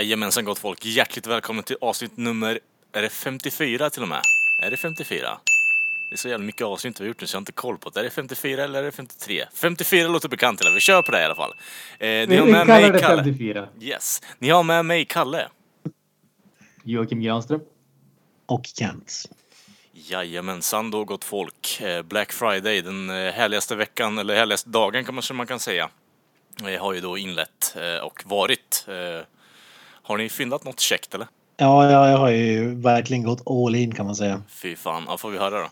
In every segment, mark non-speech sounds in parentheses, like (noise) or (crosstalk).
Jajamensan gott folk, hjärtligt välkommen till avsnitt nummer, är det 54 till och med? Är det 54? Det är så jävla mycket avsnitt vi har gjort nu så jag har inte koll på det. Är det 54 eller är det 53? 54 låter bekant eller? Vi kör på det i alla fall. Eh, ni har med mig det Kalle. 54. Yes. Ni har med mig Kalle. Joakim Granström. och Kent. Jajamensan då gott folk. Eh, Black Friday, den eh, härligaste veckan, eller härligaste dagen kan man, kan säga. Eh, Har ju då inlett och varit. Har ni fyndat något käckt eller? Ja, ja, jag har ju verkligen gått all in kan man säga. Fy fan, ja, får vi höra då?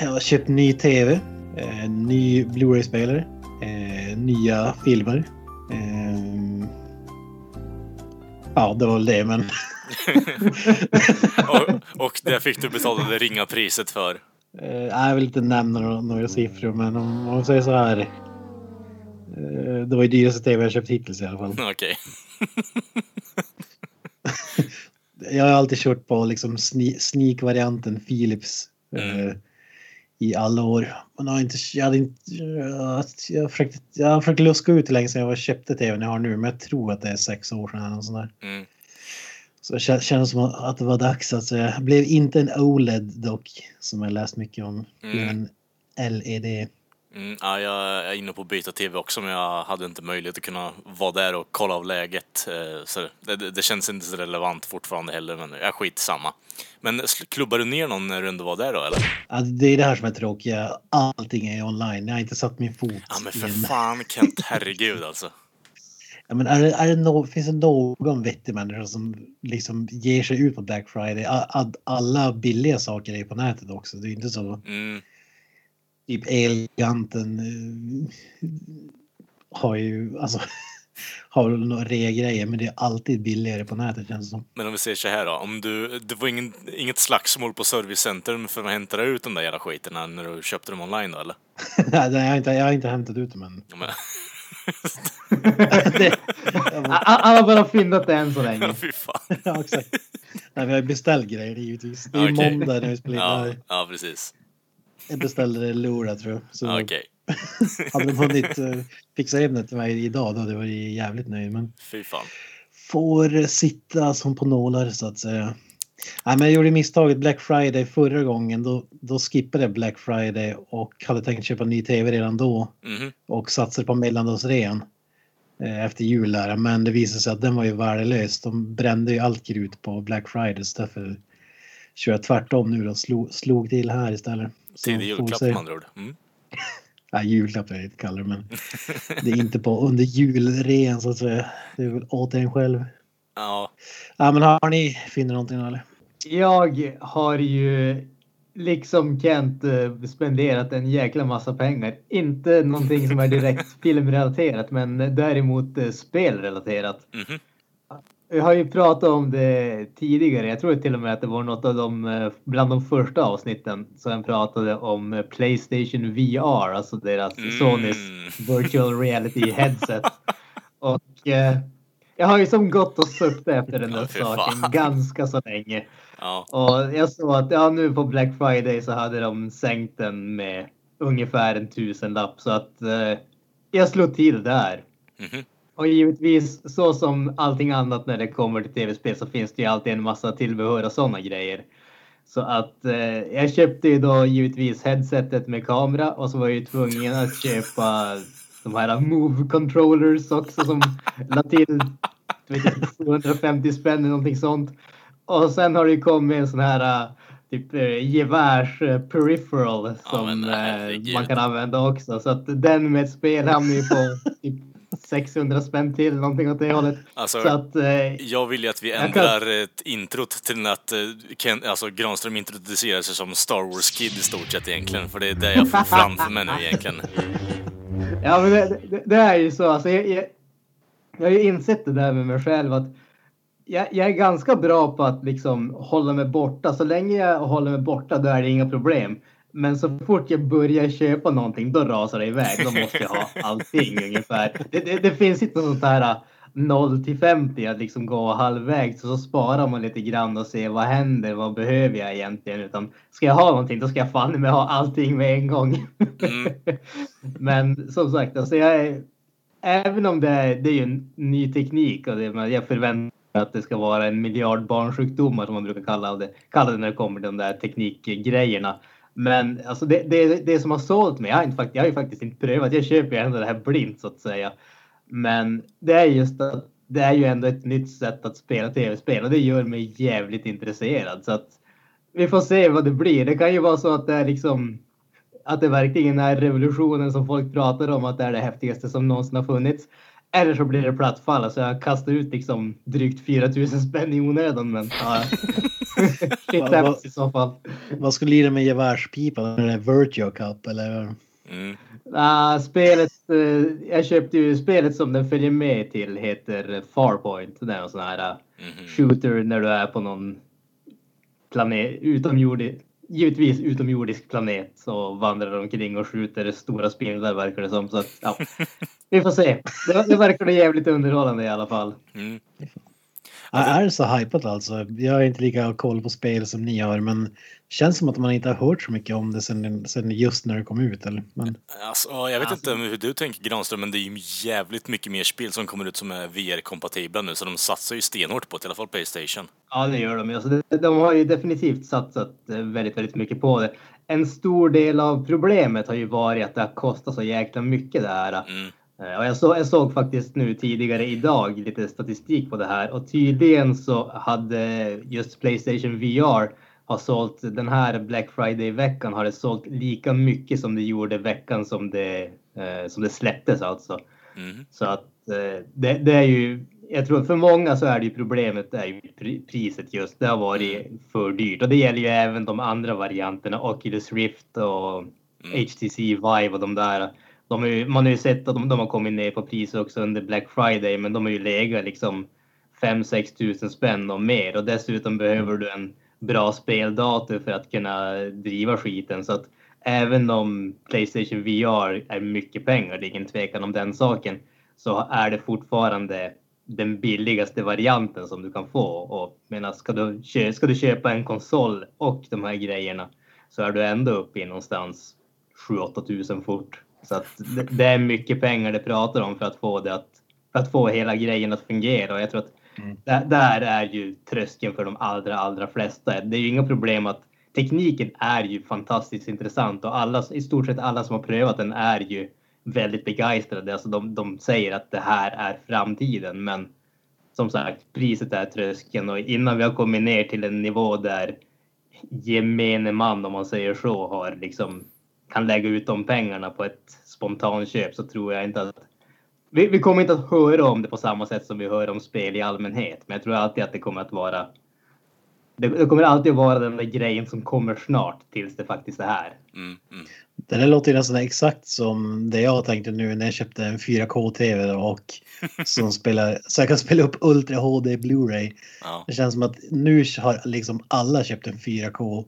Jag har köpt ny tv, eh, ny Blu-ray-spelare, eh, nya filmer. Eh, ja, det var väl det, men (laughs) och, och det fick du betala det ringa priset för. eh, jag vill inte nämna några, några siffror, men om man säger så här. Eh, det var ju dyraste tv jag köpt hittills i alla fall. (laughs) Okej. (laughs) Jag har alltid kört på liksom sne- sneak-varianten Philips eh, Mm. i alla år. Jag har inte, jag hade inte, jag, försökte, jag har försökt luska ut hur länge sedan jag köpte tvn jag har nu, men jag tror att det är sex år sedan. Eller sånt där. Mm. Så det kän- kändes som att det var dags. Alltså, jag blev inte en OLED dock, som jag läst mycket om. Mm. en LED. Mm, ja, jag är inne på att byta TV också men jag hade inte möjlighet att kunna vara där och kolla av läget. eh, Så det, det, känns inte så relevant fortfarande heller men jag skit samma. Men klubbar du ner någon när du ändå var där då eller? Alltså, det är det här som är tråkiga. Allting är online. Jag har inte satt min fot Ja men för en fan Kent, herregud alltså. (laughs) Ja, men är det, är det no, finns det någon vettig människa som liksom ger sig ut på Black Friday? Alla billiga saker är på nätet också. Det är inte så. Mm, Typ Elgiganten eh, har ju alltså (laughs) har väl några rea-grejer men det är alltid billigare på nätet känns det som. men om vi säger så här då, om du, det var ingen, inget slagsmål på servicecentrum för att hämta ut de där jävla skiterna när du köpte dem online då eller? (laughs) Nej, jag, har inte, jag har inte hämtat ut det men. Ja, men, det, Han har bara fyndat det än så länge. (laughs) ja, fy fan. ja, exakt. Nej, vi har ju beställt grejer givetvis. Det är ju Okej. måndag när vi spelar in Ja, ja precis. Jag beställde det Lora tror jag. Så Ja, Okej, (laughs) hade de hunnit uh, fixa hem det till mig idag då hade jag varit jävligt nöjd. Men fy fan. får sitta som på nålar så att säga. Nej, men jag gjorde misstaget Black Friday förra gången. Då, då skippade jag Black Friday och hade tänkt köpa ny tv redan då Mhm. och satsade på mellandagsrean eh, efter jul där. Men det visade sig att den var ju värdelös. De brände ju allt krut på Black Friday så därför kör jag tvärtom nu då. Slog, slog till här istället. Tidig julklapp se. med andra ord. Mm. (laughs) Nej, julklapp är det inte kallar det, men det är inte på under julrean så att säga. Det är väl åt en själv. Ja, Ja, men har ni finner någonting eller? Jag har ju liksom Kent eh, spenderat en jäkla massa pengar. Inte någonting som är direkt (laughs) filmrelaterat men däremot eh, spelrelaterat. mhm. Jag har ju pratat om det tidigare. Jag tror till och med att det var något av de eh, bland de första avsnitten som jag pratade om eh, Playstation VR, alltså deras Mm. Sonys virtual reality headset. Och eh, jag har ju som gått och suktat efter den där saken ganska så länge. Ja, Och jag såg att ja, nu på Black Friday så hade de sänkt den med ungefär en tusenlapp så att eh, jag slog till där. mhm. Och givetvis så som allting annat när det kommer till tv-spel så finns det ju alltid en massa tillbehör och sådana grejer. Så att eh, jag köpte ju då givetvis headsetet med kamera och så var jag ju tvungen att köpa de här move controllers också som la till vet inte, 750 spänn eller någonting sånt. Och sen har det ju kommit en sån här eh, typ eh, gevärs eh, Ja, som herregud. man kan använda också. Så att den med ett spel hamnar ju på (laughs) typ 600 spänn till någonting åt det hållet. Alltså, Så att eh, Jag vill ju att vi ändrar ett introt till att eh, Ken, alltså Granström introducerar sig som Star Wars Kid i stort sett egentligen. För det är det jag får framför mig nu egentligen. (laughs) Ja, men det, det, det är ju så. Alltså, jag, jag, jag har ju insett det där med mig själv att jag, jag, är ganska bra på att liksom hålla mig borta. Så länge jag håller mig borta då är det inga problem. Men så fort jag börjar köpa någonting då rasar det iväg. Då måste jag ha (laughs) allting ungefär. Det, det, det finns inte något här 0 till 50 att liksom gå halvvägs så, så sparar man lite grann och ser vad händer, vad behöver jag egentligen? Utan ska jag ha någonting då ska jag fan med ha allting med en gång. Mm. (laughs) Men som sagt, alltså jag är, även om det är, det är ju en ny teknik och det, jag förväntar mig att det ska vara en miljard barnsjukdomar som man brukar kalla det, kalla det när det kommer till de där teknikgrejerna. Men alltså det, det, det som har sålt mig, jag har, inte, jag har ju faktiskt inte prövat, jag köper ju ändå det här blint så att säga. Men det är just att det är ju ändå ett nytt sätt att spela tv-spel och det gör mig jävligt intresserad. Så att vi får se vad det blir. Det kan ju vara så att det är liksom att det verkligen är revolutionen som folk pratar om, att det är det häftigaste som någonsin har funnits. Eller så blir det plattfall, så alltså jag kastar ut liksom drygt 4000 spänn i onödan. Men ja. (laughs) Shit happens i så fall. Vad skulle lira med gevärspipan? Är det Virtue Cup eller? Mm. Uh, spelet, uh, jag köpte ju spelet som den följer med till heter Farpoint. Det är en sån här uh, mm -hmm. shooter när du är på någon planet utomjordisk, givetvis utomjordisk planet så vandrar omkring och skjuter stora spindlar verkar det som. Så att, ja. (laughs) Vi får se. Det, det verkar jävligt underhållande i alla fall. Mm. Alltså, är det så hypat alltså? Jag har inte lika koll på spel som ni har men känns som att man inte har hört så mycket om det sen, sen just när det kom ut. Eller? Men... Alltså, jag vet alltså... inte hur du tänker Granström men det är ju jävligt mycket mer spel som kommer ut som är VR-kompatibla nu så de satsar ju stenhårt på det, i alla fall Playstation. Ja det gör de. Alltså, de har ju definitivt satsat eh, väldigt, väldigt mycket på det. En stor del av problemet har ju varit att det har kostat så jäkla mycket det här. Mm. Eh, och jag, så, jag såg faktiskt nu tidigare idag lite statistik på det här och tydligen så hade just Playstation VR har sålt den här Black Friday-veckan har det sålt lika mycket som det gjorde veckan som det, eh, som det släpptes alltså. Mm. Så att eh, det, det, är ju, jag tror för många så är det ju problemet det är ju priset just. Det har varit för dyrt och det gäller ju även de andra varianterna, Oculus Rift och mm. HTC Vive och de där de har ju, man har ju sett att de, de har kommit ner på pris också under Black Friday, men de har ju legat liksom 5-6 tusen spänn och mer och dessutom behöver du en bra speldator för att kunna driva skiten. Så att även om Playstation VR är mycket pengar, det är ingen tvekan om den saken, så är det fortfarande den billigaste varianten som du kan få. Och menar, ska, du, ska du köpa en konsol och de här grejerna så är du ändå uppe i någonstans 7-8 tusen fort. Så att det, är mycket pengar det pratar om för att få det att, för att få hela grejen att fungera. Och jag tror att mm. där, där, är ju tröskeln för de allra, allra flesta. Det är ju inga problem att tekniken är ju fantastiskt intressant och alla, i stort sett alla som har prövat den är ju väldigt begeistrade. Alltså de, de säger att det här är framtiden, men som sagt, priset är tröskeln och innan vi har kommit ner till en nivå där gemene man, om man säger så, har liksom kan lägga ut de pengarna på ett spontanköp så tror jag inte att vi, vi, kommer inte att höra om det på samma sätt som vi hör om spel i allmänhet. Men jag tror alltid att det kommer att vara det, det kommer alltid att vara den där grejen som kommer snart tills det faktiskt är här. Mm, mm. Det där låter nästan exakt som det jag tänkte nu när jag köpte en 4K-TV och (laughs) som spelar, så jag kan spela upp Ultra HD Blu-ray. Ja. Det känns som att nu har liksom alla köpt en 4K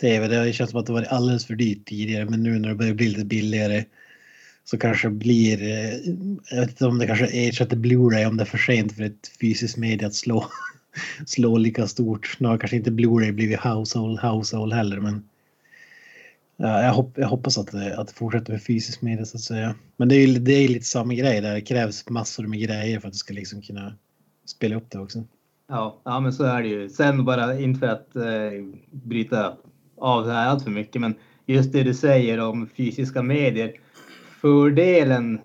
tv. Det känns som att det var alldeles för dyrt tidigare men nu när det börjar bli lite billigare så kanske blir, eh, jag vet inte om det kanske ersätter Blu-ray om det är för sent för ett fysiskt media att slå, (laughs) slå lika stort. Nu har kanske inte Blu-ray blivit household, household heller men jag, hopp, jag hoppas att det, att det fortsätter med fysiskt media så att säga. Men det är, det är lite samma grej där, det krävs massor med grejer för att du ska liksom kunna spela upp det också. Ja, ja men så är det ju. Sen bara inte för att eh, bryta av det här allt för mycket. Men just det du säger om fysiska medier. Fördelen,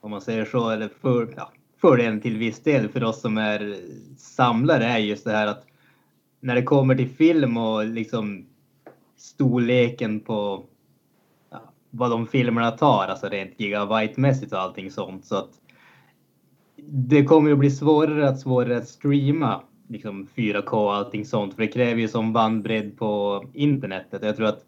om man säger så, eller för, ja, fördelen till viss del för oss som är samlare är just det här att när det kommer till film och liksom storleken på ja, vad de filmerna tar, alltså rent gigabyte-mässigt och allting sånt. Så att det kommer att bli svårare att svårare att streama liksom 4K och allting sånt. För det kräver ju som bandbredd på internetet. Jag tror att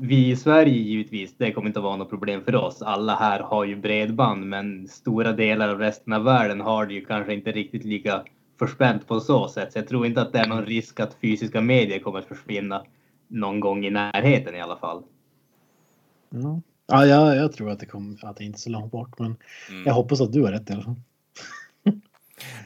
vi i Sverige givetvis, det kommer inte att vara något problem för oss. Alla här har ju bredband, men stora delar av resten av världen har det ju kanske inte riktigt lika förspänt på så sätt. Så jag tror inte att det är någon risk att fysiska medier kommer att försvinna någon gång i närheten i alla fall. Ja, ja jag, jag tror att det, kommer att det inte är så långt bort, men Mm. jag hoppas att du har rätt i alla fall.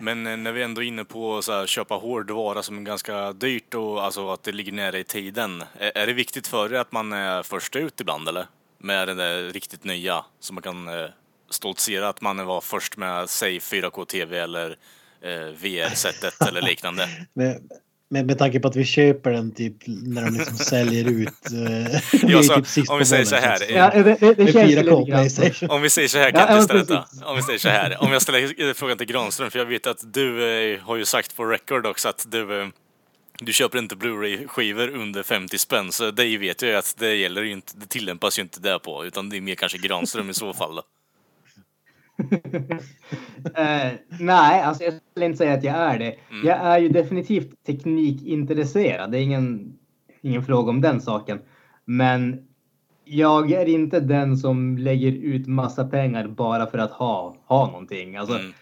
Men eh, när vi ändå är inne på att köpa hårdvara som är ganska dyrt och alltså att det ligger nära i tiden. Är, det viktigt för er att man är först ut ibland eller? Med det där riktigt nya som man kan eh, stoltsera att man var först med säg 4K-TV eller eh, VR-sättet eller liknande. (laughs) Men, med, med tanke på att vi köper den typ när de liksom (laughs) säljer ut. Eh, Ja, (laughs) så, typ om vi säger så här, eh, Ja, det, det, det Med känns ju 4K lite grann så. Playstation. Om vi säger så här Kent ja. Om vi säger så här. Om jag ställer frågan till Granström, för jag vet att du eh, har ju sagt på record också att du, eh, du köper inte Blu-ray-skivor under 50 spänn, så det vet jag ju att det gäller ju inte, det tillämpas ju inte där på, utan det är mer kanske Granström i så fall då. (laughs) Eh, nej, alltså jag skulle inte säga att jag är det. Mm. Jag är ju definitivt teknikintresserad. Det är ingen, ingen fråga om den saken. Men jag är inte den som lägger ut massa pengar bara för att ha, ha någonting. Alltså, Mm.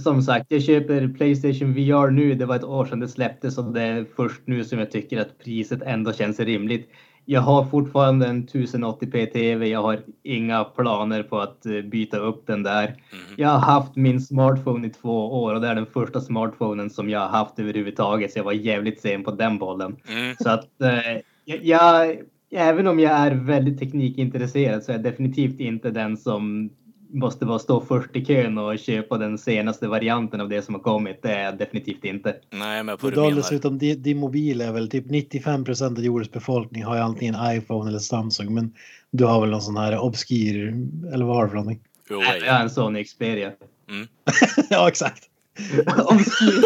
Som sagt, jag köper Playstation VR nu. Det var ett år sedan det släpptes och det är först nu som jag tycker att priset ändå känns rimligt. Jag har fortfarande en 1080p TV. Jag har inga planer på att eh, byta upp den där. Mhm. Jag har haft min smartphone i två år och det är den första smartphonen som jag har haft överhuvudtaget. Så jag var jävligt sen på den bollen. Mm. Så att eh, jag, även om jag är väldigt teknikintresserad så är jag definitivt inte den som måste vara stå först i kön och köpa den senaste varianten av det som har kommit. Det är definitivt inte. Nej, med på du menar. dessutom, din, din mobil är väl typ 95 procent av jordens befolkning har ju antingen iPhone eller Samsung. Men du har väl någon sån här obskyr, eller vad har du för någonting? Jag har en Sony Xperia. Mm. (laughs) ja, exakt. (laughs) Obskyr.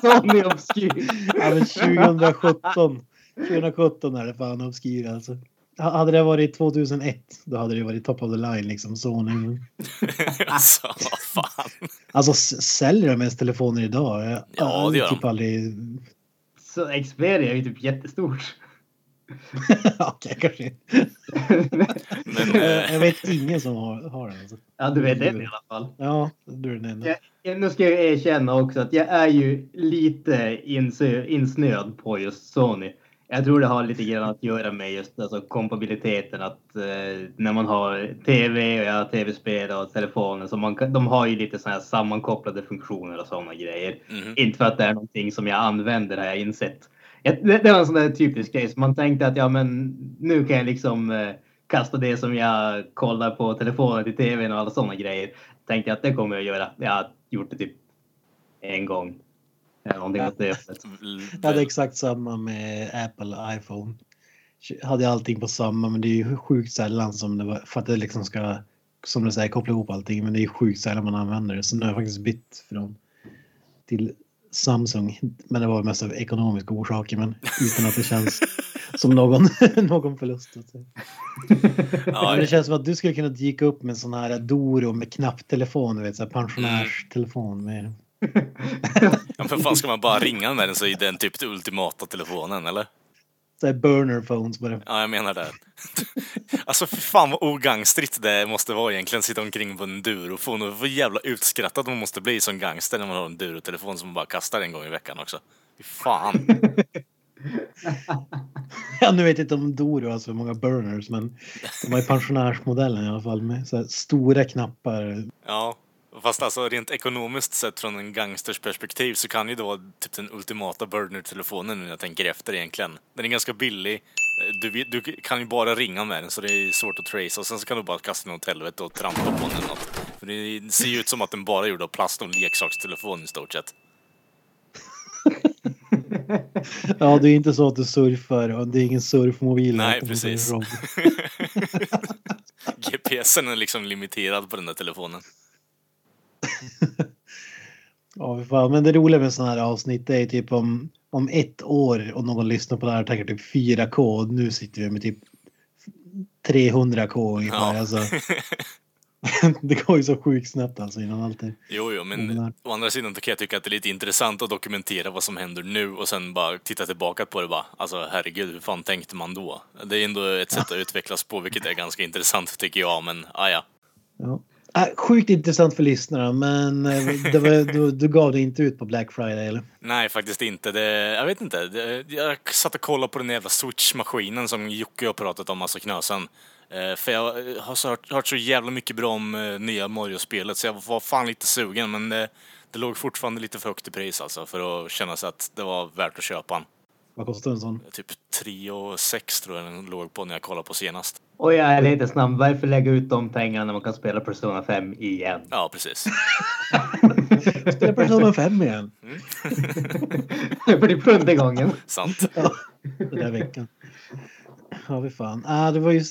Sony Obskyr. Ja, men 2017. 2017 är det fan obskyr alltså. Ha- Hade det varit 2001 då hade det varit top of the line liksom. Sony. (laughs) alltså, vad fan. Alltså säljer de ens telefoner idag? Jag, Ja, jag det gör typ de. aldrig... Så Xperia är ju typ jättestort. (laughs) Okej, kanske. Men, jag, eh, jag vet ingen som har, har den. Alltså. Ja, du vet det i alla fall. Ja, du är den enda. Ja. Ja, Nu ska jag erkänna också att jag är ju lite insnöad på just Sony. Jag tror det har lite grann att göra med just alltså, kompatibiliteten. Att eh, när man har tv och jag har tv-spel och telefoner så man de har ju lite sådana här sammankopplade funktioner och sådana grejer. mhm. Inte för att det är någonting som jag använder har jag insett. Det, det var en sån där typisk grej som man tänkte att ja men nu kan jag liksom eh, kasta det som jag kollar på telefonen till tvn och alla sådana grejer. Tänkte jag att det kommer jag göra. Jag har gjort det typ en gång. Någonting åt det. (laughs) Jag hade exakt samma med Apple iPhone. Jag hade allting på samma men det är ju sjukt sällan som det var för att det liksom ska som du säger koppla ihop allting men det är sjukt sällan man använder det så nu har jag faktiskt bytt från till Samsung men det var mest av ekonomiska orsaker men utan att det känns (laughs) som någon, (laughs) någon förlust. Ja, det känns som att du skulle kunna dyka upp med en sån här Doro med knapptelefon, du vet så här pensionärstelefon med ja, men fan ska man bara ringa med den så är den typ den ultimata telefonen, eller? så burner phones bara. Ja, jag menar det. Alltså för fan vad ogangstrigt det måste vara egentligen, sitta omkring på en durofon och vad jävla utskrattad man måste bli som gangster när man har en durotelefon som man bara kastar en gång i veckan också. Fy fan. (laughs) Ja, nu vet jag inte om Doro har så många burners, men de har ju pensionärsmodellen i alla fall med så stora knappar. Ja, fast alltså rent ekonomiskt sett från en gangsters perspektiv så kan ju då vara typ den ultimata burner-telefonen när jag tänker efter egentligen. Den är ganska billig. Du, vet- du kan ju bara ringa med den så det är svårt att trace och sen så kan du bara kasta den åt helvete och trampa på den eller något. För det ser ju ut som att den bara är gjord av plast och en leksakstelefon i stort sett. (laughs) Ja, det är inte så att du surfar och det är ingen surfmobil. Nej, precis. det (laughs) GPSen är liksom limiterad på den där telefonen. (laughs) Ja, fan. men det roliga med sådana här avsnitt det är typ om, om ett år och någon lyssnar på det här och tänker typ 4K och nu sitter vi med typ 300K ungefär. Ja. Alltså, (laughs) (laughs) det går ju så sjukt snabbt alltså innan allt är... Jo, jo, men å andra sidan kan jag tycka att det är lite intressant att dokumentera vad som händer nu och sen bara titta tillbaka på det bara. Alltså herregud, hur fan tänkte man då? Det är ändå ett sätt att utvecklas på, vilket är ganska intressant tycker jag, men ah, ja. Ja. Äh, sjukt intressant för lyssnarna men eh, det var, du, du gav det inte ut på Black Friday eller? Nej, faktiskt inte. Det, jag vet inte. Det, jag satt och kollade på den jävla Switch-maskinen som Jocke har pratat om, alltså Knösen. Eh, för jag har så hört, hört så jävla mycket bra om eh, nya Mario-spelet, så jag var fan lite sugen, men det, det låg fortfarande lite för högt i pris alltså, för att känna sig att det var värt att köpa den. Vad kostar en sån? Typ 3 och 6 tror jag den låg på när jag kollade på senast. Och jag är lite snabb. Varför lägga ut de pengarna när man kan spela Persona 5 igen? Ja, precis. (laughs) Spela Persona 5 igen. (laughs) För det sjunde gången. (laughs) Sant. Ja, den där veckan. Ja, vi fan. Ah, det var ju...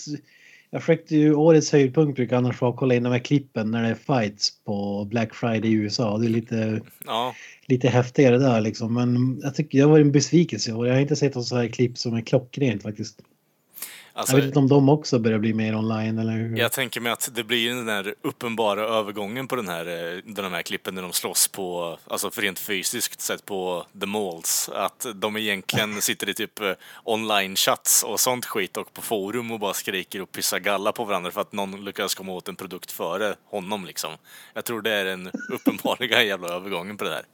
Jag försökte ju årets höjdpunkt brukar annars vara att kolla in de här klippen när det är fights på Black Friday i USA. Det är lite, Ja, lite häftigare där liksom. Men jag tycker jag var en besvikelse i år. Jag har inte sett något så här klipp som är klockrent faktiskt. Alltså. Jag vet inte om de också börjar bli mer online eller hur? Jag tänker mig att det blir den där uppenbara övergången på den här, eh, de här klippen när de slåss på, alltså för rent fysiskt sett på the malls. Att de egentligen (laughs) sitter i typ eh, online-chats och sånt skit och på forum och bara skriker och pissar galla på varandra för att någon lyckas komma åt en produkt före honom liksom. Jag tror det är den (laughs) uppenbara jävla övergången på det där.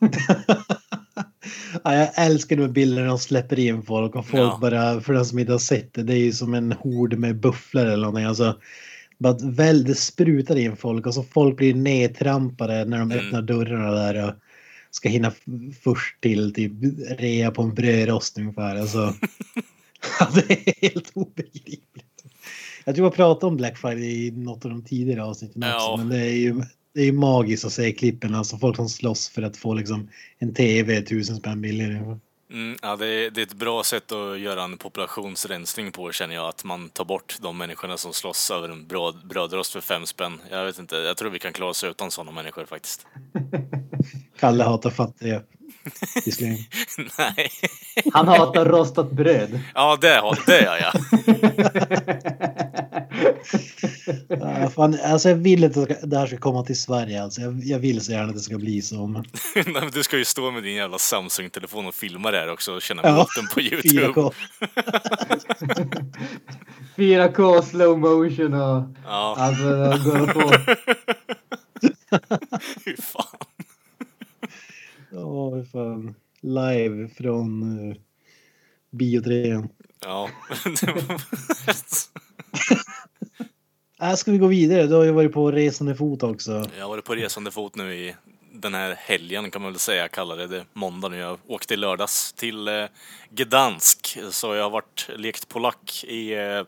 (laughs) (laughs) Ja, jag älskar de bilderna de släpper in folk och folk Ja. bara, för den som inte har sett det, det är ju som en hord med bufflor eller någonting. Alltså, bara väl, det sprutar in folk och så folk blir nedtrampade när de Mm. öppnar dörrarna där och ska hinna först till typ rea på en brödrost ungefär. Alltså, (laughs) ja, det är helt obegripligt. Jag tror jag pratade om Black Friday i något av de tidigare avsnitten också, Ja. men det är ju det är ju magiskt att se klippen, alltså folk som slåss för att få liksom en tv tusen spänn billigare. Mm, ja, det, är, det är ett bra sätt att göra en populationsrensning på känner jag. Att man tar bort de människorna som slåss över en bröd, brödrost för fem spänn. Jag vet inte, jag tror vi kan klara oss utan sådana människor faktiskt. (laughs) Kalle hatar fattiga. (laughs) Nej. Han hatar rostat bröd. Ja, det, har- det gör jag. (laughs) Ja, fan, alltså jag vill inte att det här ska komma till Sverige. Alltså jag, jag vill så gärna att det ska bli så. Men... (laughs) Nej, men Du ska ju stå med din jävla Samsung-telefon och filma det här också och känna Ja, på Youtube. 4K. 4K slow motion och Ja, alltså det går att få. fy fan. Ja, fan. Live från uh, biotrean. Ja. (laughs) Äh, ska vi gå vidare? Du har ju varit på resande fot också. Jag har varit på resande fot nu i den här helgen kan man väl säga. Jag kallar det, det måndag nu. Jag åkte i lördags till eh, Gdansk. Så jag har varit lekt polack i eh,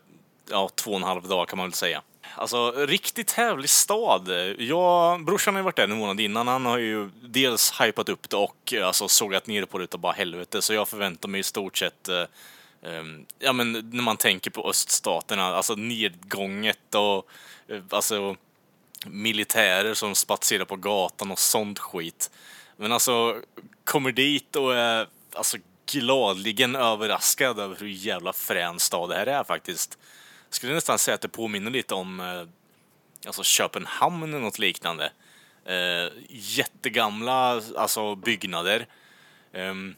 ja, två och en halv dag kan man väl säga. Alltså, riktigt härlig stad. Jag, brorsan har ju varit där en månad innan. Han har ju dels hypat upp det och eh, alltså, sågat ner på det utav bara helvete. Så jag förväntar mig i stort sett eh, eh, ja, men när man tänker på öststaterna, alltså nedgånget och eh, alltså militärer som spatserar på gatan och sånt skit. Men alltså, kommer dit och är alltså gladligen överraskad över hur jävla frän stad det här är faktiskt. Skulle nästan säga att det påminner lite om eh, alltså Köpenhamn eller något liknande. Eh, jättegamla alltså byggnader. Ehm,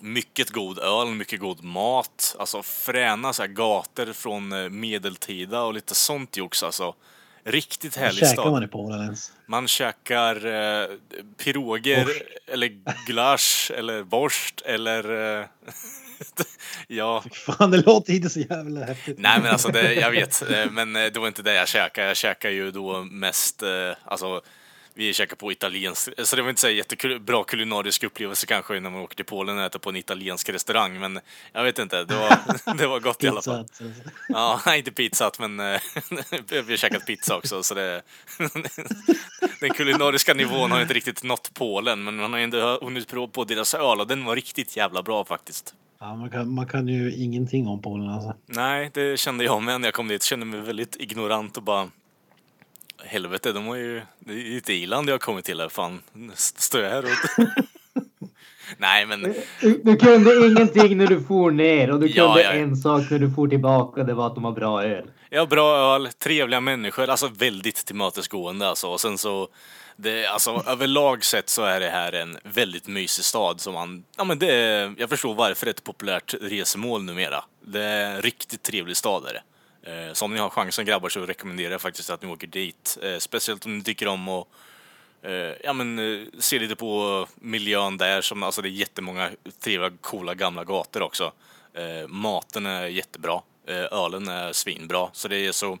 mycket god öl, mycket god mat. Alltså fräna så här gator från eh, medeltida och lite sånt jox alltså. Riktigt härlig Käkar stad. man i Polen ens? Man käkar eh, piroger Borst. eller gulasch eller borst eller... Eh, (laughs) (laughs) ja. Fan, det låter inte så jävla häftigt. Nej men alltså, det, jag vet. eh, Men eh, det var inte det jag käkade. Jag käkade ju då mest, eh, alltså vi käkade på italiensk, så det var inte så jättebra kulinarisk upplevelse kanske när man åker till Polen och äter på en italiensk restaurang. Men jag vet inte, det var, (laughs) det var gott i alla fall. Alltså. Ja, (laughs) inte pizzat, men vi har käkat pizza också. Så det, den kulinariska nivån har inte riktigt nått Polen, men man har ändå hunnit prova på deras öl och den var riktigt jävla bra faktiskt. Ja, man, kan, man kan ju ingenting om Polen alltså. Nej, det kände jag med när jag kom dit. Kände mig väldigt ignorant och bara... Helvete, de har ju... Det är ju ett i-land jag har kommit till här. Fan, står jag här och... (laughs) Nej, men... Du, du kunde ingenting när du for ner och du Ja, kunde ja, ja. en sak när du for tillbaka. Det var att de har bra öl. Ja, bra öl, trevliga människor, alltså väldigt tillmötesgående alltså. Och sen så, det, alltså överlag sett så är det här en väldigt mysig stad som man, ja men det är, jag förstår varför det är ett populärt resmål numera. Det är en riktigt trevlig stad är det. Eh, så om ni har chansen grabbar så rekommenderar jag faktiskt att ni åker dit. Eh, speciellt om ni tycker om att eh, ja, men, se lite på miljön där. Som, alltså det är jättemånga trevliga, coola gamla gator också. Maten är jättebra. Eh, Ölen är svinbra. Så det är så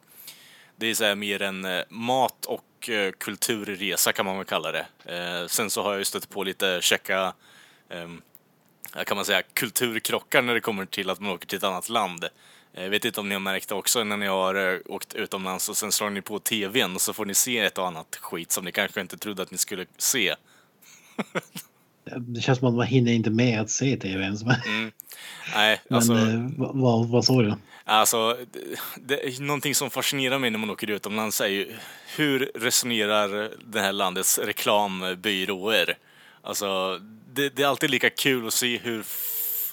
det är så mer en eh, mat och eh, kulturresa kan man väl kalla det. Sen så har jag ju stött på lite checka ehm, kan man säga, kulturkrockar när det kommer till att man åker till ett annat land. Jag vet inte om ni har märkt det också när ni har åkt utomlands och sen slår ni på tvn och så får ni se ett och annat skit som ni kanske inte trodde att ni skulle se. Det känns som att man hinner inte med att se tv ens. Men, Mm. Nej, (laughs) men alltså, eh, vad, vad, vad sa du? Alltså det, det, någonting som fascinerar mig när man åker utomlands är ju hur resonerar det här landets reklambyråer? Alltså, det, det är alltid lika kul att se hur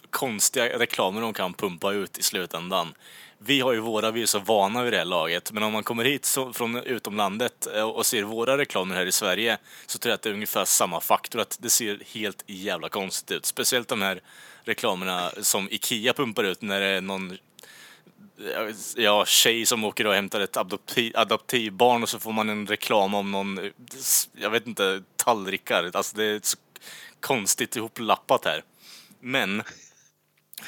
konstiga reklamer de kan pumpa ut i slutändan. Vi har ju våra, vi är så vana vid det här laget, men om man kommer hit så, från utomlandet eh, och ser våra reklamer här i Sverige så tror jag att det är ungefär samma faktor, att det ser helt jävla konstigt ut. Speciellt de här reklamerna som Ikea pumpar ut när det är någon ja, tjej som åker och hämtar ett adoptiv, adoptivbarn och så får man en reklam om någon, jag vet inte, tallrikar. Alltså det är så konstigt ihoplappat här. Men,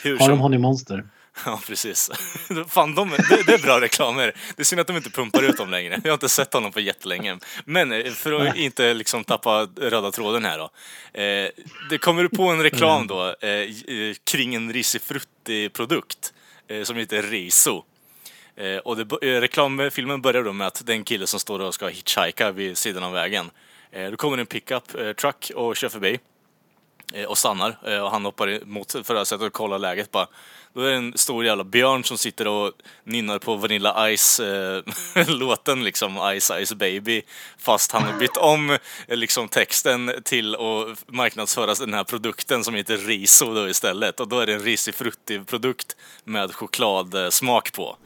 hur Har de. Honey Monster? (laughs) Ja, precis. (laughs) Fan, de, det, det är bra reklamer. Det är synd att de inte pumpar ut dem längre. Jag har inte sett honom på jättelänge. Men eh, för att inte liksom tappa röda tråden här då. Eh, det kommer på en reklam då eh, eh, kring en risifrutti-produkt Eh, som heter Riso. Eh, och det, eh, reklamfilmen börjar då med att det är en kille som står och ska hitchhika vid sidan av vägen. Då kommer en pickup truck och kör förbi Eh, och stannar eh, och han hoppar emot förarsätet och kollar läget bara. Då är det en stor jävla björn som sitter och nynnar på Vanilla Ice-låten eh, (laughs) liksom, Ice Ice Baby. Fast han har bytt om liksom texten till att marknadsföra den här produkten som heter Riso då istället. Och då är det en risifrutti-produkt med chokladsmak på.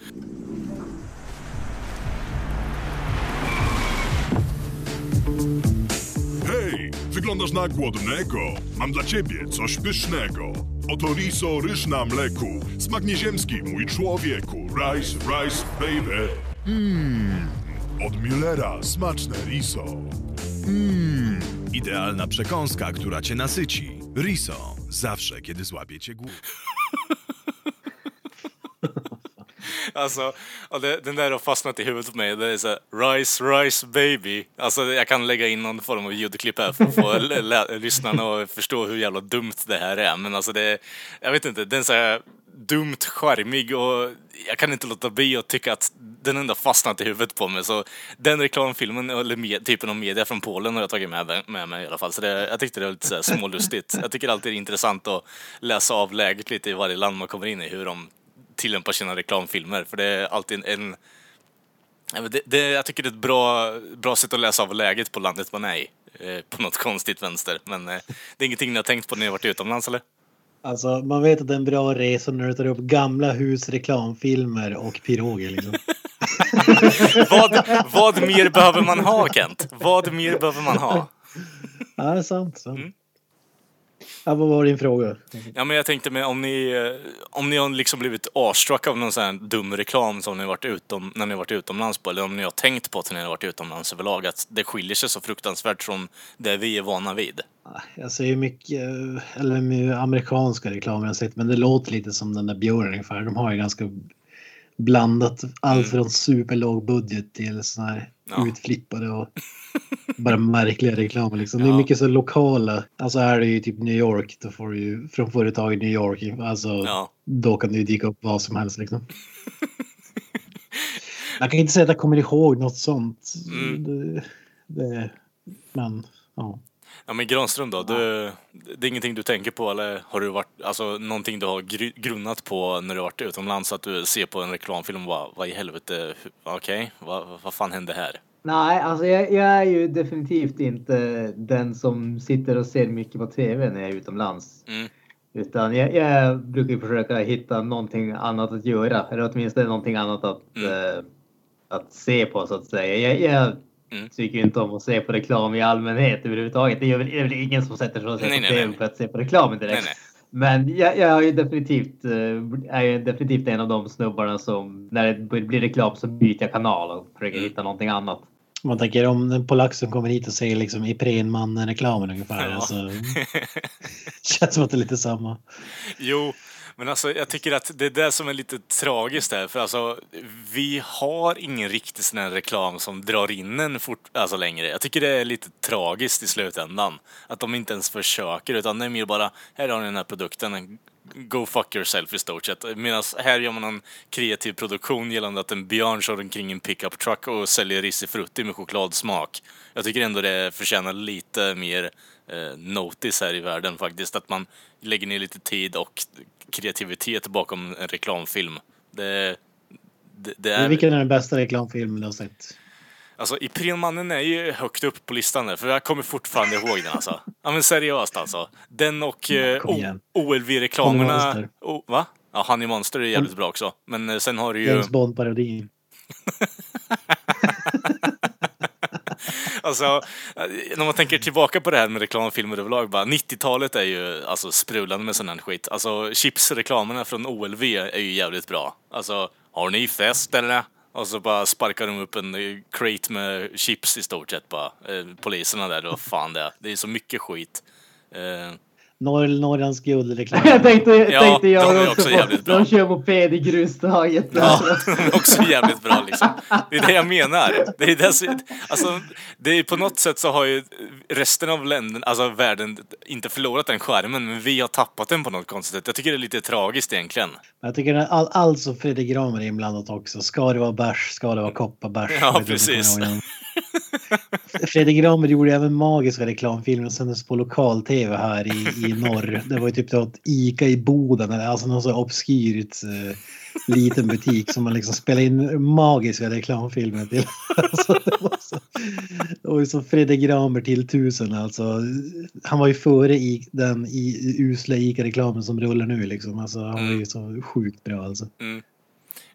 Wyglądasz na głodnego. Mam dla ciebie coś pysznego. Oto riso, ryż na mleku. Smak nieziemski, mój człowieku. Rice, rice, baby. Mmm. Od Müllera smaczne riso. Mmm, idealna przekąska, która cię nasyci. Riso, zawsze kiedy złapie cię głód. (laughs) Alltså, och det, den där har fastnat i huvudet på mig. Det är så här, Rice, Rice Baby. Alltså, jag kan lägga in någon form av ljudklipp här för att få lyssnarna att förstå hur jävla dumt det här är. Men alltså, det jag vet inte, den är så här dumt charmig och jag kan inte låta bli att tycka att den ändå fastnat i huvudet på mig. Så den reklamfilmen, eller med, typen av media från Polen har jag tagit med, med mig i alla fall. Så det, jag tyckte det var lite så här smålustigt. Jag tycker alltid det är intressant att läsa av läget lite i varje land man kommer in i, hur de tillämpar sina reklamfilmer. För det är alltid en... Men Det, det, jag tycker det är ett bra, bra sätt att läsa av läget på landet man är i. Eh, på något (laughs) konstigt vänster. Men eh, det är ingenting ni har tänkt på när ni har varit utomlands eller? Alltså man vet att det är en bra resa när du tar upp gamla hus, reklamfilmer och piroger liksom. (laughs) Vad, vad mer behöver man ha Kent? Vad mer behöver man ha? Ja, det är sant. sant. Mm. Ja, vad var din fråga? Ja men jag tänkte med om ni, eh, om ni har liksom blivit awestruck av någon sån här dum reklam som ni varit utom, när ni har varit utomlands på, eller om ni har tänkt på att när ni har varit utomlands överlag, att det skiljer sig så fruktansvärt från det vi är vana vid. Jag ser ju mycket, eh, eller med amerikanska reklamer jag sett, men det låter lite som den där björnen ungefär. De har ju ganska blandat allt från superlåg budget till såna här Mm. Ja. utflippade och bara märkliga reklamer liksom. Det är Ja. mycket så lokala. Alltså här är det ju typ New York, då får du ju från företag i New York. Alltså Ja. då kan det ju dyka upp vad som helst liksom. jag kan inte säga att jag kommer ihåg något sånt. Mm. Det, det, men ja. Ja men Granström då, du, det är ingenting du tänker på eller har du varit, alltså någonting du har gr- grunnat på när du varit utomlands att du ser på en reklamfilm och bara, vad i helvete, okej, vad, vad fan hände här? Nej, alltså jag, jag är ju definitivt inte den som sitter och ser mycket på tv när jag är utomlands. Mm. Utan jag, jag brukar försöka hitta någonting annat att göra. Eller åtminstone någonting annat att, Mm. eh, att se på så att säga. Jag, jag Mm. tycker ju inte om att se på reklam i allmänhet överhuvudtaget. Det är väl, det är väl ingen som sätter sig och ser Nej, på nej, TV för att se på reklamen direkt. Nej, nej. Men jag, jag är ju definitivt, eh, är ju definitivt en av de snubbarna som när det blir reklam så byter jag kanal och försöker Mm. hitta någonting annat. Man tänker om en polack som kommer hit och säger liksom Iprenmannen-reklamen ungefär. Ja. Alltså, (laughs) känns som att det är lite samma. Jo, men alltså jag tycker att det är det som är lite tragiskt där. För alltså, vi har ingen riktig sån här reklam som drar in en fort, alltså längre. Jag tycker det är lite tragiskt i slutändan. Att de inte ens försöker, utan det är mer bara, här har ni den här produkten, go fuck yourself i stort sett. Medan här gör man en kreativ produktion gällande att en björn kör omkring en pickup truck och säljer risifrutti med chokladsmak. Jag tycker ändå det förtjänar lite mer eh, notice här i världen faktiskt. Att man lägger ner lite tid och kreativitet bakom en reklamfilm. Det, det, det är... Vilken är den bästa reklamfilmen du har sett? Alltså, Iprenmannen är ju högt upp på listan där, för jag kommer fortfarande ihåg den alltså. Ja men seriöst alltså. Den och eh, OLV-reklamerna... Oh, va? Ja, Honey Monster är jävligt bra också. Men eh, sen har du ju... James Bond-parodin. (laughs) Alltså, eh, när man tänker tillbaka på det här med reklamfilmer överlag, bara 90-talet är ju alltså sprudlande med sån här skit. Alltså chipsreklamerna från OLV är ju jävligt bra. Alltså, har ni fest eller? Och så bara sparkar de upp en eh, crate med chips i stort sett bara. Eh, poliserna där, vad fan det är. Det är så mycket skit. Eh, Norr, Norrlands (laughs) guldreklam. Jag tänkte, Ja, tänkte jag de också, också jävligt bra. De kör moped i grustaget. Ja, (laughs) också jävligt bra liksom. Det är det jag menar. Det är, det, alltså, det är på något sätt så har ju resten av länderna, alltså världen, inte förlorat den skärmen, men vi har tappat den på något konstigt sätt. Jag tycker det är lite tragiskt egentligen. Jag tycker att all, allt som Fredrik Gramer är inblandat också. Ska det vara bärs, ska det vara kopparbärs. Ja, precis. (laughs) Fredrik Gramer gjorde även magiska reklamfilmer som sändes på lokal-tv här i, i norr. Det var ju typ något Ica i Boden, eller alltså någon så obskyrt eh, liten butik som man liksom spelade in magiska reklamfilmer till. (laughs) alltså, det var så, det var ju som Fredrik Gramer till tusen alltså. Han var ju före i den i, usla Ica-reklamen som rullar nu liksom. Alltså, han var ju så sjukt bra alltså.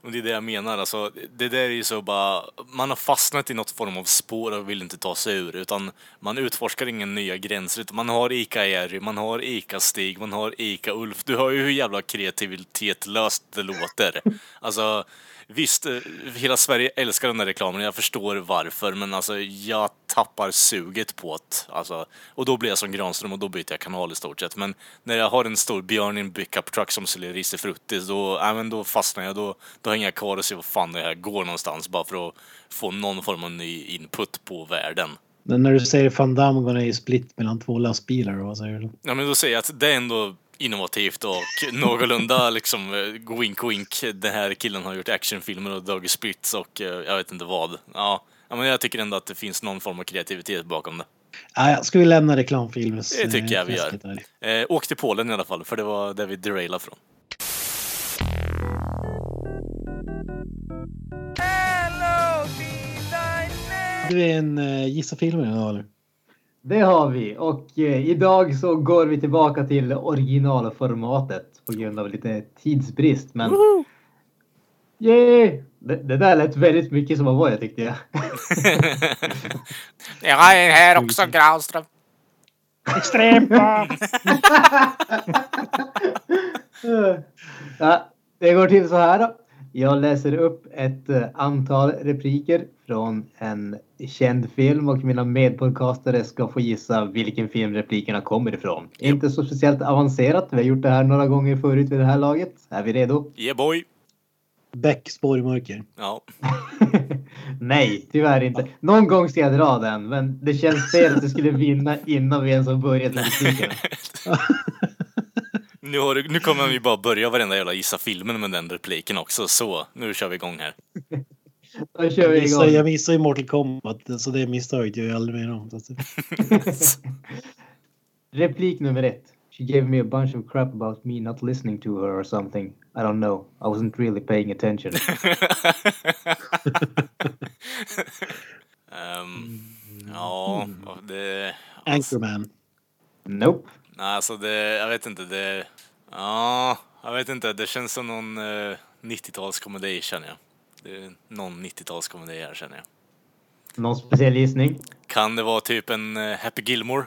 Och det är det jag menar, alltså, det där är ju så bara, man har fastnat i något form av spår och vill inte ta sig ur, utan man utforskar inga nya gränser, utan man har Ica Jerry, man har Ica Stig, man har Ica Ulf. Du hör ju hur jävla kreativitetslöst det låter. Alltså, visst, eh, hela Sverige älskar den där reklamen, jag förstår varför, men alltså jag tappar suget på det. Alltså, och då blir jag som Granström och då byter jag kanal i stort sett. Men när jag har en stor björn i en pickup truck som säljer risifruttis, då, äh, men då fastnar jag. Då, då hänger jag kvar och ser vad fan det här går någonstans, bara för att få någon form av ny input på världen. Men när du säger Damme är ju split mellan två lastbilar, vad säger du? Ja, men då säger jag att det är ändå innovativt och någorlunda liksom eh, wink wink. Den här killen har gjort actionfilmer och dragit splits och eh, jag vet inte vad. Ja, ja, men jag tycker ändå att det finns någon form av kreativitet bakom det. Ah, ska vi lämna reklamfilmens... Det tycker jag vi eh, gör. Eh, åk till Polen i alla fall, för det var där vi derailade från. Du är en uh, Gissa filmen idag eller? Det har vi och eh, idag så går vi tillbaka till originalformatet på grund av lite tidsbrist. Men Yay! Det, det där lät väldigt mycket som vad jag tyckte jag. Jag är här också, Granström. Extremt bra! (laughs) ja, det går till så här då. Jag läser upp ett eh, antal repliker från en känd film och mina medpodcastare ska få gissa vilken film replikerna kommer ifrån. Inte så speciellt avancerat. Vi har gjort det här några gånger förut vid det här laget. Är vi redo? Yeah boy. Beck spårmörker. Ja. (laughs) Nej, tyvärr inte. Någon gång ska jag dra den, men det känns fel att du skulle vinna innan vi ens har börjat med. (laughs) Nu, har du, nu kommer vi bara börja varenda jävla gissa filmen med den repliken också. Så, nu kör vi igång här. (laughs) Då kör vi Missar, jag igång. missar ju Mortal Kombat så det misstaget gör jag aldrig mer om. (laughs) Replik nummer ett. She gave me a bunch of crap about me not listening to her or something. I don't know. I wasn't really paying attention. Ehm, (laughs) ja, det... Anchorman. Nope. Nej, alltså det, jag vet inte, det... Ja, jag vet inte, det känns som någon eh, 90-talskomedi känner jag. Det är någon 90-talskomedi här känner jag. Någon speciell gissning? Kan det vara typ en eh, Happy Gilmore?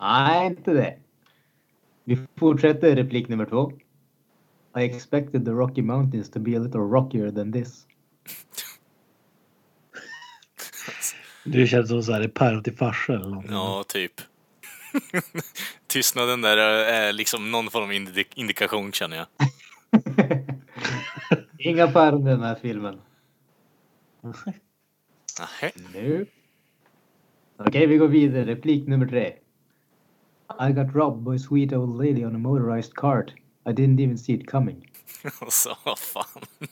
Nej, inte det. Vi fortsätter replik nummer två. I expected the Rocky Mountains to be a little rockier than this. Det känns som så här, det är päron till farsa eller något. Ja, typ. (laughs) Tystnaden där är liksom någon form av indi- indikation känner jag. (laughs) Inga päron i den här filmen. Nähä. Nu. Okej, vi går vidare. Replik nummer tre. I got robbed by a sweet old lady on a motorized cart. I didn't even see it coming. (laughs) Så, vad fan. (laughs)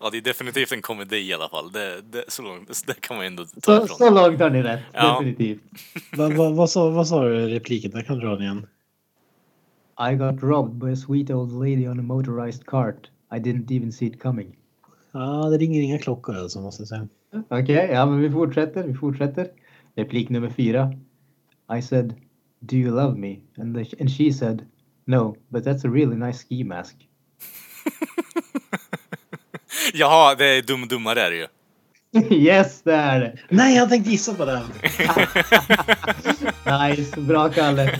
Ja, det är definitivt en komedi i alla fall. Det, det, så långt, det kan man ändå ta Så, ifrån. så långt har ni rätt. Ja. Definitivt. (laughs) Vad vad- vad sa, vad sa du repliken? Jag kan dra den igen. I got robbed by a sweet old lady on a motorized cart. I didn't even see it coming. Ja, det ringer inga klockor alltså måste jag säga. Okej, ja men vi fortsätter. Vi fortsätter. Replik nummer fyra. I said, Do you love me? And, the, and she said, No, but that's a really nice ski mask. (laughs) Jaha, det är Dum Dummare är det ju. (laughs) yes, det är det! Nej, jag tänkte gissa på den. (laughs) Nice, bra Kalle.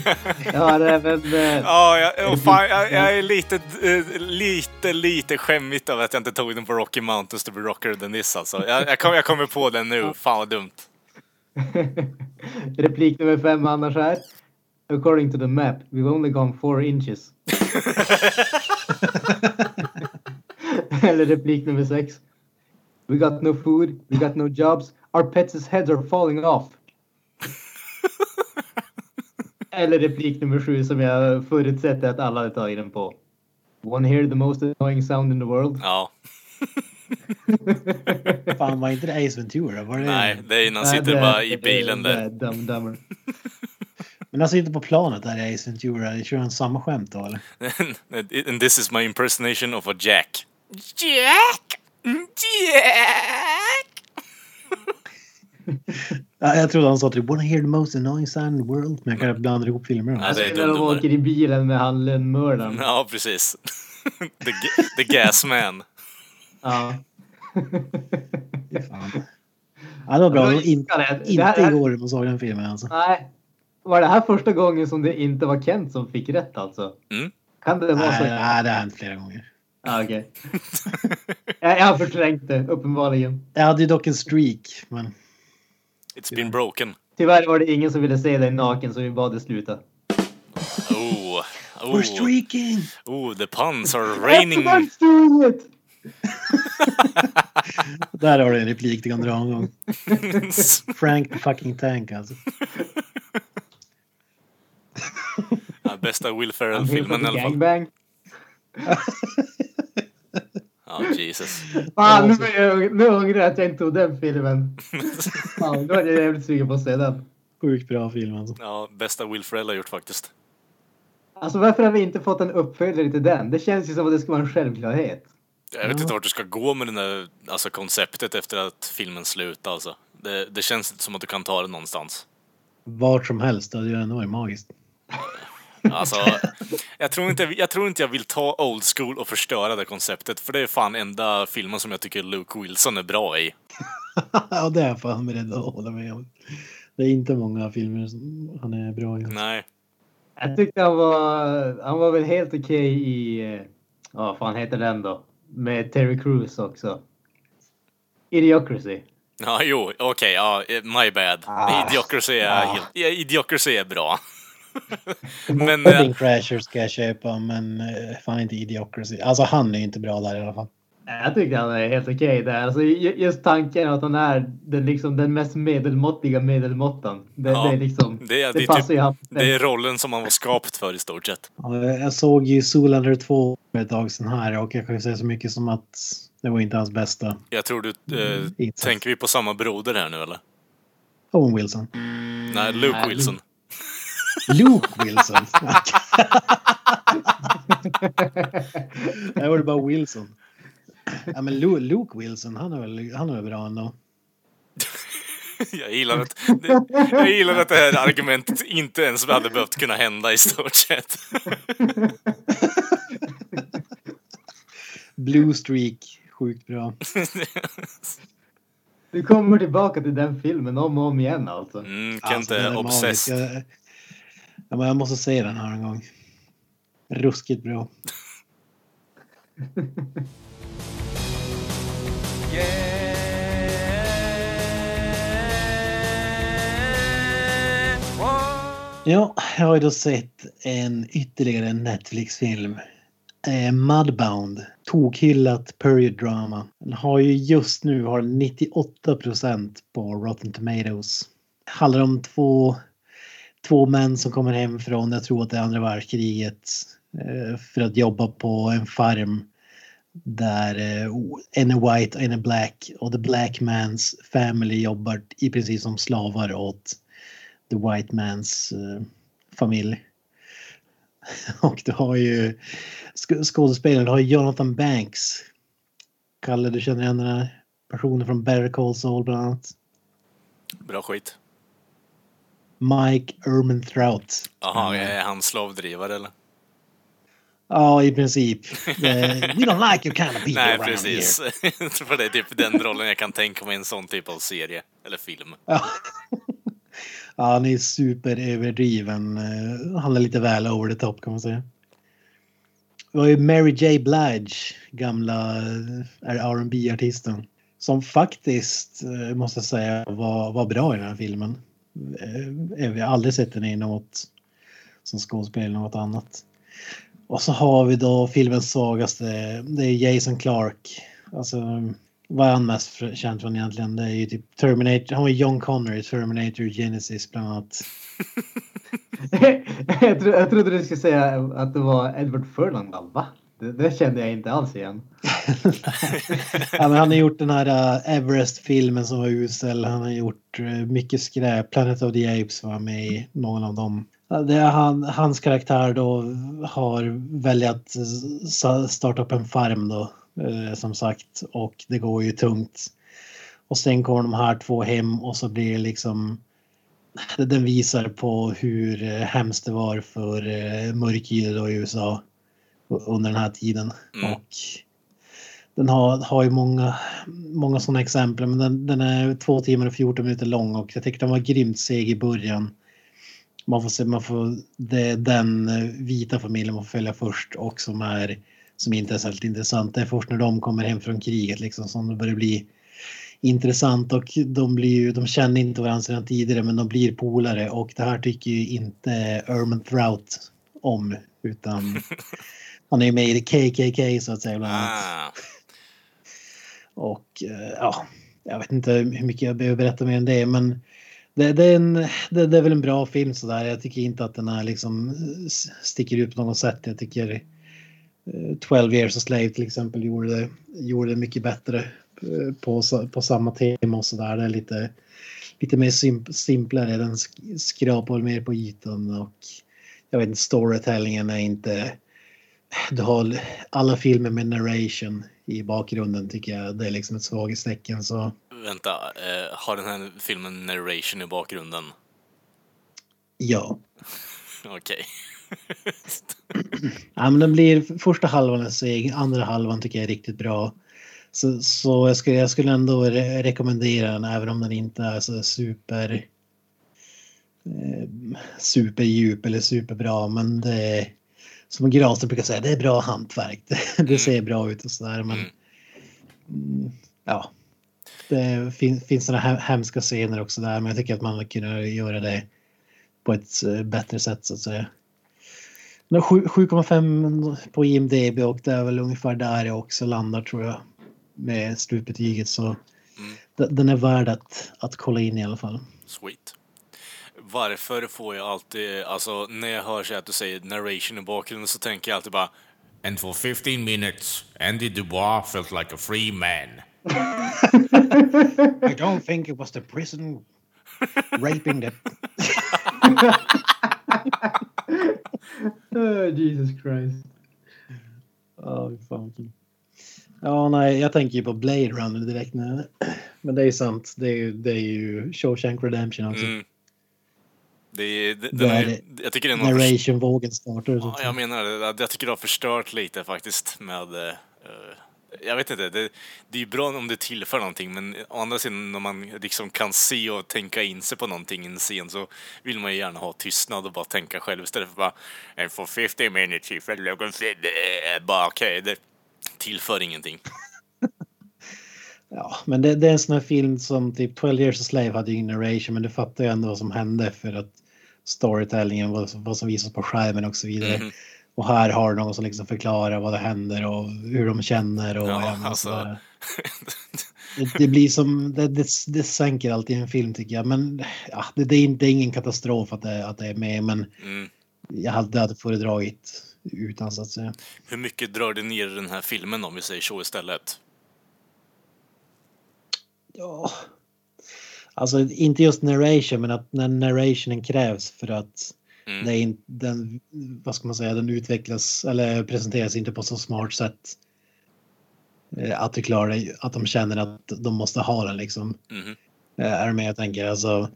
Jag har även... Eh, Ja, jag, oh, fan, jag, jag är lite, eh, lite, lite skämmigt över att jag inte tog den på Rocky Mountains to be rocker than this alltså. Jag, jag, kom, jag kommer på den nu. Fan vad dumt. (laughs) replik nummer fem annars här. According to the map, we've only gone four inches. Eller replik nummer sex. We got no food, we got no jobs, our pets' heads are falling off. (laughs) Eller replik nummer sju som jag förutsätter att alla hade tagit den på. Wanna hear the most annoying sound in the world? Ja, (laughs) Fan, var inte det Ace Ventura? Var det... nej, det är när han sitter bara i bilen det är där. Dumb and Dumber. (laughs) Men alltså inte på planet där är Ace Ventura. Kör han samma skämt då eller? And this is my impersonation of a Jack. Jack! Jack! (laughs) Ja, jag trodde han sa typ wanna hear the most annoying sound in the world. Men jag kan blanda ihop filmer. Ja, det är När de åker i bilen med han lönnmördaren. Ja, precis. (laughs) The, the gas man. Ja. (laughs) Fan. Ja, det var bra. Det var in, Det här- inte här- igår man såg den filmen alltså. Nej. Var det här första gången som det inte var Kent som fick rätt alltså? Mm. Kan det vara Nej, så? nej, det har hänt flera gånger. Ah, Okej. (laughs) jag, jag har förträngt det, uppenbarligen. Jag hade ju dock en streak, men It's been broken. Tyvärr var det ingen som ville se dig naken så vi bad det sluta. Oh, we're oh, streaking! oh, the puns are raining. Everyone's doing it! Där har du en replik du kan dra en gång. (laughs) Frank the fucking tank alltså. Ja, bästa Will Ferrell-filmen i alla fall. gangbang. (laughs) Ja, Jesus. Fan, nu, är jag- nu ångrar jag att jag inte tog den filmen. (laughs) Fan, då är jag jävligt sugen på att se den. Sjukt bra film alltså. Ja, bästa Will Ferrell har gjort faktiskt. Alltså varför har vi inte fått en uppföljare till den? Det känns ju som att det ska vara en självklarhet. Jag vet inte vart du ska gå med den där, alltså konceptet efter att filmen slutar alltså. Det, det känns inte som att du kan ta det någonstans. Vart som helst, det hade ju ändå varit magiskt. (laughs) Alltså, jag tror, inte, jag tror inte jag vill ta old school och förstöra det konceptet, för det är fan enda filmen som jag tycker Luke Wilson är bra i. (laughs) ja, det är jag fan beredd att hålla med om. Det är inte många filmer som han är bra i. Nej. Jag tyckte han var, han var väl helt okej i, eh, ja vad fan heter den då? Med Terry Crews också. Idiocracy. Ja, jo, okej, ja, my bad. Ah. Idiocracy är, Ah. Idiocracy är bra. Men, Wedding eh, Crasher ska jag köpa, men eh, fan inte Idiocracy. Alltså han är ju inte bra där i alla fall. Jag tyckte han är helt okej där. Alltså, ju- just tanken att han är den, liksom, den mest medelmåttiga medelmåttan. Det, Ja, det är liksom, det det, det passar typ- han. det är rollen som man var skapt för i stort sett. Ja, Jag såg ju Zoolander 2 för ett tag sedan här och jag kan ju säga så mycket som att det var inte hans bästa. Jag tror du, eh, Insats. tänker vi på samma broder här nu eller? Owen Wilson. Nej, Luke Nej, Wilson. Luke Wilson. Det var det bara Wilson. Ja, men Lu- Luke Wilson, han är väl, han är väl bra ändå. Jag gillar, att, det, jag gillar att det här argumentet inte ens hade behövt kunna hända i stort sett. Blue Streak, sjukt bra. Du kommer tillbaka till den filmen om och om igen alltså. Mm, Alltså, Kent den är är magisk. Jag, ja, men jag måste se den här en gång. Ruskigt bra. Ja, jag har ju då sett en ytterligare Netflix-film. Eh, Mudbound. Tokhyllat period drama. Den har ju just nu har 98% på Rotten Tomatoes. Handlar om två, två män som kommer hem från, jag tror att det är andra världskriget, eh, för att jobba på en farm där eh, en är white och en är black och the black man's family jobbar i princip som slavar åt the white man's eh, familj. (laughs) Och du har ju skådespelaren, du har Jonathan Banks. Kalle, du känner igen den här personen från Better Call Saul bland annat. Bra skit. Mike Ehrmantraut. Jaha, är han slavdrivare eller? Ja, i princip. Det- We don't like your kind of people Nej, around precis. (laughs) För det är typ den rollen jag kan tänka mig i en sån typ av serie eller film. Ja. (laughs) han är superöverdriven. Eh, Han är lite väl over the top kan man säga. Det var ju Mary J Blige, gamla eh, R&B artisten Som faktiskt, eh, måste jag säga, var, var bra i den här filmen. Eh, eh, vi har aldrig sett henne i något som skådespelare eller något annat. Och så har vi då filmens svagaste, det är Jason Clark. Alltså, vad är han mest känd från egentligen? Det är ju typ Terminator, han var John Connor i Terminator Genesis bland annat. (laughs) jag, tro, jag trodde du skulle säga att det var Edward Furlong. Va? Det, det kände jag inte alls igen. (laughs) ja, men han har gjort den här uh, Everest-filmen som var usel. Han har gjort uh, mycket skräp. Planet of the Apes var med i någon av dem. Det är han, hans karaktär då har väljat att starta upp en farm då. eh, som sagt. Och det går ju tungt. Och sen kommer de här två hem och så blir det liksom den visar på hur eh, hemskt det var för eh, mörkhyade i USA under den här tiden. Mm. Och den har, har ju många, många sådana exempel men den, den är två timmar och 14 minuter lång och jag tycker den var grymt seg i början. Man får se, man får, det är den eh, vita familjen man får följa först och som är som inte är särskilt intressant. Det är först när de kommer hem från kriget liksom som det börjar bli intressant och de blir ju, de känner inte varandra sedan tidigare men de blir polare och det här tycker ju inte Erman Trout om utan (laughs) han är ju med i KKK så att säga bland annat. Ah, Och eh, ja, jag vet inte hur mycket jag behöver berätta mer än det men det, det, är en, det, det är väl en bra film sådär. Jag tycker inte att den är liksom eh, sticker ut på något sätt. Jag tycker eh, 12 years a slave till exempel gjorde det, gjorde det mycket bättre eh, på, på samma tema och sådär. Det är lite, lite mer simp, simplare. Den sk- skrapar mer på ytan och jag vet inte, storytellingen är inte du har alla filmer med narration i bakgrunden tycker jag det är liksom ett svaghetstecken så vänta, eh, har den här filmen narration i bakgrunden? ja. (laughs) Okej. ja men den blir första halvan är seg, andra halvan tycker jag är riktigt bra. Så, så jag, skulle, jag skulle ändå re rekommendera den även om den inte är så super eh, superdjup eller superbra men det som Granström brukar säga, det är bra hantverk. (laughs) Det, det ser bra ut och sådär men Mm. mm, ja. Det fin, finns sådana här hemska scener också där men jag tycker att man kunde göra det på ett eh, bättre sätt så att säga. Men sju- 7,5 på IMDB och det är väl ungefär där jag också landar tror jag. Med slutbetyget så Mm. den är värd att, att kolla in i alla fall. Sweet. Varför får jag alltid, alltså när jag hör så att du säger narration i bakgrunden så tänker jag alltid bara And for 15 minutes, Andy Dubois felt like a free man. I don't think it was the prison raping that... (laughs) Oh, Jesus Christ. Fan. Ja, nej, jag tänker ju på Blade Runner direkt när, men det är sant. Det är ju, det är ju Shawshank Redemption också. Mm. Det är, det, den är, jag tycker den Narration-vågen startar. Ja, jag menar det. Jag tycker det har förstört lite faktiskt med... eh, jag vet inte, det, det är ju bra om det tillför någonting men å andra sidan när man liksom kan se och tänka in sig på någonting i en scen så vill man ju gärna ha tystnad och bara tänka själv istället för bara And for 50 minutes if I look det bara okej, det tillför ingenting. (laughs) Ja, men det, det är en sån här film som typ 12 years a slave hade ju narration men du fattar ju ändå vad som hände för att storytellingen, vad, som- vad som visas på skärmen och så vidare. Mhm. Och här har du någon som liksom förklarar vad det händer och hur de känner och Ja, men alltså. (laughs) Det, det blir som, det, det, det sänker alltid en film tycker jag. Men ja, det, det, är inte, det är ingen katastrof att det, att det är med men Mm. jag hade, hade föredragit utan så att säga. Hur mycket drar det ner den här filmen om vi säger så istället? Ja. Alltså inte just narration men att när narrationen krävs för att Mm. det inte den, vad ska man säga, den utvecklas eller presenteras inte på så smart sätt. Eh, Att du klarar det, att de känner att de måste ha den liksom. Eh, Är du med jag tänker? Alltså,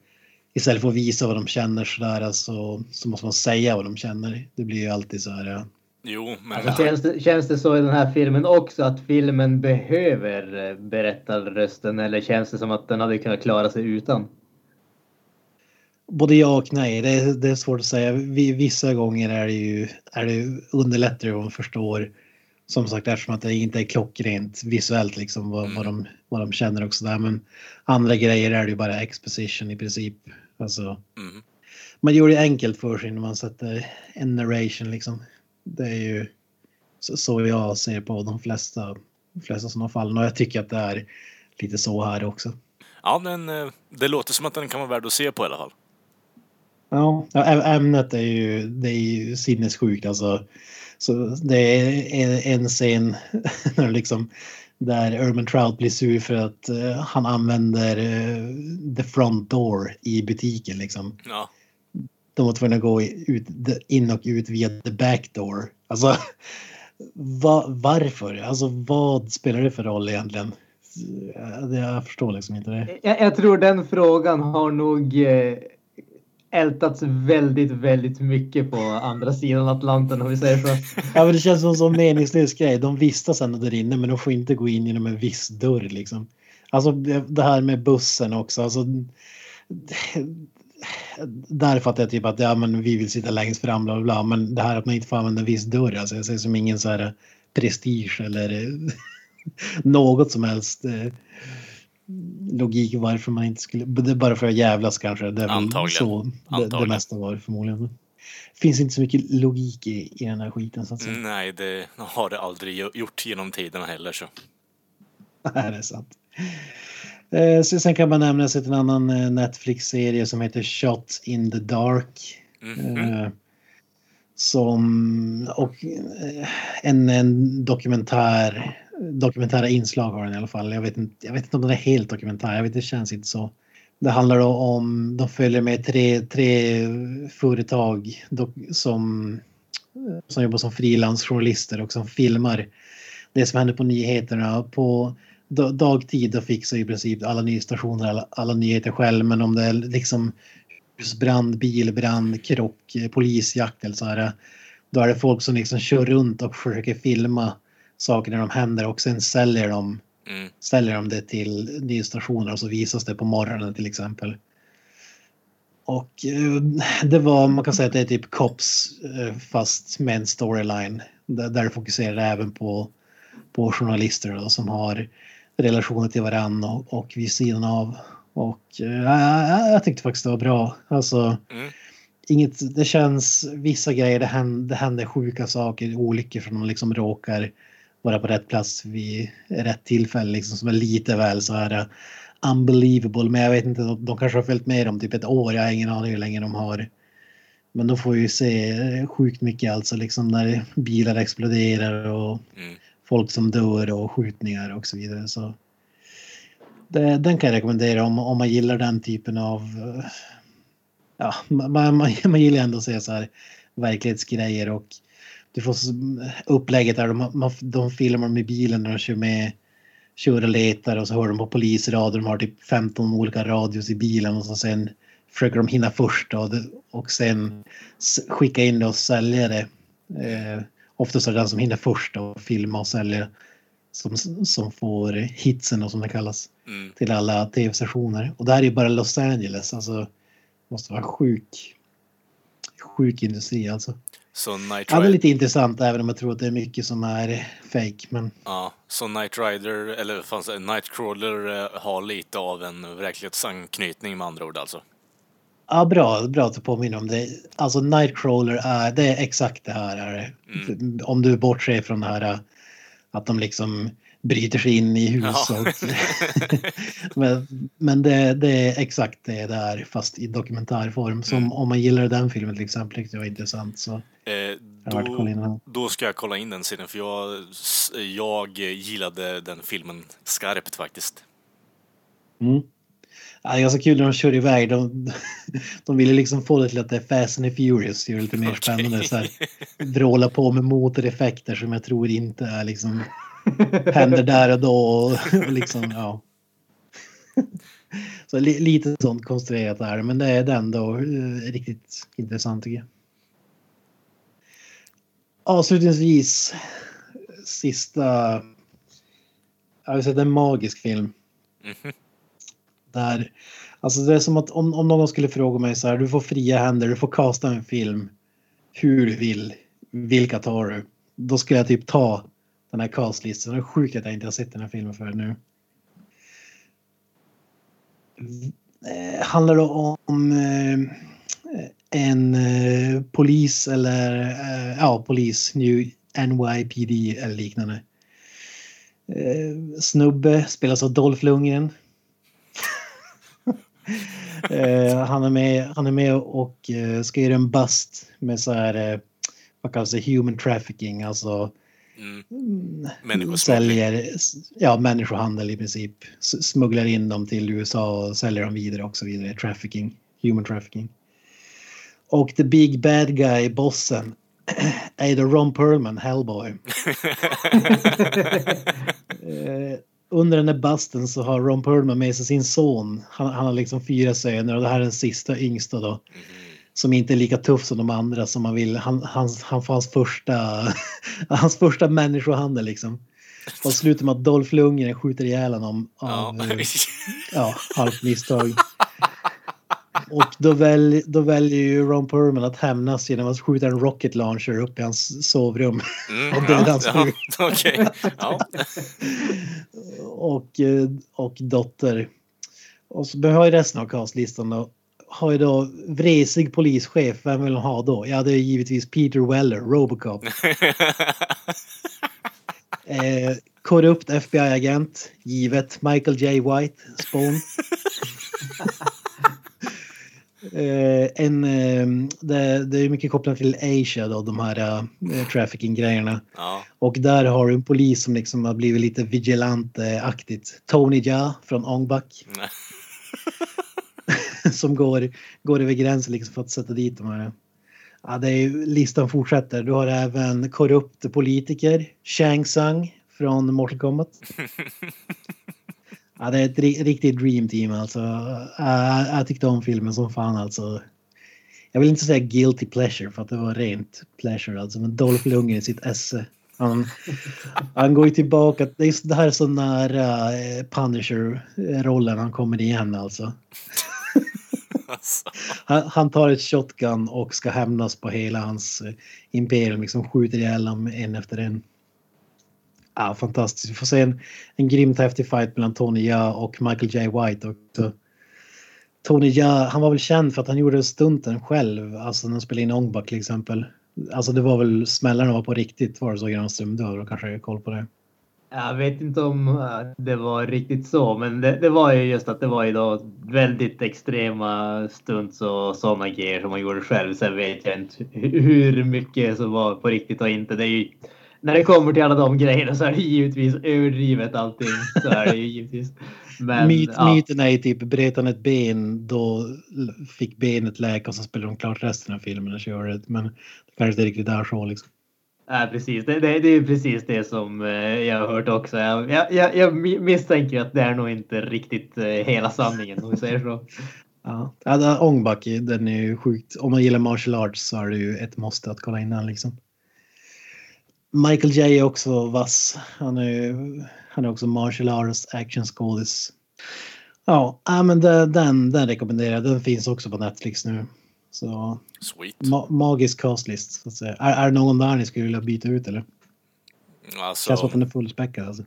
istället för att visa vad de känner sådär alltså, så måste man säga vad de känner. Det blir ju alltid så här. ja. Jo, men... Alltså, känns, det, känns det så i den här filmen också att filmen behöver eh, berättarrösten eller känns det som att den hade kunnat klara sig utan? Både ja och nej. Det är, det är svårt att säga. Vi, vissa gånger är det ju är det underlättare om man förstår. Som sagt eftersom att det inte är klockrent visuellt liksom vad, vad, de, vad de känner och sådär. Men andra grejer är det ju bara exposition i princip. Alltså, Mhm. man gör det enkelt för sig när man sätter en narration liksom. Det är ju så, jag ser på de flesta, de flesta sådana fall. Och jag tycker att det är lite så här också. Ja, men eh, det låter som att den kan vara värd att se på i alla fall. Ja, ämnet är ju, det är ju sinnessjukt alltså. Så det är en- en scen (laughs) när liksom där Urban Trout blir sur för att eh, han använder eh, the front door i butiken liksom. Ja. De var tvungna att gå ut, in och ut via the back door. Alltså va, varför? Alltså vad spelar det för roll egentligen? Jag, jag förstår liksom inte det. Jag, jag tror den frågan har nog eh, ältats väldigt, väldigt mycket på andra sidan Atlanten om vi säger så. (laughs) Ja, men det känns som en sån meningslös grej. De vistas ändå där inne men de får inte gå in genom en viss dörr liksom. Alltså det här med bussen också. Alltså, där fattar jag typ att ja, men vi vill sitta längst fram bla bla bla. Men det här att man inte får använda en viss dörr. Alltså jag ser som ingen så här prestige eller eh, (laughs) något som helst eh, logik varför man inte skulle. Det är bara för att jävlas kanske. Det är Antagligen. så det, det Antagligen. mesta var förmodligen. Det finns inte så mycket logik i, i den här skiten så att säga. Nej, det har det aldrig gjort genom tiderna heller så. (laughs) Nej, det är sant. Eh, sen kan man nämna sig till en annan eh, Netflix-serie som heter Shot in the Dark. Mhm. Eh, som och eh, en, en dokumentär dokumentära inslag har den i alla fall. Jag vet inte, jag vet inte om den är helt dokumentär. Jag vet, det känns inte så. Det handlar då om, de följer med tre, tre företag dok, som, som jobbar som frilansjournalister och som filmar det som händer på nyheterna. På dagtid då fixar i princip alla nyhetsstationer alla, alla nyheter själv men om det är liksom husbrand, bilbrand, krock, eh, polisjakt eller så här. Då är det folk som liksom kör runt och försöker filma saker när de händer och sen säljer de, Mm. säljer de det till nyhetsstationer och så visas det på morgonen till exempel. Och eh, det var, man kan säga att det är typ Cops eh, fast med en storyline. Där, där det fokuserar även på, på journalister då, som har relationer till varandra och, och vid sidan av. Och eh, jag, tyckte faktiskt det var bra. Alltså, Mm. inget, det känns, vissa grejer, det händer, det händer sjuka saker, olyckor som de liksom råkar vara på rätt plats vid rätt tillfälle, liksom som är lite väl så här uh, unbelievable. Men jag vet inte, de, de kanske har följt med dem typ ett år, jag har ingen aning hur länge de har. Men de får ju se eh, sjukt mycket alltså, liksom när bilar exploderar och Mm folk som dör och skjutningar och så vidare. Så det, den kan jag rekommendera om, om man gillar den typen av... Ja, man, man, (laughs) man gillar ändå att se så här verklighetsgrejer och du får upplägget där de, man, de filmar med bilen när de kör med, kör och letar och så hör de på polisradio. De har typ 15 olika radios i bilen och så sen försöker de hinna först och, och sen skicka in det och sälja det. Eh, oftast är det den som hinner först och filma och sälja som, som får hitsen och som det kallas Mm. till alla tv-stationer. Och det här är bara Los Angeles. Alltså, måste vara sjuk, sjuk industri alltså. Så Night Ja, det är Rider, lite intressant även om jag tror att det är mycket som är fake. Men ja, så Night Rider, eller vad fan säger jag, Nightcrawler eh, har lite av en verklighetsanknytning med andra ord alltså. Ja, bra, bra att du påminner om det. Alltså Nightcrawler är, det är exakt det här. Är det. Om du bortser från det här att de liksom bryter sig in i hus. Ja. Och, (laughs) men men det, det är exakt det där fast i dokumentärform. Som Mm. om man gillar den filmen till exempel, tyckte jag var intressant. Så Eh, då, då ska jag kolla in den sidan för jag, jag gillade den filmen skarpt faktiskt. Mm. Ja, det är ganska kul när de kör iväg. De, (laughs) de ville liksom få det till att det är Fast and Furious. Det är lite mer Okej. spännande. Så här, vråla på med motoreffekter som jag tror inte är liksom (laughs) händer där och då. Och, och liksom, ja. Så li, lite sånt konstruerat är det. Men det är ändå eh, riktigt intressant tycker jag. Avslutningsvis sista. Jag vill säga det är en magisk film. Mhm. Där, alltså det är som att om, om någon skulle fråga mig så här, du får fria händer, du får kasta en film hur du vill, vilka tar du? Då skulle jag typ ta den här castlistan. Det är sjukt att jag inte har sett den här filmen förrän nu. Eh, handlar det om eh, en eh, polis eller ja, polis, New NYPD eller liknande. Snubbe spelas av Dolph Lundgren. (laughs) eh, han, är med, han är med och eh, ska göra en bust med så här, eh, vad kallas det, human trafficking, alltså Mm. mm, säljer, ja människohandel i princip, smugglar in dem till USA och säljer dem vidare och så vidare, trafficking, human trafficking. Och the big bad guy, bossen, (clears throat) är då Ron Perlman, Hellboy. (laughs) Under den här busten så har Ron Perlman med sig sin son. Han, han har liksom fyra söner och det här är den sista yngsta då. Som inte är lika tuff som de andra som man vill. Han, hans, han får hans första, (laughs) hans första människohandel liksom. Och slutar med att Dolph Lundgren skjuter ihjäl honom Ja. av eh, ja, halvt misstag. (laughs) Och då, väl, då väljer ju Ron Perlman att hämnas genom att skjuta en rocket launcher upp i hans sovrum. Mm, Och döda hans fru. (laughs) Okej. Ja. och, eh, och dotter. Och så behöver jag resten av castlistan då. Har ju då vresig polischef, vem vill de ha då? Ja, det är givetvis Peter Weller, Robocop. (laughs) Eh, korrupt FBI-agent, givet Michael J. White, Spawn. (laughs) eh, en, eh, det, det är mycket kopplat till Asia då, de här eh, trafficking-grejerna. ja. Och där har du en polis som liksom har blivit lite vigilante-aktigt. Tony Ja från Ångbak. (laughs) som går, går över gränsen liksom för att sätta dit de här. Ja, det är, listan fortsätter. Du har även korrupt politiker. Shang Tsung från Mortal Kombat. (laughs) Ja, det är ett riktigt dream team alltså. Jag, jag tyckte om filmen som fan alltså. Jag vill inte säga guilty pleasure för att det var rent pleasure alltså. Men Dolph Lundgren i sitt esse. Han, han går ju tillbaka. Det, är, det här är så nära eh, Punisher-rollen han kommer igen alltså. Han, han tar ett shotgun och ska hämnas på hela hans eh, imperium. Liksom skjuter ihjäl dem en efter en. Ja, fantastiskt. Vi får se en, en grymt häftig fight mellan Tony Jaa och Michael J. White också. Tony Jaa, han var väl känd för att han gjorde stunten själv. Alltså när han spelade in Ong till exempel. Alltså det var väl smällarna var på riktigt var det så Granström? Du har väl kanske koll på det? Jag vet inte om äh, det var riktigt så, men det, det var ju just att det var ju då väldigt extrema stunts och sådana grejer som man gjorde själv. Sen vet jag inte hur mycket som var på riktigt och inte. Det är ju, när det kommer till alla de grejerna så är det givetvis överdrivet allting. Så är det ju givetvis. Men, Myt, ja. Myten är ju typ, bröt han ett ben då fick benet läka och så spelade de klart resten av filmen och körde. Men det kanske inte riktigt är så liksom. Ja, precis. Det, det, det är precis det som eh, jag har hört också. Jag, jag, jag, jag misstänker att det är nog inte riktigt eh, hela sanningen om vi säger så. Ja, ja Ångbacke, den är ju sjukt. Om man gillar martial arts så är det ju ett måste att kolla in den liksom. Michael J är också vass. Han är, han är också martial arts action skådis. Ja, men den, den rekommenderar jag. Den finns också på Netflix nu. Så Sweet. ma magisk castlist så att säga. Är, är det någon där ni skulle vilja byta ut eller? Alltså, Känns som att den är fullspäckad alltså.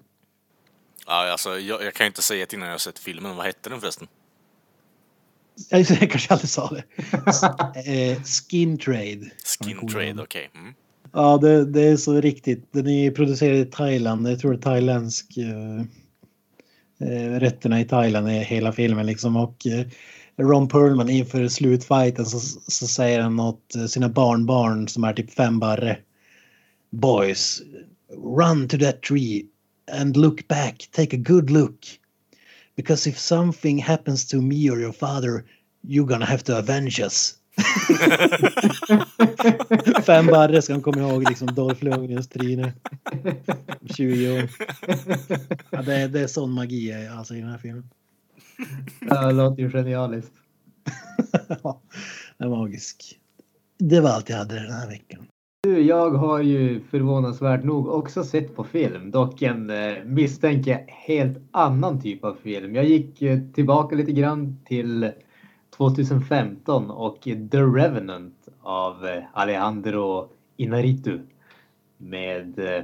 ja, alltså, jag, jag kan inte säga det innan jag sett filmen. Vad hette den förresten? Jag, (laughs) jag kanske aldrig sa det. (laughs) eh, skin Trade. Skin Trade, okej. Okay. Mm. Ja, det, det, är så riktigt. Den är producerad i Thailand. Jag tror det är thailändsk. Eh, eh, rätterna i Thailand är hela filmen liksom. Och eh, Ron Perlman inför slutfighten så, så säger han åt sina barnbarn som är typ fem barre. Boys, run to that tree and look back. Take a good look. Because if something happens to me or your father, you're gonna have to avenge us. (laughs) Fem barre ska han komma ihåg liksom Dolph Lundgrens tryne. 20 år. Ja, det, är, det är sån magi alltså, i den här filmen. Det låter ju genialiskt. (laughs) ja, det är magisk. Det var allt jag hade den här veckan. Du, jag har ju förvånansvärt nog också sett på film, dock en eh, misstänker helt annan typ av film. Jag gick eh, tillbaka lite grann till 2015 och The Revenant av eh, Alejandro Inarritu med eh,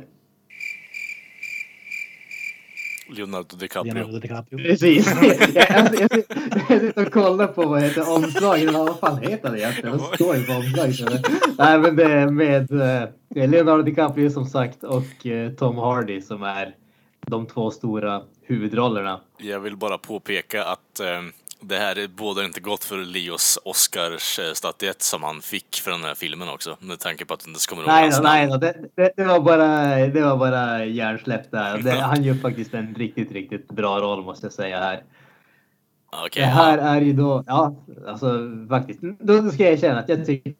Leonardo DiCaprio. Leonardo DiCaprio. Precis. (laughs) jag, sitter och kollar på vad heter omslaget. Vad fan heter det egentligen? Vad står det på omslaget? Nej, men det är med eh, Leonardo DiCaprio som sagt och Tom Hardy som är de två stora huvudrollerna. Jag vill bara påpeka att eh, det här bådar inte gott för Leos Oscars-statyett som han fick för den här filmen också. Med tanke på att den kommer Nej, då, nej då. Det, det, det, var bara, det var bara hjärnsläpp där. (laughs) Det, han gör faktiskt en riktigt, riktigt bra roll måste jag säga här. Okay, det här ja. är ju då, ja, alltså faktiskt. Då ska jag erkänna att jag tycker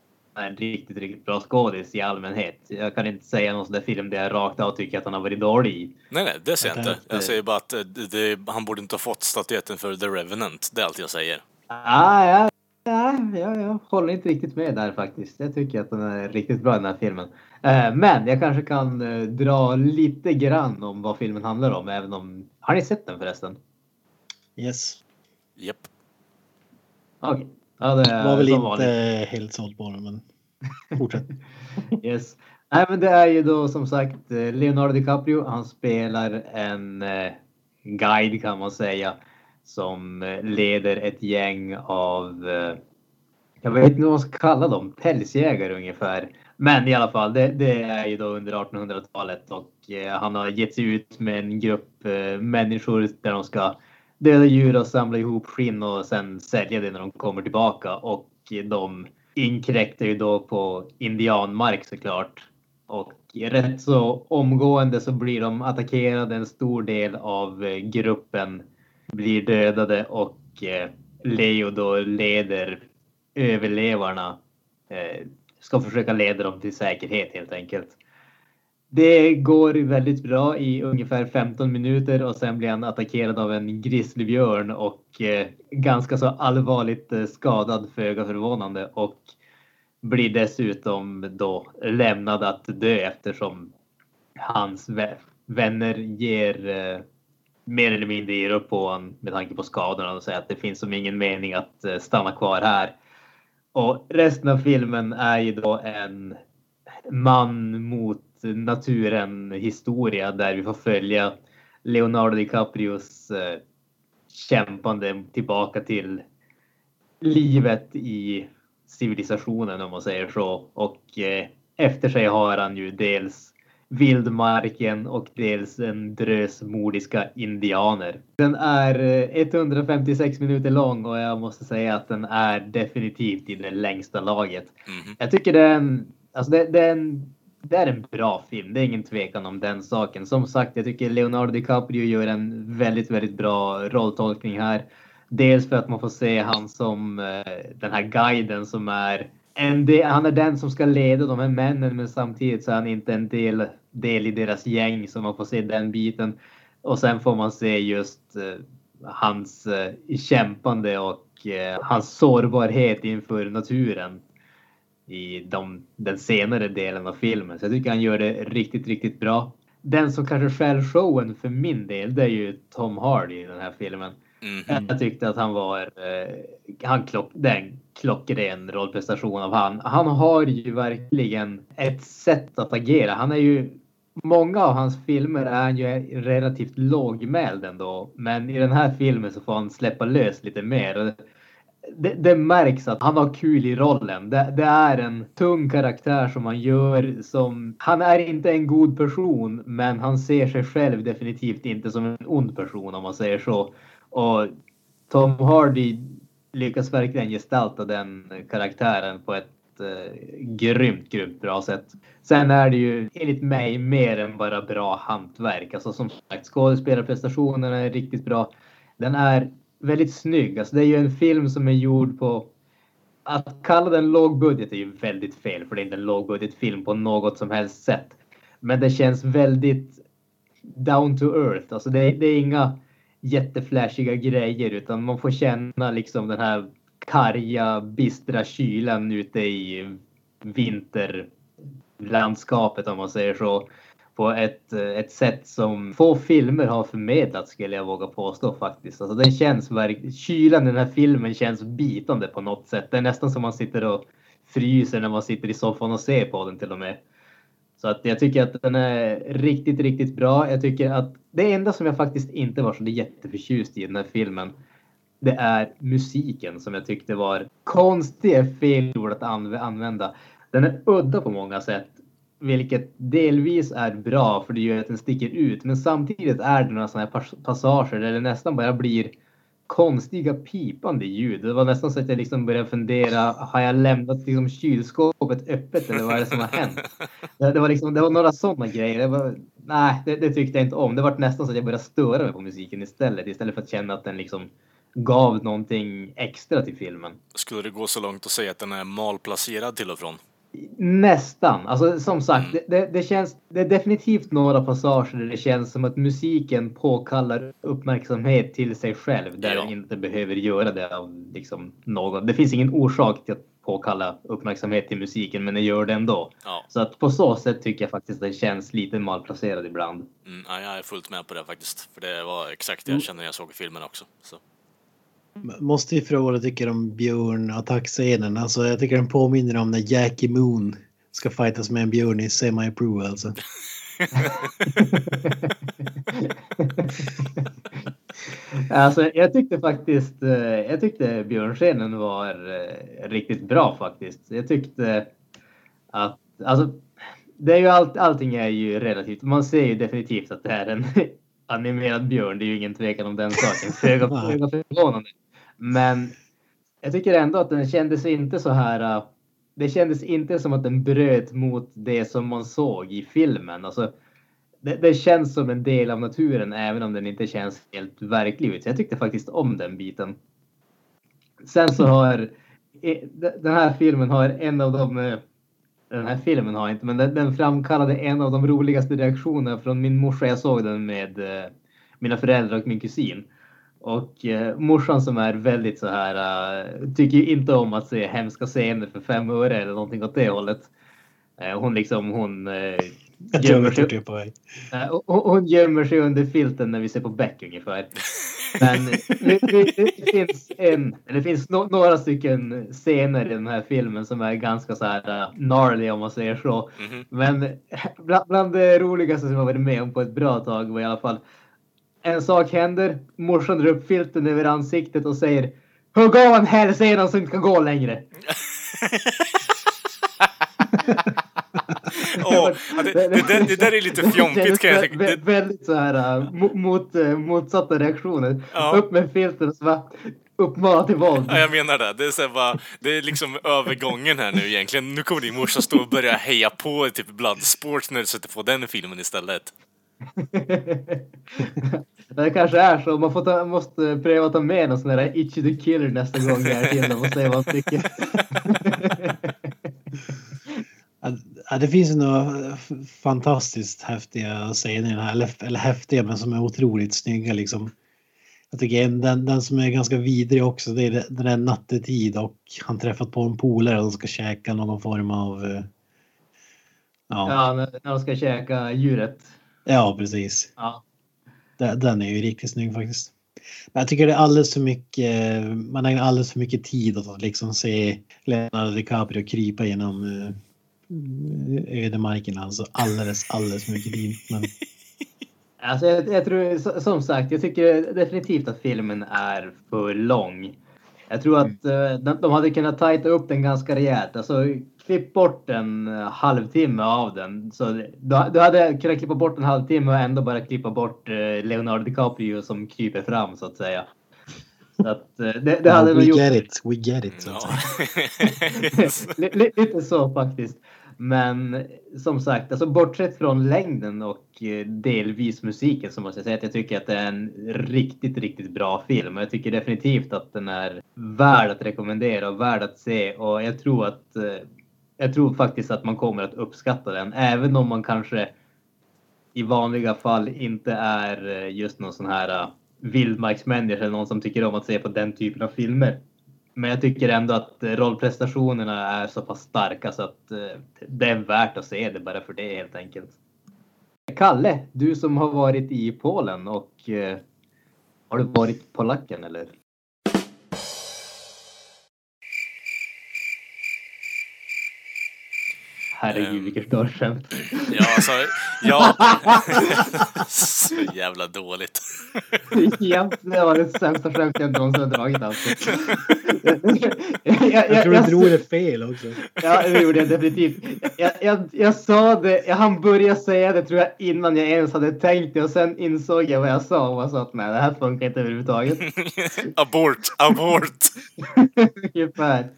en riktigt, riktigt bra skådis i allmänhet. Jag kan inte säga någon sån där film där jag rakt av tycker att han har varit dålig i. Nej, nej, det säger jag inte. Jag säger bara att det, det, han borde inte ha fått statyetten för The Revenant. Det är allt jag säger. Ah, ja, ja, ja, jag håller inte riktigt med där faktiskt. Jag tycker att den är riktigt bra den här filmen. Eh, men jag kanske kan eh, dra lite grann om vad filmen handlar om, även om... Har ni sett den förresten? Yes. Japp. Yep. Okej. Okay. Ja, det var väl inte vanligt. helt såld på den, men fortsätt. (laughs) yes. Nej, men det är ju då som sagt eh, Leonardo DiCaprio. Han spelar en eh, guide kan man säga som eh, leder ett gäng av, eh, jag vet inte vad man ska kalla dem, pälsjägare ungefär. Men i alla fall, det, det är ju då under 1800-talet och eh, han har gett sig ut med en grupp eh, människor där de ska döda djur och samla ihop skinn och sen sälja det när de kommer tillbaka. Och de inkräktar ju då på indianmark såklart. Och rätt så omgående så blir de attackerade. En stor del av eh, gruppen blir dödade och eh, Leo då leder överlevarna. Eh, ska försöka leda dem till säkerhet helt enkelt. Det går väldigt bra i ungefär 15 minuter och sen blir han attackerad av en grizzlybjörn och eh, ganska så allvarligt eh, skadad föga förvånande och blir dessutom då lämnad att dö eftersom hans vänner ger eh, mer eller mindre ger upp på honom med tanke på skadorna och säger att det finns som ingen mening att eh, stanna kvar här. Och resten av filmen är ju då en man mot naturen historia där vi får följa Leonardo DiCaprios eh, kämpande tillbaka till livet i civilisationen om man säger så. Och eh, efter sig har han ju dels vildmarken och dels en drös mordiska indianer. Den är 156 eh, minuter lång och jag måste säga att den är definitivt i det längsta laget. Mm. Jag tycker den, alltså det, den det är en bra film. Det är ingen tvekan om den saken. Som sagt, jag tycker Leonardo DiCaprio gör en väldigt, väldigt bra rolltolkning här. Dels för att man får se han som eh, den här guiden som är en del, han är den som ska leda de här männen men samtidigt så är han inte en del, del i deras gäng så man får se den biten. Och sen får man se just eh, hans eh, kämpande och eh, hans sårbarhet inför naturen i de, den senare delen av filmen. Så jag tycker han gör det riktigt, riktigt bra. Den som kanske stjäl showen för min del, det är ju Tom Hardy i den här filmen. Mhm. Jag tyckte att han var eh, han klock, det är en klockren rollprestation av han. Han har ju verkligen ett sätt att agera. Han är ju Många av hans filmer är han ju relativt lågmäld ändå, men i den här filmen så får han släppa lös lite mer. Det, det märks att han har kul i rollen. Det, det, är en tung karaktär som han gör som... Han är inte en god person, men han ser sig själv definitivt inte som en ond person om man säger så. Och Tom Hardy lyckas verkligen gestalta den karaktären på ett eh, grymt, grymt bra sätt. Sen är det ju enligt mig mer än bara bra hantverk. Alltså som sagt, skådespelarprestationerna är riktigt bra. Den är väldigt snygg. Alltså det är ju en film som är gjord på att kalla den lågbudget är ju väldigt fel för det är inte en lågbudgetfilm på något som helst sätt. Men det känns väldigt down to earth. Alltså det, det är inga jätteflashiga grejer utan man får känna liksom den här karga, bistra kylan ute i vinterlandskapet om man säger så. På ett, ett sätt som få filmer har förmedlat skulle jag våga påstå faktiskt. Alltså den känns verkligen, kylan i den här filmen känns bitande på något sätt. Det är nästan som man sitter och fryser när man sitter i soffan och ser på den till och med. Så att jag tycker att den är riktigt, riktigt bra. Jag tycker att det enda som jag faktiskt inte var så jätteförtjust i den här filmen, det är musiken som jag tyckte var konstiga fel ord att använda. Den är udda på många sätt, vilket delvis är bra för det gör att den sticker ut. Men samtidigt är det några sådana här passager där det nästan bara blir konstiga pipande ljud. Det var nästan så att jag liksom började fundera, har jag lämnat liksom kylskåpet öppet eller vad är det som har hänt? Det, var, liksom, det var några sådana grejer. Det var, nej, det, det, tyckte jag inte om. Det var nästan så att jag började störa mig på musiken istället. Istället för att känna att den liksom gav någonting extra till filmen. Skulle det gå så långt att säga att den är malplacerad till och från? Nästan. Alltså som sagt, mm. det, det, känns, det är definitivt några passager där det känns som att musiken påkallar uppmärksamhet till sig själv där ja. den inte behöver göra det av liksom någon. Det finns ingen orsak till att påkalla uppmärksamhet till musiken, men det gör det ändå. Ja. Så att på så sätt tycker jag faktiskt att den känns lite malplacerad ibland. Mm, ja, jag är fullt med på det faktiskt, för det var exakt det jag kände när jag såg filmen också. Så. Måste ju fråga vad du tycker om björn attackscenen. Alltså jag tycker den påminner om när Jackie Moon ska fightas med en björn i semi-pro alltså. (laughs) alltså jag tyckte faktiskt, eh, jag tyckte björnscenen var eh, riktigt bra faktiskt. Jag tyckte att, alltså det är ju allt, allting är ju relativt. Man ser ju definitivt att det är en (laughs) animerad björn. Det är ju ingen tvekan om den saken. (laughs) Föga förvånande. Men jag tycker ändå att den kändes inte så här. Uh, det kändes inte som att den bröt mot det som man såg i filmen. Alltså, det, det, känns som en del av naturen även om den inte känns helt verklig ut. Så jag tyckte faktiskt om den biten. Sen så (laughs) har den här filmen har en av de eh, den här filmen har inte, men den, framkallade en av de roligaste reaktionerna från min morsa. Jag såg den med eh, mina föräldrar och min kusin. Och eh, morsan som är väldigt så här, uh, tycker inte om att se hemska scener för fem öre eller någonting åt det hållet. Uh, hon liksom, hon uh, gömmer, sig, uh, hon gömmer sig under filten när vi ser på Beck ungefär. Men det, det, det, finns en, det finns no, några stycken scener i den här filmen som är ganska så här uh, gnarly om man säger så. Mm -hmm. Men bland, bland det roligaste som jag varit med om på ett bra tag var i alla fall en sak händer. Morsan drar upp filten över ansiktet och säger Hugg av en hälsena så inte kan gå längre. oh, det, det, det, det, där är lite fjompigt kan jag tycka. Väldigt så här uh, mot, uh, motsatta reaktioner. Ja. Upp med filten och så bara uppmana till våld. Ja, jag menar det. Det är, så bara, det är liksom övergången här nu egentligen. Nu kommer din morsa stå och börja heja på typ Bloodsport när du sätter på den filmen istället. (laughs) det kanske är så. Man får ta, måste pröva att ta med någon sån där Itchy the Killer nästa gång jag är till och se vad han tycker. (laughs) Ja, det finns några fantastiskt häftiga scener här, eller, eller häftiga men som är otroligt snygga liksom. Jag tycker den, den som är ganska vidrig också det är den där nattetid och han träffat på en polare och ska käka någon form av... eh, Ja, Ja, när de ska käka djuret. Ja precis. Ja. Den, är ju riktigt snygg faktiskt. Men jag tycker det är alldeles för mycket, man ägnar alldeles för mycket tid åt att liksom se Leonardo DiCaprio krypa genom uh, ödemarken. Alltså alldeles, alldeles för mycket tid. Men (laughs) Alltså, jag, jag tror, som sagt, jag tycker definitivt att filmen är för lång. Jag tror att eh, de, de hade kunnat tajta upp den ganska rejält. Alltså, klipp bort en eh, halvtimme av den. Så du, du hade kunnat klippa bort en halvtimme och ändå bara klippa bort eh, Leonardo DiCaprio som kryper fram så att säga. Så att, eh, det, det hade we gjort... get it, we get it. Så (laughs) Lite så faktiskt. Men som sagt, alltså bortsett från längden och delvis musiken så måste jag säga att jag tycker att det är en riktigt, riktigt bra film. Och Jag tycker definitivt att den är värd att rekommendera och värd att se. Och jag tror att jag tror faktiskt att man kommer att uppskatta den, även om man kanske i vanliga fall inte är eh, just någon sån här eh, vildmarksmänniska eller någon som tycker om att se på den typen av filmer. Men jag tycker ändå att eh, rollprestationerna är så pass starka så att det är värt att se det bara för det helt enkelt. Kalle, du som har varit i Polen och har du varit polacken eller? Herregud Ehm. vilket dörrskämt. Ja, alltså, ja. (laughs) Så jävla dåligt. ja, det var det sämsta skämt jag någonsin har dragit alltså. jag, jag, Jag tror du drog det fel också. Ja, det gjorde jag definitivt. Jag, jag, jag sa det, jag hann börja säga det tror jag innan jag ens hade tänkt det och sen insåg jag vad jag sa och sa att nej, det här funkar inte överhuvudtaget. (laughs) abort, abort. (laughs) Ungefär.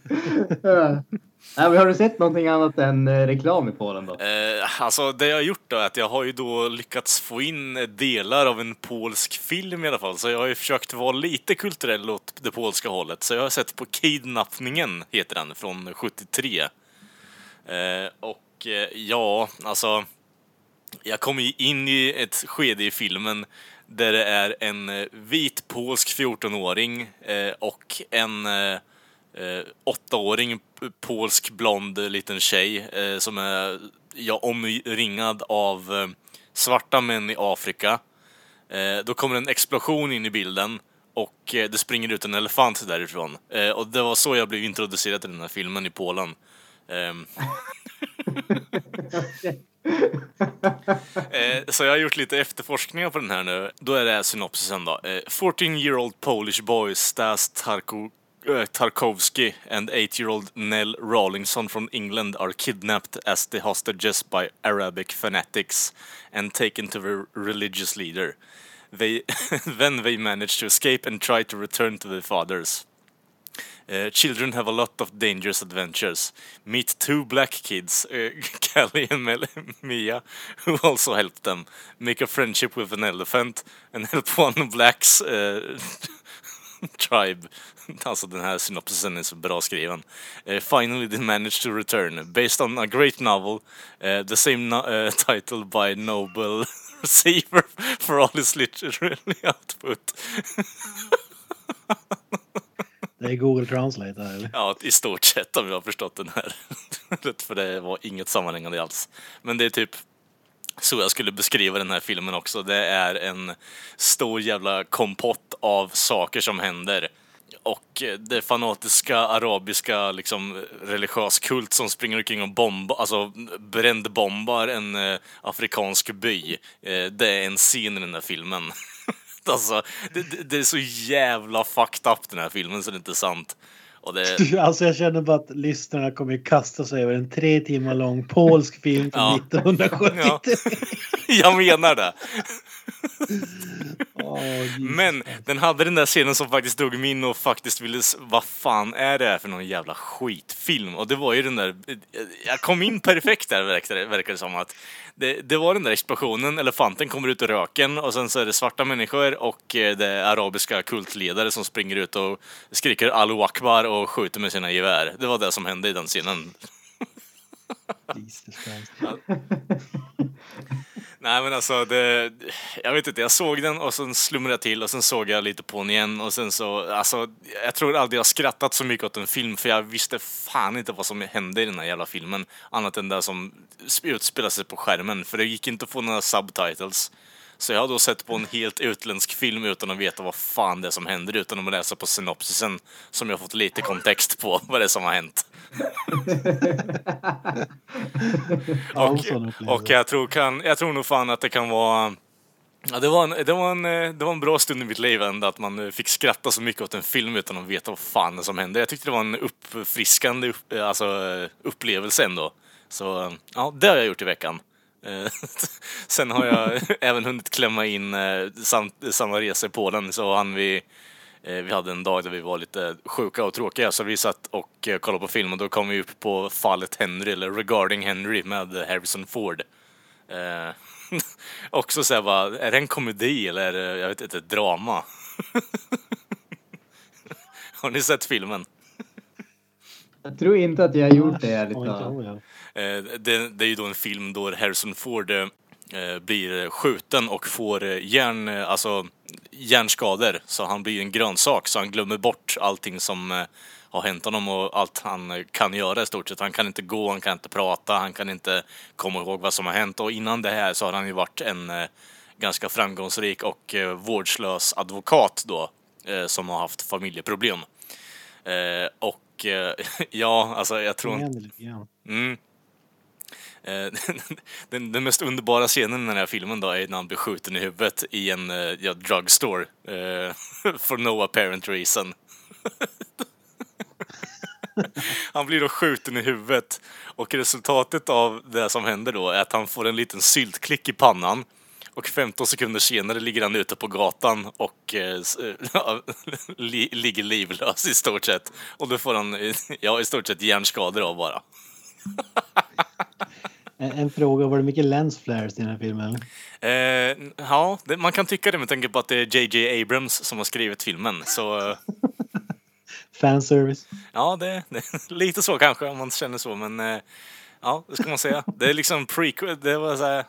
Nej, men har du sett någonting annat än eh, reklam i Polen då? Eh, alltså det jag har gjort då är att jag har ju då lyckats få in delar av en polsk film i alla fall. Så jag har ju försökt vara lite kulturell åt det polska hållet. Så jag har sett på Kidnappningen, heter den, från 73. Eh, och eh, ja, alltså. Jag kommer ju in i ett skede i filmen där det är en eh, vit polsk 14-åring eh, och en eh, eh, åttaåring polsk blond eh, liten tjej eh, som är ja, omringad av eh, svarta män i Afrika. Eh, då kommer en explosion in i bilden och eh, det springer ut en elefant därifrån. Och det var så jag blev introducerad till den här filmen i Polen. Ehm. (laughs) Eh, så jag har gjort lite efterforskningar på den här nu. Då är det synopsisen då. Eh, 14 year old Polish boy Stas Tarko, eh, Tarkovsky and 8-year-old Nell Rawlinson from England are kidnapped as the hostages by Arabic fanatics and taken to the religious leader. They, (laughs) then they manage to escape and try to return to their fathers. Uh, children have a lot of dangerous adventures. Meet two black kids, (laughs) uh, Callie and Mel- (laughs) Mia, who also help them. Make a friendship with an elephant and help one of black's uh, (laughs) tribe. Alltså den här synopsisen är så bra skriven. Uh, finally they manage to return. Based on a great novel, uh, the same no- uh, (laughs) title by Nobel (laughs) receiver for all his literary output. Det är Google Translate här eller? Ja, i stort sett om jag har förstått den här. För det var inget sammanhängande alls. Men det är typ så jag skulle beskriva den här filmen också. Det är en stor jävla kompott av saker som händer. Och eh, det fanatiska arabiska liksom religiös kult som springer omkring och bombar, alltså brändbombar en eh, afrikansk by. Eh, det är en scen i den här filmen. (laughs) alltså, det, det, det är så jävla fucked up den här filmen så det är inte sant. Det, Alltså jag känner bara att lyssnarna kommer ju kasta sig över en tre timmar lång polsk film från Ja. 1973. Ja. (laughs) jag menar det. Men den hade den där scenen som faktiskt drog mig in och faktiskt ville... Vad fan är det här för någon jävla skitfilm? Och det var ju den där... Jag kom in perfekt där verkar det, som att. Det, det var den där explosionen, elefanten kommer ut ur röken och sen så är det svarta människor och eh, det är arabiska kultledare som springer ut och skriker Allahu Akbar och skjuter med sina gevär. Det var det som hände i den scenen. Jesus. Nej men alltså, det, jag vet inte, jag såg den och sen slumrade jag till och sen såg jag lite på den igen och sen så, alltså, jag tror aldrig jag skrattat så mycket åt en film för jag visste fan inte vad som hände i den här jävla filmen. Annat än det som utspelade sig på skärmen, för det gick inte att få några subtitles. Så jag har då sett på en helt utländsk film utan att veta vad fan det är som händer, utan att läsa på synopsisen som jag fått lite kontext på vad det är som har hänt. (laughs) Och, och jag tror, kan, jag tror nog fan att det kan vara Ja, det, var en, det, var en, eh, det var en bra stund i mitt liv ändå, att man eh, fick skratta så mycket åt en film utan att veta vad fan som hände. Jag tyckte det var en uppfriskande upp, eh, alltså, upplevelse ändå. Så ja, det har jag gjort i veckan. Eh, (laughs) sen har jag (laughs) även hunnit klämma in eh, sam, samma resa i Polen, så han vi eh, vi hade en dag där vi var lite sjuka och tråkiga så vi satt och kollade på film och då kom vi upp på fallet Henry, eller Regarding Henry med Harrison Ford. Eh, (laughs) också såhär bara, är det en komedi eller är det, jag vet inte, ett drama? Har ni sett filmen? Jag tror inte att jag har gjort det ärligt talat. Eh, det, det är ju då en film då Harrison Ford eh, blir skjuten och får hjärn, eh, alltså, hjärnskador. Så han blir en grönsak, så han glömmer bort allting som har hänt honom och allt han kan göra i stort sett. Han kan inte gå, han kan inte prata, han kan inte komma ihåg vad som har hänt. Och innan det här så har han ju varit en ganska framgångsrik och vårdslös advokat då, som har haft familjeproblem. Eh, och eh, (laughs) ja, alltså jag tror... Mm. Eh, (laughs) den, den mest underbara scenen i den här filmen då är när han blir skjuten i huvudet i en eh, ja, drugstore. (laughs) For no apparent reason. han blir då skjuten i huvudet och resultatet av det som händer då är att han får en liten syltklick i pannan. Och 15 sekunder senare ligger han ute på gatan och eh, (laughs) ja, li, ligger livlös i stort sett. Och då får han eh, (laughs) ja, i stort sett hjärnskador av bara. (laughs) En, en fråga, var det mycket lens flares i den här filmen? Eh, ja, det, man kan tycka det med tanke på att det är JJ Abrams som har skrivit filmen. Så eh, Fanservice? ja, det, det lite så kanske om man känner så, men eh, ja, det ska man säga. Det är liksom prequel. Det, var så här,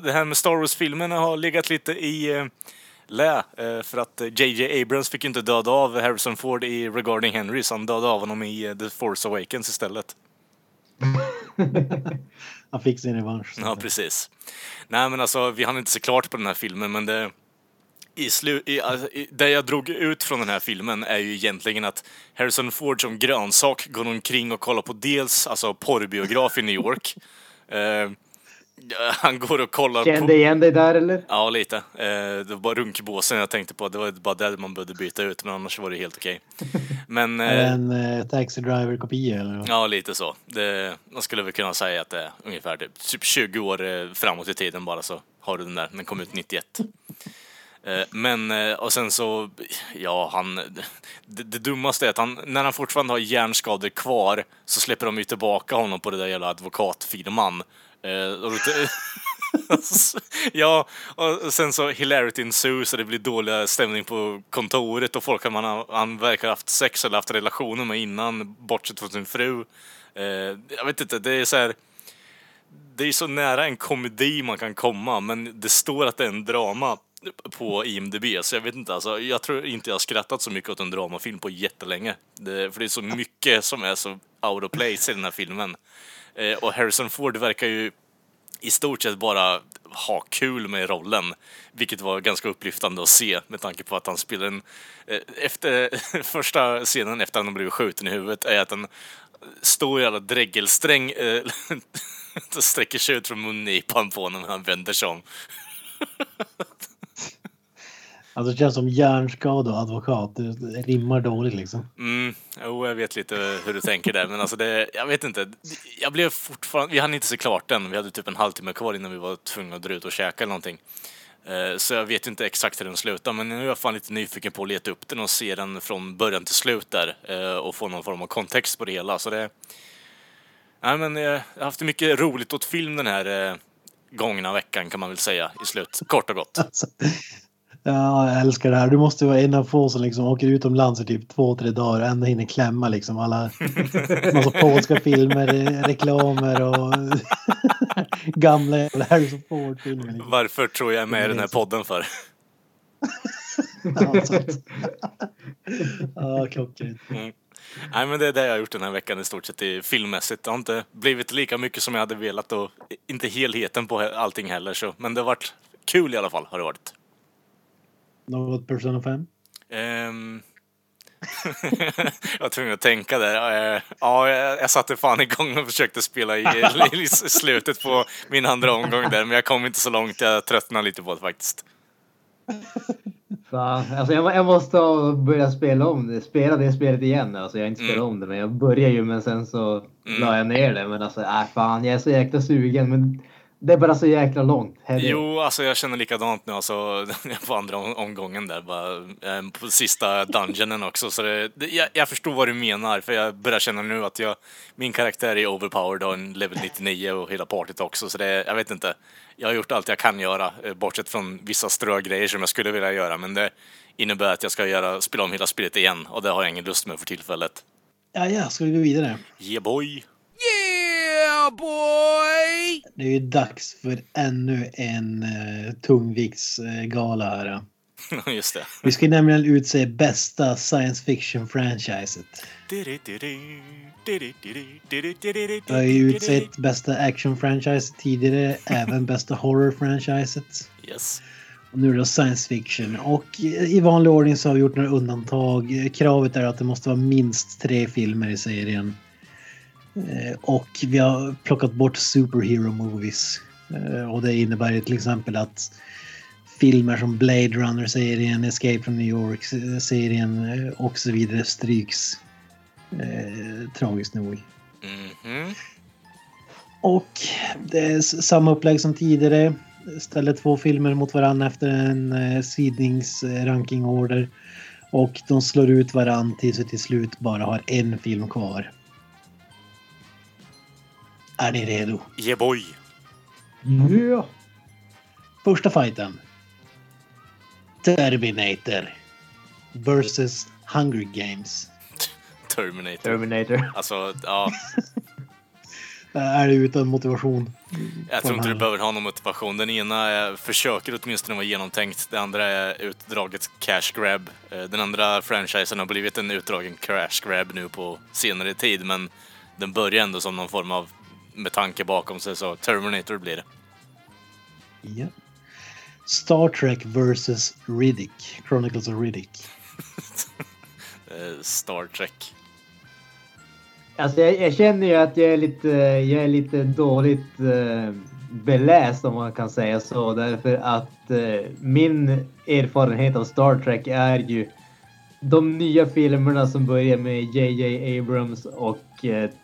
det, här med Star Wars-filmerna har legat lite i eh, lä. Eh, för att JJ Abrams fick ju inte döda av Harrison Ford i Regarding Henry, så han dödade av honom i eh, The Force Awakens istället. (laughs) Han fick sin revansch. Ja, precis. Nej, men alltså, vi hann inte se klart på den här filmen, men det... I slu, i, alltså, i, det jag drog ut från den här filmen är ju egentligen att Harrison Ford som grönsak går omkring och kollar på dels alltså porrbiograf i New York. (laughs) Eh, han går och kollar Kände på... igen dig där eller? Ja, lite. Eh, det var bara runkbåsen jag tänkte på. Det var bara det man behövde byta ut, men annars var det helt okej. (laughs) Men... Eh, en eh, Taxi Driver-kopia eller? vad? Ja, lite så. Det, man skulle väl kunna säga att det är ungefär typ, typ 20 år eh, framåt i tiden bara så har du den där. Den kom ut (laughs) 91. Eh, men, eh, och sen så, ja han, det, det dummaste är att han, när han fortfarande har hjärnskador kvar så släpper de ju tillbaka honom på det där jävla advokatfirman. Eh, och (laughs) ja, och sen så hilarity ensues så det blir dålig stämning på kontoret och folk han, han verkar ha haft sex eller haft relationer med innan, bortsett från sin fru. Jag vet inte, det är så här det är så nära en komedi man kan komma, men det står att det är en drama på IMDB, så jag vet inte, alltså, jag tror inte jag har skrattat så mycket åt en dramafilm på jättelänge. Det, för det är så mycket som är så out of place i den här filmen. Eh, och Harrison Ford verkar ju i stort sett bara ha kul med rollen, vilket var ganska upplyftande att se med tanke på att han spelar en... eh, Efter (laughs) första scenen efter att han blivit skjuten i huvudet är att en stor jävla dregelsträng eh, (laughs) sträcker sig ut från mungipan på honom när han vänder sig om. (laughs) Alltså det känns som hjärnskada och advokat. Det rimmar dåligt liksom. Mm, jo, jag vet lite hur du tänker där, men alltså det, jag vet inte. Jag blev fortfarande, vi hann inte se klart den. Vi hade typ en halvtimme kvar innan vi var tvungna att dra ut och käka eller någonting. Eh, Så jag vet inte exakt hur den slutar, men nu är jag fan lite nyfiken på att leta upp den och se den från början till slut där eh, och få någon form av kontext på det hela. Så det... Nej, men eh, jag har haft mycket roligt åt film den här gångna veckan kan man väl säga i slut, kort och gott. (laughs) Alltså, Ja, jag älskar det här. Du måste vara en av få som liksom åker utomlands i typ två, tre dagar och ändå hinner klämma liksom alla (laughs) massa polska filmer, reklamer och (laughs) gamla Harrison Ford-filmer. Liksom. Varför tror jag är med i den här podden för? Ja, klockrent. Mm. Nej men det är det jag har gjort den här veckan i stort sett i filmmässigt. Det har inte blivit lika mycket som jag hade velat och inte helheten på allting heller så. Men det har varit kul i alla fall har det varit. Något Persona 5? Ehm. (laughs) jag var tvungen att tänka där. Eh, Ja, jag, jag satte fan igång och försökte spela i, (laughs) i slutet på min andra omgång där, men jag kom inte så långt. Jag tröttnade lite på det faktiskt. Fan, alltså jag, jag måste ha börjat spela om det. Spela det spelet igen. Alltså jag har inte spelat Mm. om det, men jag började ju men sen så la jag ner det. Men alltså, äh, fan, jag är så jäkla sugen. Men det är bara så jäkla långt. Herre. Jo, alltså jag känner likadant nu alltså (laughs) på andra om- omgången där bara, eh, på sista dungeonen också. Så det, det, jag, jag förstår vad du menar, för jag börjar känna nu att jag, min karaktär är overpowered och en level 99 och hela partyt också. Så det, jag vet inte. Jag har gjort allt jag kan göra, eh, bortsett från vissa strögrejer som jag skulle vilja göra. Men det innebär att jag ska göra, spela om hela spelet igen och det har jag ingen lust med för tillfället. Ja, ja, ska vi gå vidare? Yeah boy! Det är ju dags för ännu en uh, tungviktsgala här. (laughs) Just det. Vi ska nämligen utse bästa science fiction-franchiset. Vi har ju utsett bästa action-franchise tidigare, (laughs) även bästa horror-franchiset. Yes. Och nu är det science fiction. Och i vanlig ordning så har vi gjort några undantag. Kravet är att det måste vara minst tre filmer i serien. Eh, Och vi har plockat bort superhero movies. Eh, Och det innebär ju till exempel att filmer som Blade Runner-serien, Escape from New York-serien eh, och så vidare stryks. Eh, tragiskt nog. Mhm. Och det är samma upplägg som tidigare. Ställer två filmer mot varandra efter en eh, sidningsrankingorder. Och de slår ut varandra tills vi till slut bara har en film kvar. Är ni redo? Yeah boy! Ja. Första fighten. Terminator. Versus Hunger Games. Terminator. Terminator. Alltså, ja. (laughs) Är det utan motivation? Jag tror inte du behöver ha någon motivation. Den ena är, försöker åtminstone vara genomtänkt. Det andra är utdraget cash grab. Eh, Den andra franchisen har blivit en utdragen cash grab nu på senare tid, men den börjar ändå som någon form av med tanke bakom sig, så Terminator blir det. Ja. Star Trek versus Riddick. Chronicles of Riddick. (laughs) Eh, Star Trek. Alltså jag, jag känner ju att jag är lite, jag är lite dåligt eh, beläst om man kan säga så. Därför att eh, min erfarenhet av Star Trek är ju de nya filmerna som börjar med JJ Abrams och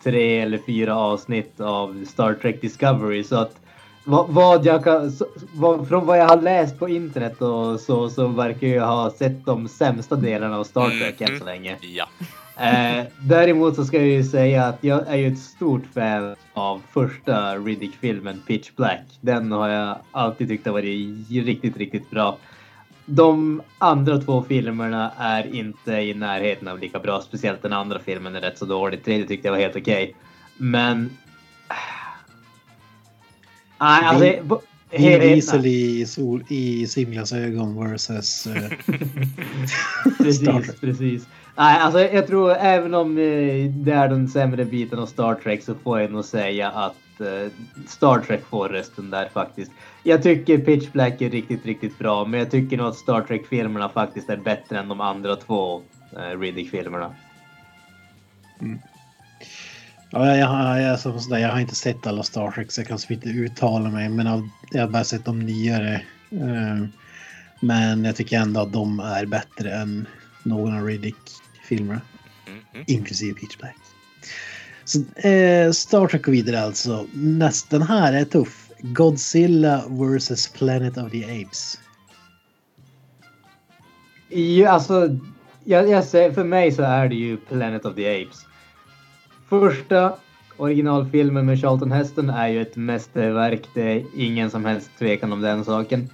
tre eller fyra avsnitt av Star Trek Discovery. Så att vad, vad jag kan, vad, från vad jag har läst på internet och så, så verkar jag ha sett de sämsta delarna av Star Trek än så länge. Ja. Eh, däremot så ska jag ju säga att jag är ju ett stort fan av första Riddick-filmen Pitch Black. Den har jag alltid tyckt har varit riktigt, riktigt bra. De andra två filmerna är inte i närheten av lika bra. Speciellt den andra filmen är rätt så dålig. Tredje tyckte jag var helt okej. Men... Nej, alltså... Vin- Vin Diesel i, sol, i Simlas ögon versus... (laughs) Star precis, precis. Nej, alltså jag tror även om eh, det är den sämre biten av Star Trek så får jag nog säga att Star Trek får rösten där faktiskt. Jag tycker Pitch Black är riktigt, riktigt bra, men jag tycker nog att Star Trek-filmerna faktiskt är bättre än de andra två eh, Riddick-filmerna. ja, jag, har- jag, som sådär, jag har inte sett alla Star Trek så jag kan inte uttala mig. Men av, jag har bara sett de nyare. Eh, men jag tycker ändå att de är bättre än någon av Riddick-filmerna. Mhm. Inklusive Pitch Black. Så, eh, Star Trek och vidare alltså. Nästan här är tuff. Godzilla vs Planet of the Apes. Ja, alltså, jag, jag säger, för mig så är det ju Planet of the Apes. Första originalfilmen med Charlton Heston är ju ett mästerverk. Det är ingen som helst tvekan om den saken.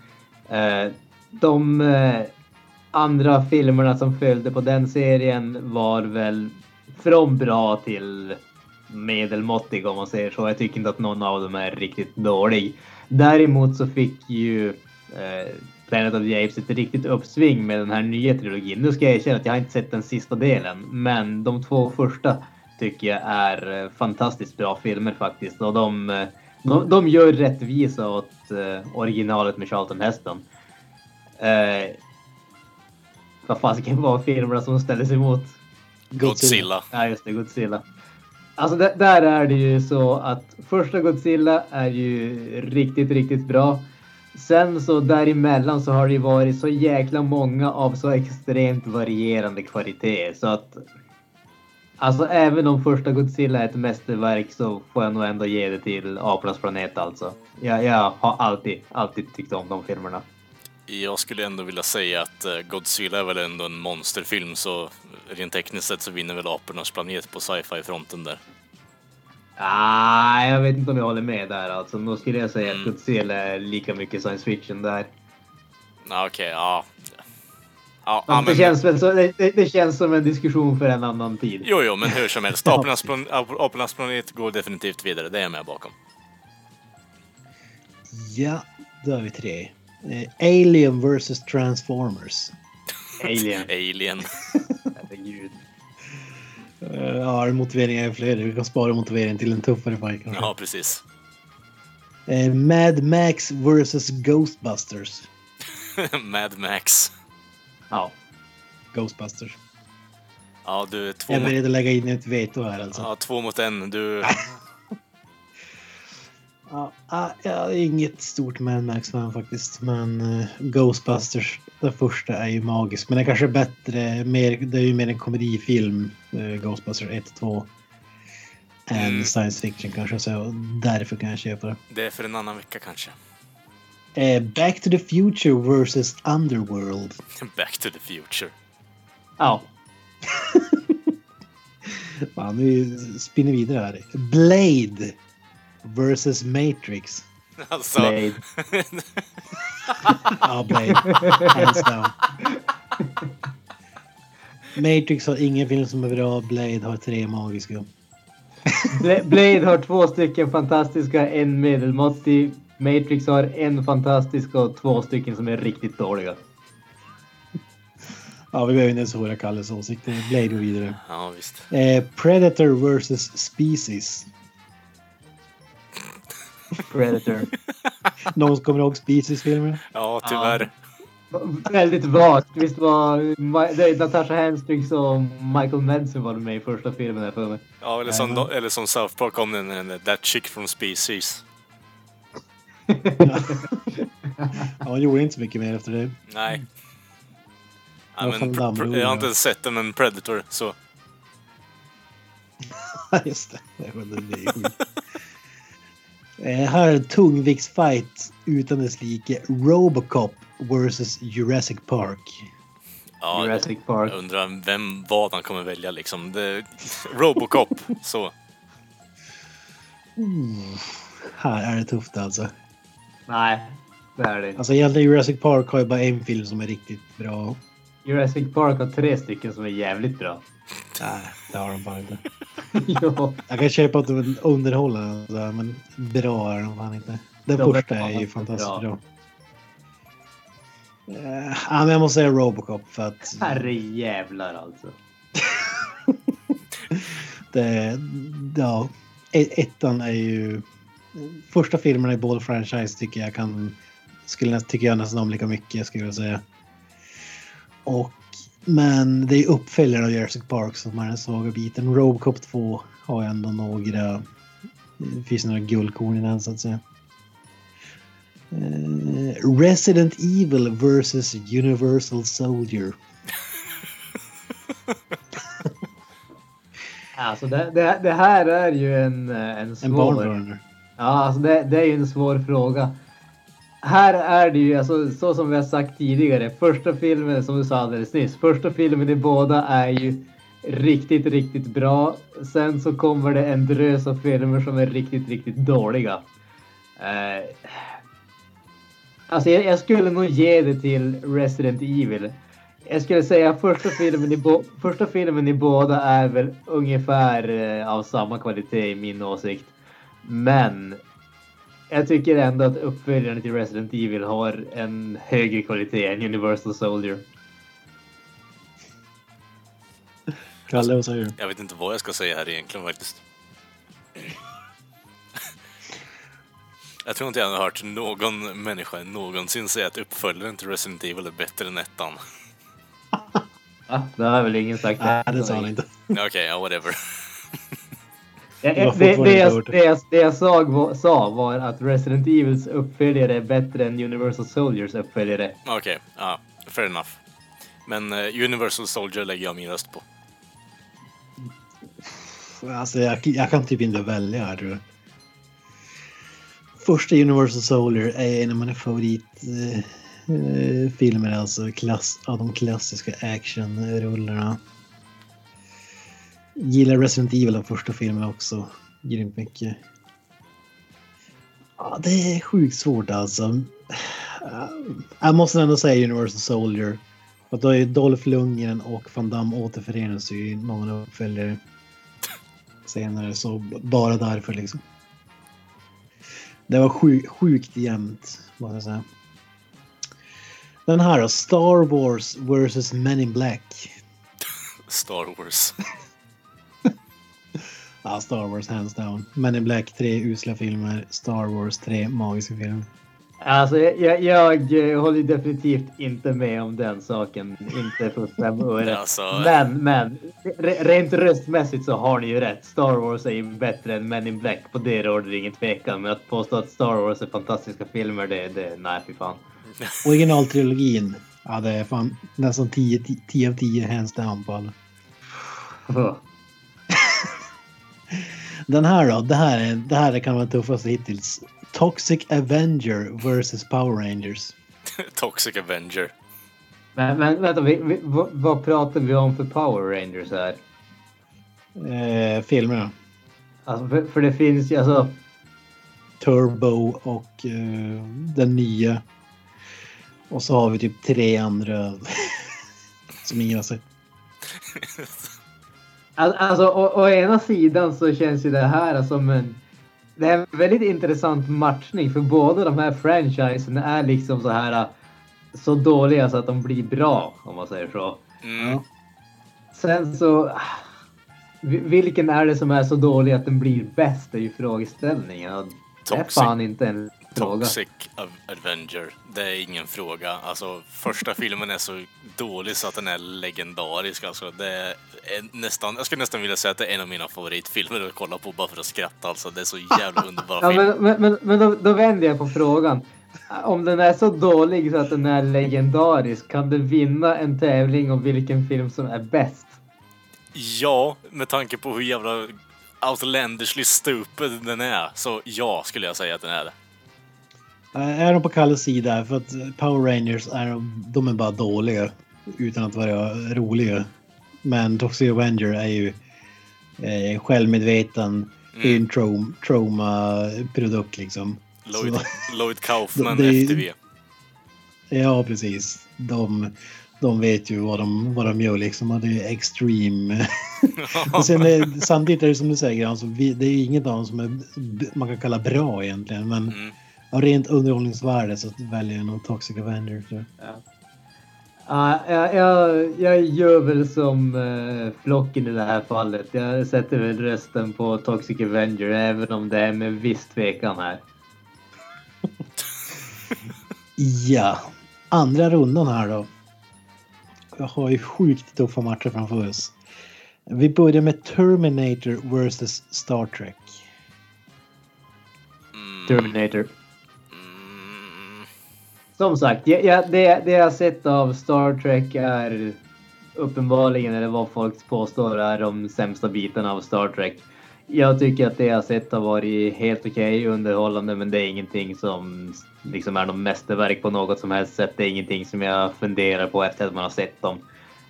Eh, de eh, andra filmerna som följde på den serien var väl från bra till medelmåttig om man säger så. Jag tycker inte att någon av dem är riktigt dålig. Däremot så fick ju eh, Planet of the Apes ett riktigt uppsving med den här nya trilogin. Nu ska jag erkänna att jag har inte sett den sista delen, men de två första tycker jag är eh, fantastiskt bra filmer faktiskt. Och de, eh, de, de gör rättvisa åt eh, originalet med Charlton Heston. Eh, vad fasiken var filmerna som ställdes emot? Godzilla. Ja, just det, Godzilla. Alltså där, där är det ju så att första Godzilla är ju riktigt, riktigt bra. Sen så däremellan så har det ju varit så jäkla många av så extremt varierande kvalitet så att Alltså även om första Godzilla är ett mästerverk så får jag nog ändå ge det till Apornas planet alltså. Jag, jag har alltid, alltid tyckt om de filmerna. Jag skulle ändå vilja säga att eh, Godzilla är väl ändå en monsterfilm så rent tekniskt sett så vinner väl Apornas planet på sci-fi-fronten där. Ah, jag vet inte om jag håller med där alltså. Nog skulle jag säga Mm. att Godzilla är lika mycket science fiction där. Ja, Okej, ja. Ja, ja, det, känns väl så, det, det, känns som en diskussion för en annan tid. jo, jo, men hur som helst. (laughs) Apornas, plan, Apornas planet går definitivt vidare, det är jag med bakom. Ja, då har vi tre. Eh, Alien vs Transformers. Alien. Alien. Herregud. Uh, ja, motiveringar är fler. Vi kan spara motiveringen till en tuffare fight kanske. Ja, precis. Eh, Mad Max vs Ghostbusters. (laughs) Mad Max. Ja. Ghostbusters. Ja, du är två Jag är mot, beredd att lägga in ett veto här alltså. ja, två mot en. Du... (laughs) Ja, ah, jag är inget stort Mad Max-fan faktiskt. Men eh, Ghostbusters, den första är ju magisk. Men det kanske är bättre, mer, det är ju mer en komedifilm, eh, Ghostbusters 1 2. Än Mm. science fiction kanske, så därför kan jag köpa det. Det är för en annan vecka kanske. Eh, Back to the Future vs Underworld. (laughs) Back to the future. Ja. (laughs) Fan, nu spinner vi vidare här. Blade vs Matrix. Alltså, Blade. (laughs) Ja, Blade. Hands down. Matrix har ingen film som är bra. Blade har tre magiska. Bla- Blade har två stycken fantastiska, en medelmåttig. Matrix har en fantastisk och två stycken som är riktigt dåliga. Ja, vi behöver inte ens höra Kalles åsikter. Blade går vidare. ja visst. Eh, Predator vs Species. Predator. (laughs) Någon som kommer ihåg Species-filmer? Ja, tyvärr. Väldigt vagt. Visst var Ma- det är Natasha Henstridge och Michael Madsen var med i första filmen här för mig. Ja, eller som, eller som South Park kom den, den That Chick from Species. (laughs) Ja, han gjorde inte så mycket mer efter det. Nej. Ja, men, jag har inte sett den, men Predator, så... (laughs) Just det. det, var eh, här är en tungviktsfight utan dess like. Robocop vs Jurassic Park. Ja, Jurassic Park. jag undrar vem, vad han kommer välja liksom. Det, Robocop, (laughs) så. Här är det tufft alltså. Nej, det är det inte. Alltså egentligen Jurassic Park har ju bara en film som är riktigt bra. Jurassic Park har tre stycken som är jävligt bra. Nej, det har de fan inte. (laughs) Jag kan köpa att de alltså, men bra är de fan inte. Den De första är ju fan fantastiskt bra. bra. Ja, men jag måste säga Robocop för att Herre jävlar alltså. (laughs) det, ja, e- ettan är ju... Första filmerna i båda franchise tycker jag kan... Skulle, tycker jag nästan om lika mycket skulle jag säga. Och, men det är uppföljaren av Jurassic Park som är den svaga biten. Robocop 2 har ändå några... Det finns några guldkorn i den så att säga. Eh, Resident Evil vs Universal Soldier. (laughs) Alltså det, det, det här är ju en, eh, en En svår... barnburner. Ja, alltså det, det är ju en svår fråga. Här är det ju, alltså, så som vi har sagt tidigare, första filmen som du sa alldeles nyss, första filmen i båda är ju riktigt, riktigt bra. Sen så kommer det en drös av filmer som är riktigt, riktigt dåliga. Eh, Alltså jag, jag skulle nog ge det till Resident Evil. Jag skulle säga första filmen i, bo, första filmen i båda är väl ungefär eh, av samma kvalitet i min åsikt. Men jag tycker ändå att uppföljaren till Resident Evil har en högre kvalitet än Universal Soldier. Kalle, vad säger du? Jag vet inte vad jag ska säga här egentligen faktiskt. Jag tror inte jag har hört någon människa någonsin säga att uppföljaren till Resident Evil är bättre än ettan. Ja, (laughs) det har väl ingen sagt. Nej, det sa han inte. Okej, ja whatever. Det, jag, inte hört det. det, jag, det jag sa, var- sa var att Resident Evils uppföljare är bättre än Universal Soldiers uppföljare. Okej, ja, fair enough. Men eh, Universal Soldier lägger jag min röst på. Alltså, jag, jag kan typ inte välja här tror jag. Första Universal Soldier är en av mina favoritfilmer. Eh, filmer, alltså klass, av de klassiska actionrullarna. Gillar Resident Evil den första filmen också. Grymt mycket. Ja, det är sjukt svårt alltså. Äh, jag måste ändå säga Universal Soldier. För att då är Dolph Lundgren och Van Damme återförenas ju i någon uppföljare senare. Så bara därför liksom. Det var sjuk, sjukt jämnt, måste jag säga. Den här då, Star Wars vs Men in Black. Star Wars. Ja, Star Wars hands down. Men in Black, tre usla filmer. Star Wars, tre magiska filmer. Alltså, jag, jag, jag eh, håller definitivt inte med om den saken. Inte för fem öre. (laughs) Alltså- Men, men re, rent röstmässigt så har ni ju rätt. Star Wars är ju bättre än Men in Black. På det råder det ingen tvekan. Men att påstå att Star Wars är fantastiska filmer, det, det nej fy fan. (laughs) Originaltrilogin. Ja, det är fan nästan 10 10 av 10 hands down på alla. Den här då, det här, är, det här kan vara tuffaste hittills. Toxic Avenger vs Power Rangers. (laughs) Toxic Avenger. Men, men vänta, vi, vi, vad, vad pratar vi om för Power Rangers här? Eh, filmerna. Alltså, för, för det finns ju alltså... Turbo och eh, den nya. Och så har vi typ tre andra (laughs) som ingen har sett. (laughs) Al- Alltså å, å ena sidan så känns ju det här som en... Det är en väldigt intressant matchning för båda de här franchisen är liksom så här så dåliga så att de blir bra om man säger så. Mm. Sen så... vi- Vilken är det som är så dålig att den blir bäst är ju frågeställningen. Och Det är Toxic- fan inte en fråga. Toxic Av- Avenger. Det är ingen fråga. Alltså, första (laughs) filmen är så dålig så att den är legendarisk. Alltså, det är nästan, jag skulle nästan vilja säga att det är en av mina favoritfilmer att kolla på bara för att skratta. Alltså, det är så jävla (laughs) underbar Ja, film. men men, men, men då, då vänder jag på frågan. Om den är så dålig så att den är legendarisk, kan den vinna en tävling om vilken film som är bäst? Ja, med tanke på hur jävla outlandishly stupid den är. Så ja, skulle jag säga att den är det. Eh, Är de på Kalles sida? För att Power Rangers är, de är bara dåliga utan att vara roliga. Men Toxic Avenger är ju eh, självmedveten Mm. mm. trauma-produkt liksom. Lloyd, Så- (laughs) Lloyd Kaufman, Det- FTV. Ja, precis. De, de vet ju vad de, vad de gör liksom och det är extreme. (laughs) och sen är, samtidigt är det som du säger, alltså, vi, det är inget av dem som är, man kan kalla bra egentligen. Men Mm. Av rent underhållningsvärde så väljer jag nog Toxic Avenger. Så. Ja, jag, jag, jag gör väl som eh, flocken i det här fallet. Jag sätter väl rösten på Toxic Avenger även om det är med viss tvekan här. (laughs) Ja, andra rundan här då. Jag har ju sjukt tuffa matcher framför oss. Vi börjar med Terminator vs Star Trek. Mm. Terminator. Som sagt, jag, jag, det, det jag sett av Star Trek är uppenbarligen, eller vad folk påstår, är de sämsta bitarna av Star Trek. Jag tycker att det jag sett har varit helt okej underhållande, men det är ingenting som liksom är något mästerverk på något som helst sätt. Det är ingenting som jag funderar på efter att man har sett dem.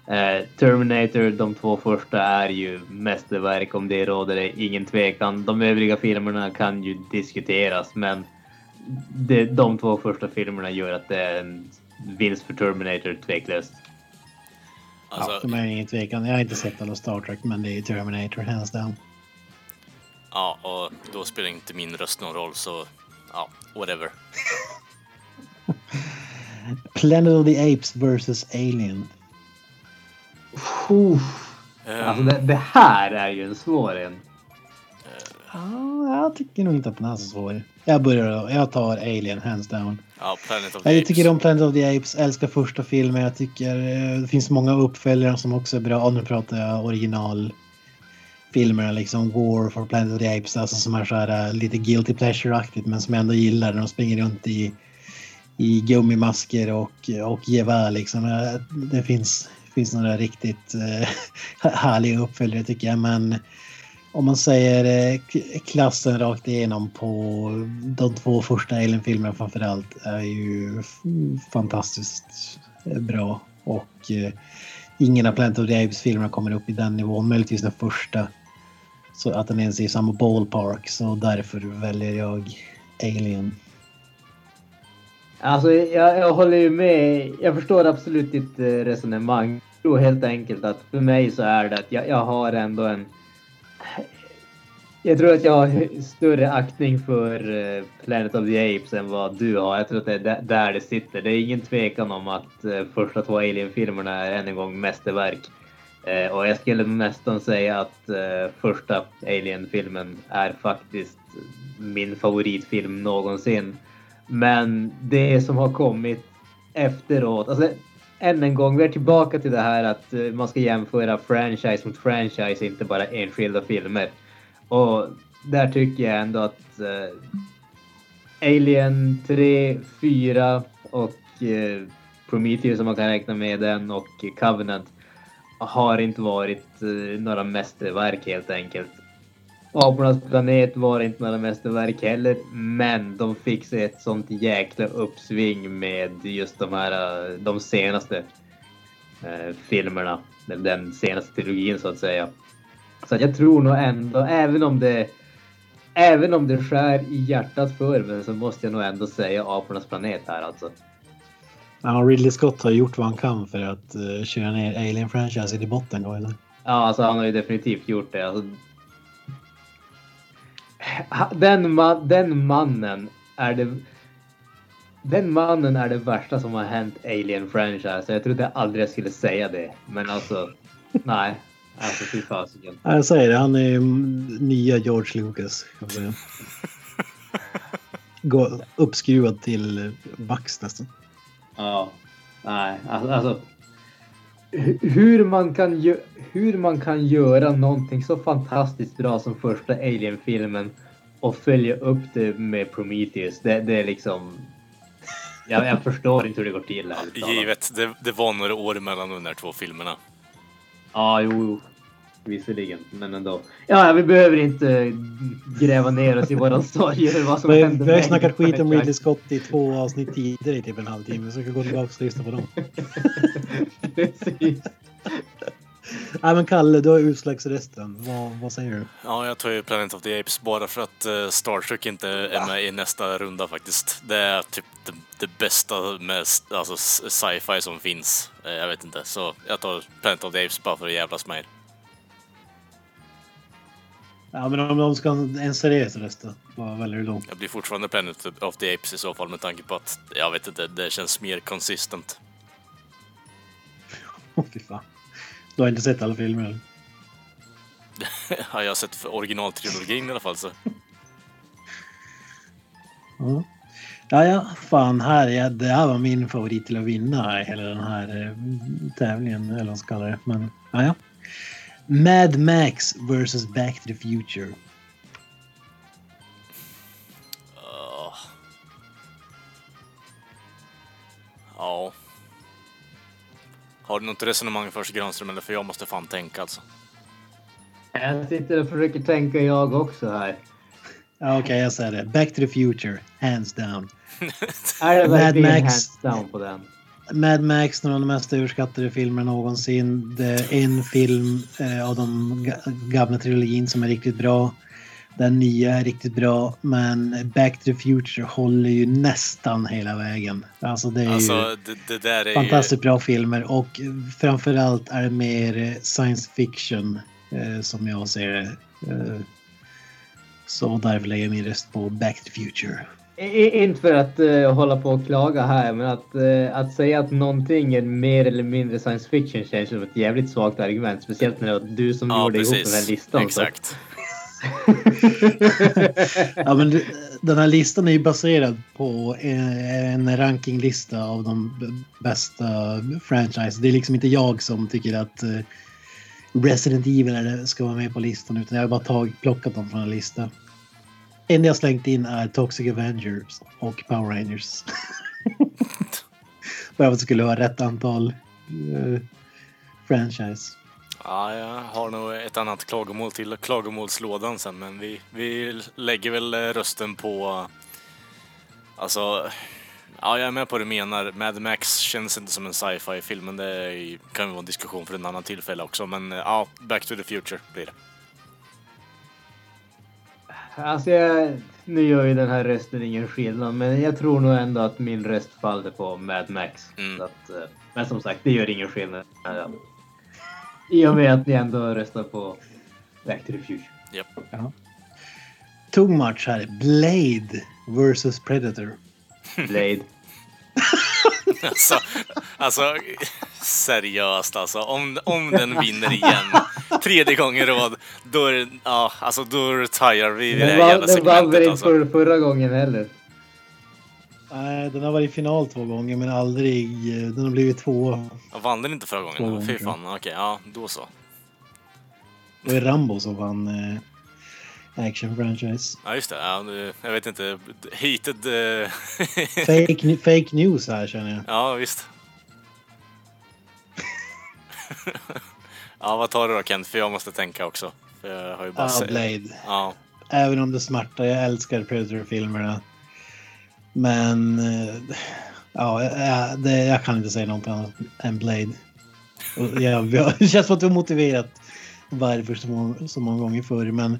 Eh, Terminator, de två första, är ju mästerverk. Om det råder det ingen tvekan. De övriga filmerna kan ju diskuteras, men det, de två första filmerna gör att det är en vinst för Terminator tveklöst. Alltså, ja, för mig är det ingen tvekan. Jag har inte sett alla Star Trek, men det är Terminator hands down. ja, och då spelar inte min röst någon roll så ja, whatever. (laughs) Planet of the Apes vs Alien. Ehm, Alltså det, det här är ju en svår en. Ja, jag tycker nog inte att den är så svår. Jag börjar. Jag tar Alien hands down. ja, Planet of the Jag Apes. tycker om Planet of the Apes, älskar första filmen. Jag tycker eh, det finns många uppföljare som också är bra. Och nu pratar jag originalfilmerna liksom War for Planet of the Apes, alltså som är så här eh, lite guilty pleasure-aktigt men som jag ändå gillar när de springer runt i, i gummimasker och, och gevär liksom. Eh, Det finns, finns några riktigt eh, (laughs) härliga uppföljare tycker jag men om man säger eh, klassen rakt igenom på de två första Alien-filmerna framförallt är ju fantastiskt eh, bra. Och eh, ingen av Planet of the Apes-filmerna kommer upp i den nivån, möjligtvis den första. Så att den ens är i samma ballpark, så därför väljer jag Alien. Alltså jag, jag håller ju med. Jag förstår absolut ditt eh, resonemang. Jag tror helt enkelt att för mig så är det att jag, jag har ändå en... Jag tror att jag har större aktning för eh, Planet of the Apes än vad du har. Jag tror att det är där- det sitter. Det är ingen tvekan om att eh, första två Alien-filmerna är än en gång mästerverk. Eh, och jag skulle nästan säga att första Alien-filmen är faktiskt min favoritfilm någonsin. Men det som har kommit efteråt, alltså än en gång, vi är tillbaka till det här att eh, man ska jämföra franchise mot franchise, inte bara enskilda filmer. Och där tycker jag ändå att eh, Alien 3, 4 och eh, Prometheus som man kan räkna med den och Covenant har inte varit eh, några mästerverk helt enkelt. Apornas planet var inte några mästerverk heller, men de fick sig ett sånt jäkla uppsving med just de här, de senaste eh, filmerna. Den, senaste trilogin så att säga. Så att jag tror nog ändå, även om det Även om det skär i hjärtat för mig så måste jag nog ändå säga Apornas planet här alltså. Ja, Ridley Scott har gjort vad han kan för att uh, köra ner Alien-franchisen i botten då, eller? Ja, alltså han har ju definitivt gjort det. Alltså, den, ma- den mannen är det... Den mannen är det värsta som har hänt Alien franchise. Jag trodde aldrig jag skulle säga det. Men alltså, (laughs) nej. Alltså fy fasiken. Ja, Jag säger det, han är nya George Lucas. Kan man säga. (laughs) Gå, uppskruvad till max nästan. Ja. Nej, alltså... alltså hur man, kan hur man kan göra någonting så fantastiskt bra som första Alien-filmen och följa upp det med Prometheus. Det, det är liksom... Jag, jag förstår inte hur det går till. talat. Givet, det, det var några år mellan de där två filmerna. Ja, jo, jo. Visserligen, men ändå. Ja, vi behöver inte gräva ner oss i våra (laughs) sorger vad som Vi, hände. vi har ju snackat skit om. Ridley Scott i två avsnitt tidigare i typ en halvtimme så vi kan gå tillbaka och lyssna på dem. (laughs) Precis. (laughs) Nej men Kalle, du har utslagsrösten. Vad, vad säger du? Ja, jag tar ju Planet of the Apes bara för att eh, Star Trek inte är med i nästa runda faktiskt. Det är typ det, det bästa med alltså, sci-fi som finns. Eh, Jag vet inte, så jag tar Planet of the Apes bara för att jävlas med er. Ja men om de ska en seriös röst? Vad väljer du då? Jag blir fortfarande Planet of the Apes i så fall med tanke på att, jag vet inte, det känns mer konsistent. Åh (laughs) fy fan. Du har inte sett alla filmer (laughs) eller? Har jag sett för originaltrilogin i alla fall så. (laughs) Ja. Ja, ja, fan här, ja, det här var min favorit till att vinna hela den här eh, tävlingen, eller vad man ska kalla det. Men, ja, ja. Mad Max vs Back to the Future. Uh, ja. Har du något resonemang först Granström eller för jag måste fan tänka alltså. Jag sitter och försöker tänka jag också här. Ja, Okej, jag säger det. Back to the Future, hands down. (laughs) Är det Mad Max. hands down på den? Mad Max, några av de mest överskattade filmerna någonsin. Det är en film eh, av de ga- gamla trilogin som är riktigt bra. Den nya är riktigt bra, men Back to the Future håller ju nästan hela vägen. Alltså det är ju Alltså, det, det där är fantastiskt bra filmer och framförallt är det mer eh, science fiction eh, som jag ser det. Eh, så därför lägger jag min röst på Back to the Future. Inte för att eh, hålla på och klaga här, men att, eh, att säga att någonting är mer eller mindre science fiction känns som ett jävligt svagt argument. Speciellt när det var du som. Ja, gjorde ihop den här precis. listan. Exakt. (laughs) Ja, men du- den här listan är ju baserad på en, en rankinglista av de bästa franchise. Det är liksom inte jag som tycker att eh, Resident Evil ska vara med på listan utan jag har bara tagit, plockat dem från en lista. En jag slängt in är Toxic Avengers och Power Rangers. (laughs) Bara för att det skulle vara rätt antal eh, franchise. Ja, jag har nog ett annat klagomål till klagomålslådan sen, men vi, vi lägger väl eh, rösten på... Alltså... Ja, jag är med på vad du menar. Mad Max känns inte som en sci-fi film, men det kan ju vara en diskussion för en annan tillfälle också. Men eh, ja, Back to the Future blir det. Alltså, jag, nu gör ju den här rösten ingen skillnad, men jag tror nog ändå att min röst faller på Mad Max. Mm. Så att, eh, men som sagt, det gör ingen skillnad. Ja. I och med att ni ändå röstar på Back to the Future. Japp. Too much här. Blade versus Predator. Blade. (laughs) (laughs) Alltså, alltså seriöst alltså. Om, om den vinner igen, tredje gången i rad, då är det, ja, alltså då retirar vi det här jävla den vann väl inte alltså. för, förra gången heller. Nej, den har varit i final två gånger men aldrig... eh, Den har blivit två. Jag vann den inte förra gången? Två Fy fan, okej, ja, då så. Det var Rambo som vann eh, action franchise. Ja, just det. Ja, jag vet inte. Heated... eh, (laughs) Fake, fake news här känner jag. ja, visst. ja, vad tar du då Kent? För jag måste tänka också. För jag har ju bara Ah, sett- Blade. Ja, Även om det smärtar. Jag älskar Predator-filmerna. Men... eh, Ja, jag, det, jag kan inte säga något annat än Blade. Och jag, (laughs) det känns som att du har motiverat varför så många, så många gånger förr. Men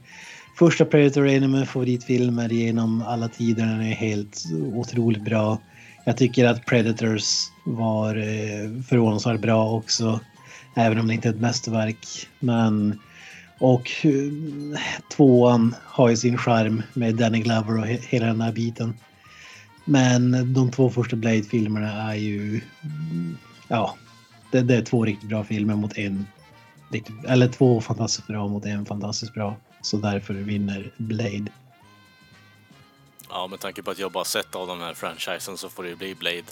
första Predator är en av mina favoritfilmer genom alla tider. Den är helt otroligt bra. Jag tycker att Predators var eh, förvånansvärt bra också. Även om det inte är ett mästerverk. Men... Och eh, tvåan har ju sin charm med Danny Glover och he- hela den här biten. Men de två första Blade-filmerna är ju... Ja, det, det är två riktigt bra filmer mot en... Eller två fantastiskt bra mot en fantastiskt bra. Så därför vinner Blade. ja, med tanke på att jag bara sett av de här franchisen så får det ju bli Blade.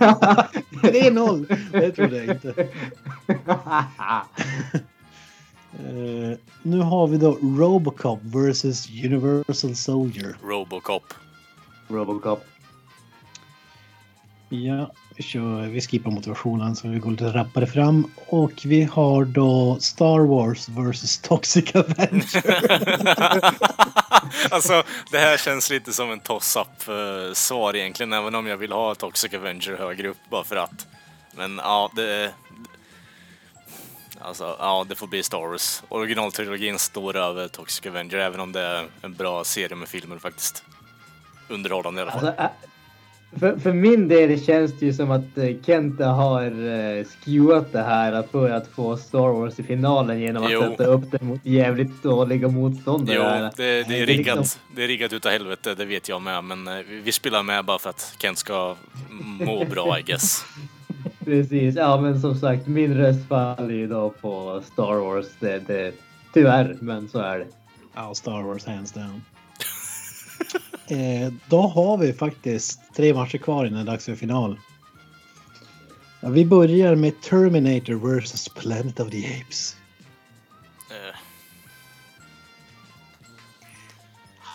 (laughs) 3-0! Det trodde jag inte. Eh, nu har vi då Robocop versus Universal Soldier. Robocop. Robocop. Ja, kör, vi skippar motivationen så vi går lite rappare fram. Och vi har då Star Wars vs Toxic (laughs) Avenger. (laughs) alltså, det här känns lite som en toss-up eh, svar egentligen, även om jag vill ha Toxic Avenger högre upp bara för att. Men ja, det... Alltså, ja, det får bli Star Wars. Originaltrilogin står över Toxic Avenger, även om det är en bra serie med filmer faktiskt. Underhållande i alla fall. Alltså, för, för min del känns det ju som att eh, Kenta har uh, skewat det här för att få Star Wars i finalen genom att Jo. sätta upp det mot jävligt dåliga motståndare. Jo, det, det är Det är riggat. liksom- Det är riggat utav helvete, det vet jag med. Men eh, vi vi spelar med bara för att Kent ska må bra, I guess. (laughs) Precis, ja men som sagt min röst faller ju då på Star Wars. Det, det, tyvärr, men så är det. ja, Star Wars hands down. (laughs) eh, då har vi faktiskt tre matcher kvar innan det är dags för final. Ja, vi börjar med Terminator vs Planet of the Apes. Eh,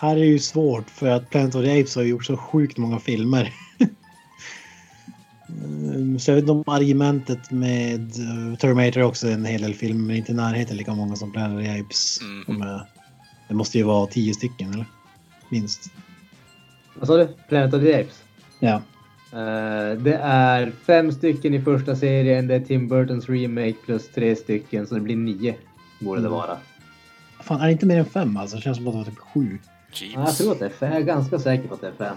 Här är ju svårt för att Planet of the Apes har gjort så sjukt många filmer. (laughs) Mm, Så jag vet inte om argumentet med eh, Terminator är också en hel del filmer men inte i närheten lika många som Planet of the Apes. Är- Det måste ju vara tio stycken eller? Minst. Vad sa du? Planet of the Apes? Ja. Eh, det är fem stycken i första serien, det är Tim Burtons remake plus tre stycken, så det blir nio. Borde det Mm. vara. Fan, är det inte mer än fem alltså? Det känns som att det var typ sju. Ja, jag tror att det är fem. Jag är ganska säker på att det är fem.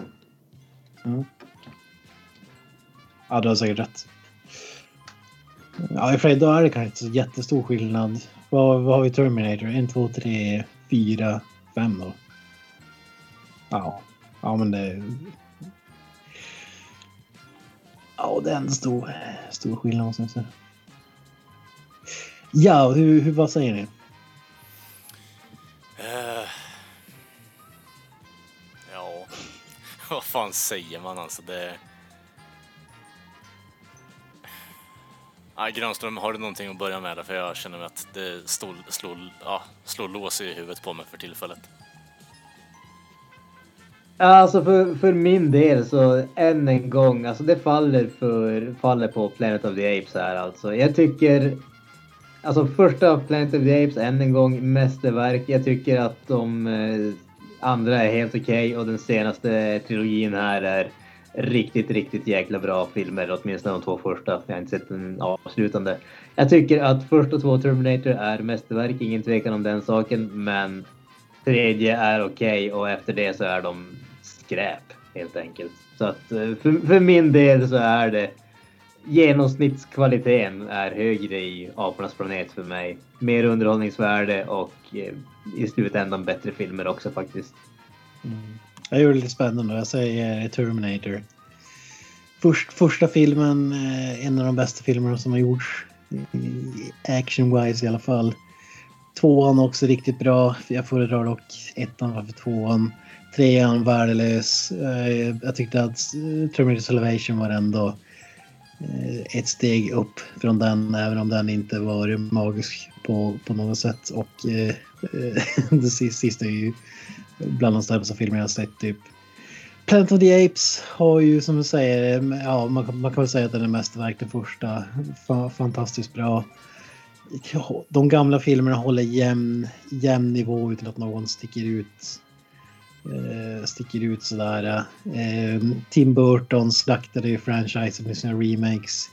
Ja. Ja, du har säkert rätt. Ja, i och för sig, då är det kanske inte så jättestor skillnad. Vad, vad har vi Terminator? En, två, tre, fyra, fem då? Ja, ja men det... Ja, det är en stor, stor skillnad måste jag säga. Ja, hur, hur, vad säger ni? Uh, ja, (laughs) vad fan säger man alltså? Det... Ah, Granström, har du någonting att börja med? där? För jag känner att det slår, slår, ja, slår lås i huvudet på mig för tillfället. Ja, Alltså för, för min del så än en gång, alltså det faller, för, faller på Planet of the Apes här alltså. Jag tycker, alltså första Planet of the Apes än en gång mästerverk. Jag tycker att de eh, andra är helt okej och den senaste trilogin här är riktigt, riktigt jäkla bra filmer. Åtminstone de två första. Jag har inte sett den avslutande. Jag tycker att första två Terminator är mästerverk, ingen tvekan om den saken. Men tredje är okej och efter det så är de skräp helt enkelt. Så att eh, för, för min del så är det genomsnittskvaliteten är högre i Apornas planet för mig. Mer underhållningsvärde och eh, i slutändan bättre filmer också faktiskt. Jag gör det lite spännande. Jag säger eh, Terminator. Först, första filmen, en av de bästa filmerna som har gjorts. Action-wise i alla fall. Tvåan också riktigt bra. Jag föredrar dock ettan framför tvåan. Trean värdelös. Eh, jag tyckte att eh, Terminator Salvation var ändå eh, ett steg upp från den, även om den inte var magisk på, på något sätt. Och eh, (laughs) det sista är ju bland de sämsta filmer jag sett. Typ. Planet of the Apes har ju som du säger, ja man, kan- man kan väl säga att den är mästerverk den första. Fa, fantastiskt bra. De gamla filmerna håller jämn, jämn nivå utan att någon sticker ut. Eh, sticker ut sådär. Eh, Tim Burton slaktade ju franchisen med sina remakes.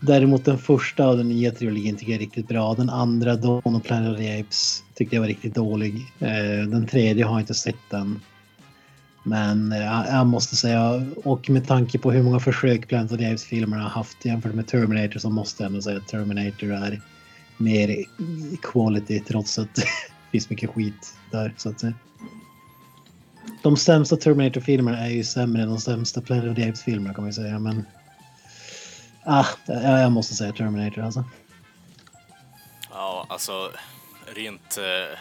Däremot den första av den nya trilogin tycker jag är riktigt bra. Den andra, Dawn of Planet of the Apes, tyckte jag var riktigt dålig. Eh, den tredje har jag inte sett än. Men eh, jag måste säga, och med tanke på hur många försök Planet of the Apes-filmerna har haft jämfört med Terminator så måste jag ändå säga att Terminator är mer quality trots att (laughs) det finns mycket skit där så att säga. De sämsta Terminator-filmerna är ju sämre än de sämsta Planet of the Apes-filmerna kan man ju säga men... Ah, jag jag måste säga Terminator alltså. Ja, alltså rent... Eh,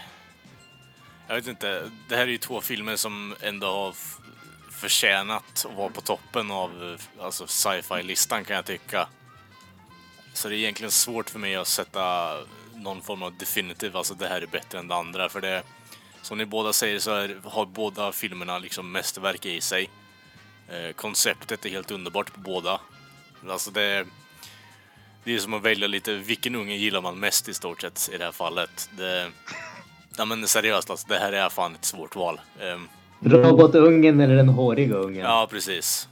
jag vet inte. Det här är ju två filmer som ändå har förtjänat att vara på toppen av alltså, sci-fi-listan kan jag tycka. Så det är egentligen svårt för mig att sätta någon form av definitiv, alltså det här är bättre än det andra. För det, som ni båda säger så är, har båda filmerna liksom mästerverk i sig. Eh, konceptet är helt underbart på båda. Alltså det, det är som att välja lite vilken unge gillar man mest i stort sett i det här fallet. Det, ja men seriöst alltså, det här är fan ett svårt val. Ehm, Robotungen eller den håriga ungen? Ja, precis.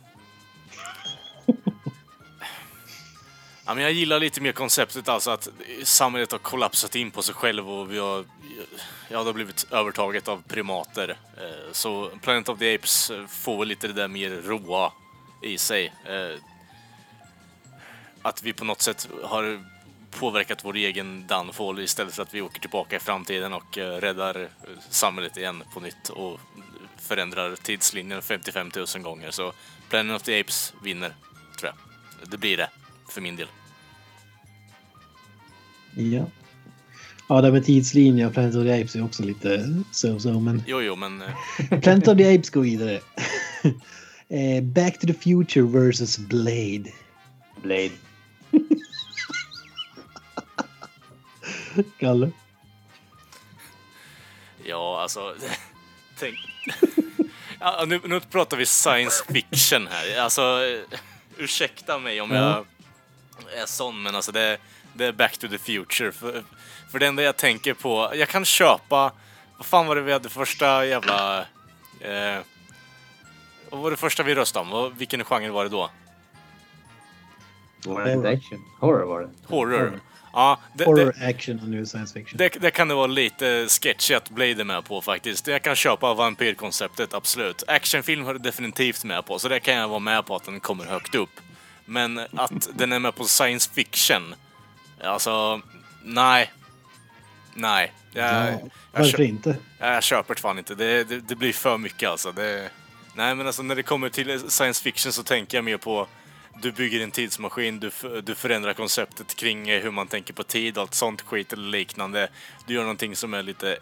Ja, men jag gillar lite mer konceptet alltså att samhället har kollapsat in på sig själv och vi har, ja, det har blivit övertaget av primater. Eh, så Planet of the Apes eh, får väl lite det där mer råa i sig. Eh, att vi på något sätt har påverkat vår egen downfall istället för att vi åker tillbaka i framtiden och räddar samhället igen på nytt och förändrar tidslinjen 55 000 gånger. Så Planet of the Apes vinner, tror jag. Det blir det, för min del. Ja. Ja, det med tidslinje och Planet of the Apes är också lite so-so, men Jo, jo, men eh, (laughs) Planet of the Apes går vidare. (laughs) Eh, Back to the Future versus Blade. Blade. (laughs) Kalle? ja, alltså... Tänk... Ja, nu, nu pratar vi science fiction här. Alltså, ursäkta mig om jag är sån, men alltså det, det är Back to the Future. För, för det enda jag tänker på, jag kan köpa... Vad fan var det vi hade första jävla... Eh, vad var det första vi röstade om? Vad- Vilken genre var det då? Inte action? Horror var det. Horror. Ja, det, Horror, det, action och nu science fiction. det, det kan det vara lite sketchy att Blade är med på faktiskt. Jag kan köpa vampyrkonceptet, absolut. Actionfilm har det definitivt med på, så det kan jag vara med på att den kommer högt upp. Men att den är med på science fiction, alltså, nej. Nej. Jag, ja, jag, varför kö- inte? jag köper det fan inte. Det, det, det blir för mycket alltså. Det, nej men alltså när det kommer till science fiction så tänker jag mer på du bygger en tidsmaskin, du, du förändrar konceptet kring eh, hur man tänker på tid och allt sånt skit eller liknande. Du gör någonting som är lite...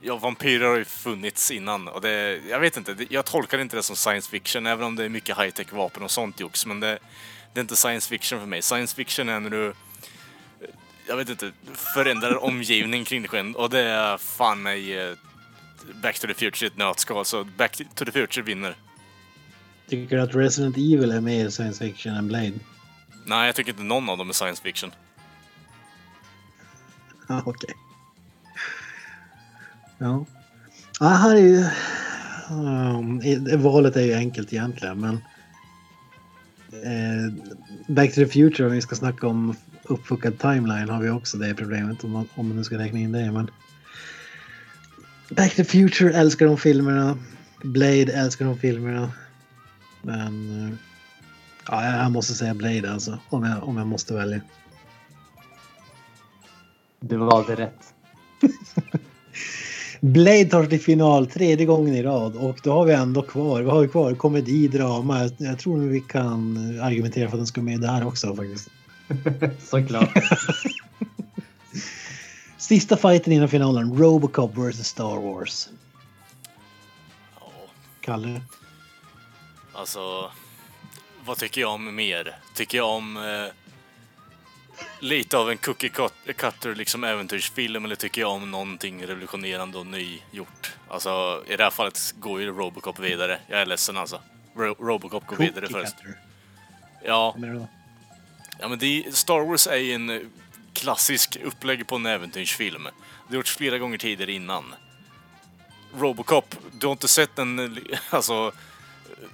Ja, vampyrer har ju funnits innan och det... Jag vet inte, det- jag tolkar inte det som science fiction även om det är mycket high-tech vapen och sånt jox. Men det, det är inte science fiction för mig. Science fiction är när du jag vet inte, förändrar omgivning kring dig själv och det är fan mig eh, Back to the Future ett nötskal, så Back to the Future vinner. Tycker du att Resident Evil är mer science fiction än Blade? Nej, jag tycker inte någon av dem är science fiction. Ja, (laughs) okej. Ja. ja. Här är ju... Um, valet är ju enkelt egentligen, men... Eh, Back to the Future, om vi ska snacka om uppfuckad timeline, har vi också det problemet, om man, om man nu ska räkna in det. Men Back to the Future älskar de filmerna. Blade älskar de filmerna. Men... eh, Ja, jag måste säga Blade alltså, om jag, om jag måste välja. Du valde rätt. (laughs) Blade tar sig till final tredje gången i rad och då har vi ändå kvar, vi har ju kvar komedi, drama. Jag, jag tror vi kan argumentera för att den ska med där också faktiskt. (laughs) Såklart. (laughs) Sista fighten innan finalen, Robocop vs Star Wars. Ja, Kalle? alltså... Vad tycker jag om mer? Tycker jag om eh, lite av en cookie cut- cutter liksom äventyrsfilm eller tycker jag om någonting revolutionerande och nygjort? Alltså, i det här fallet går ju Robocop vidare. Jag är ledsen alltså. Ro- Robocop går vidare Cookie först. cutter. Ja? Ja, men är, Star Wars är ju en eh, klassisk upplägg på en äventyrsfilm. Det har gjorts flera gånger tidigare innan. Robocop, du har inte sett en eh, (laughs) alltså,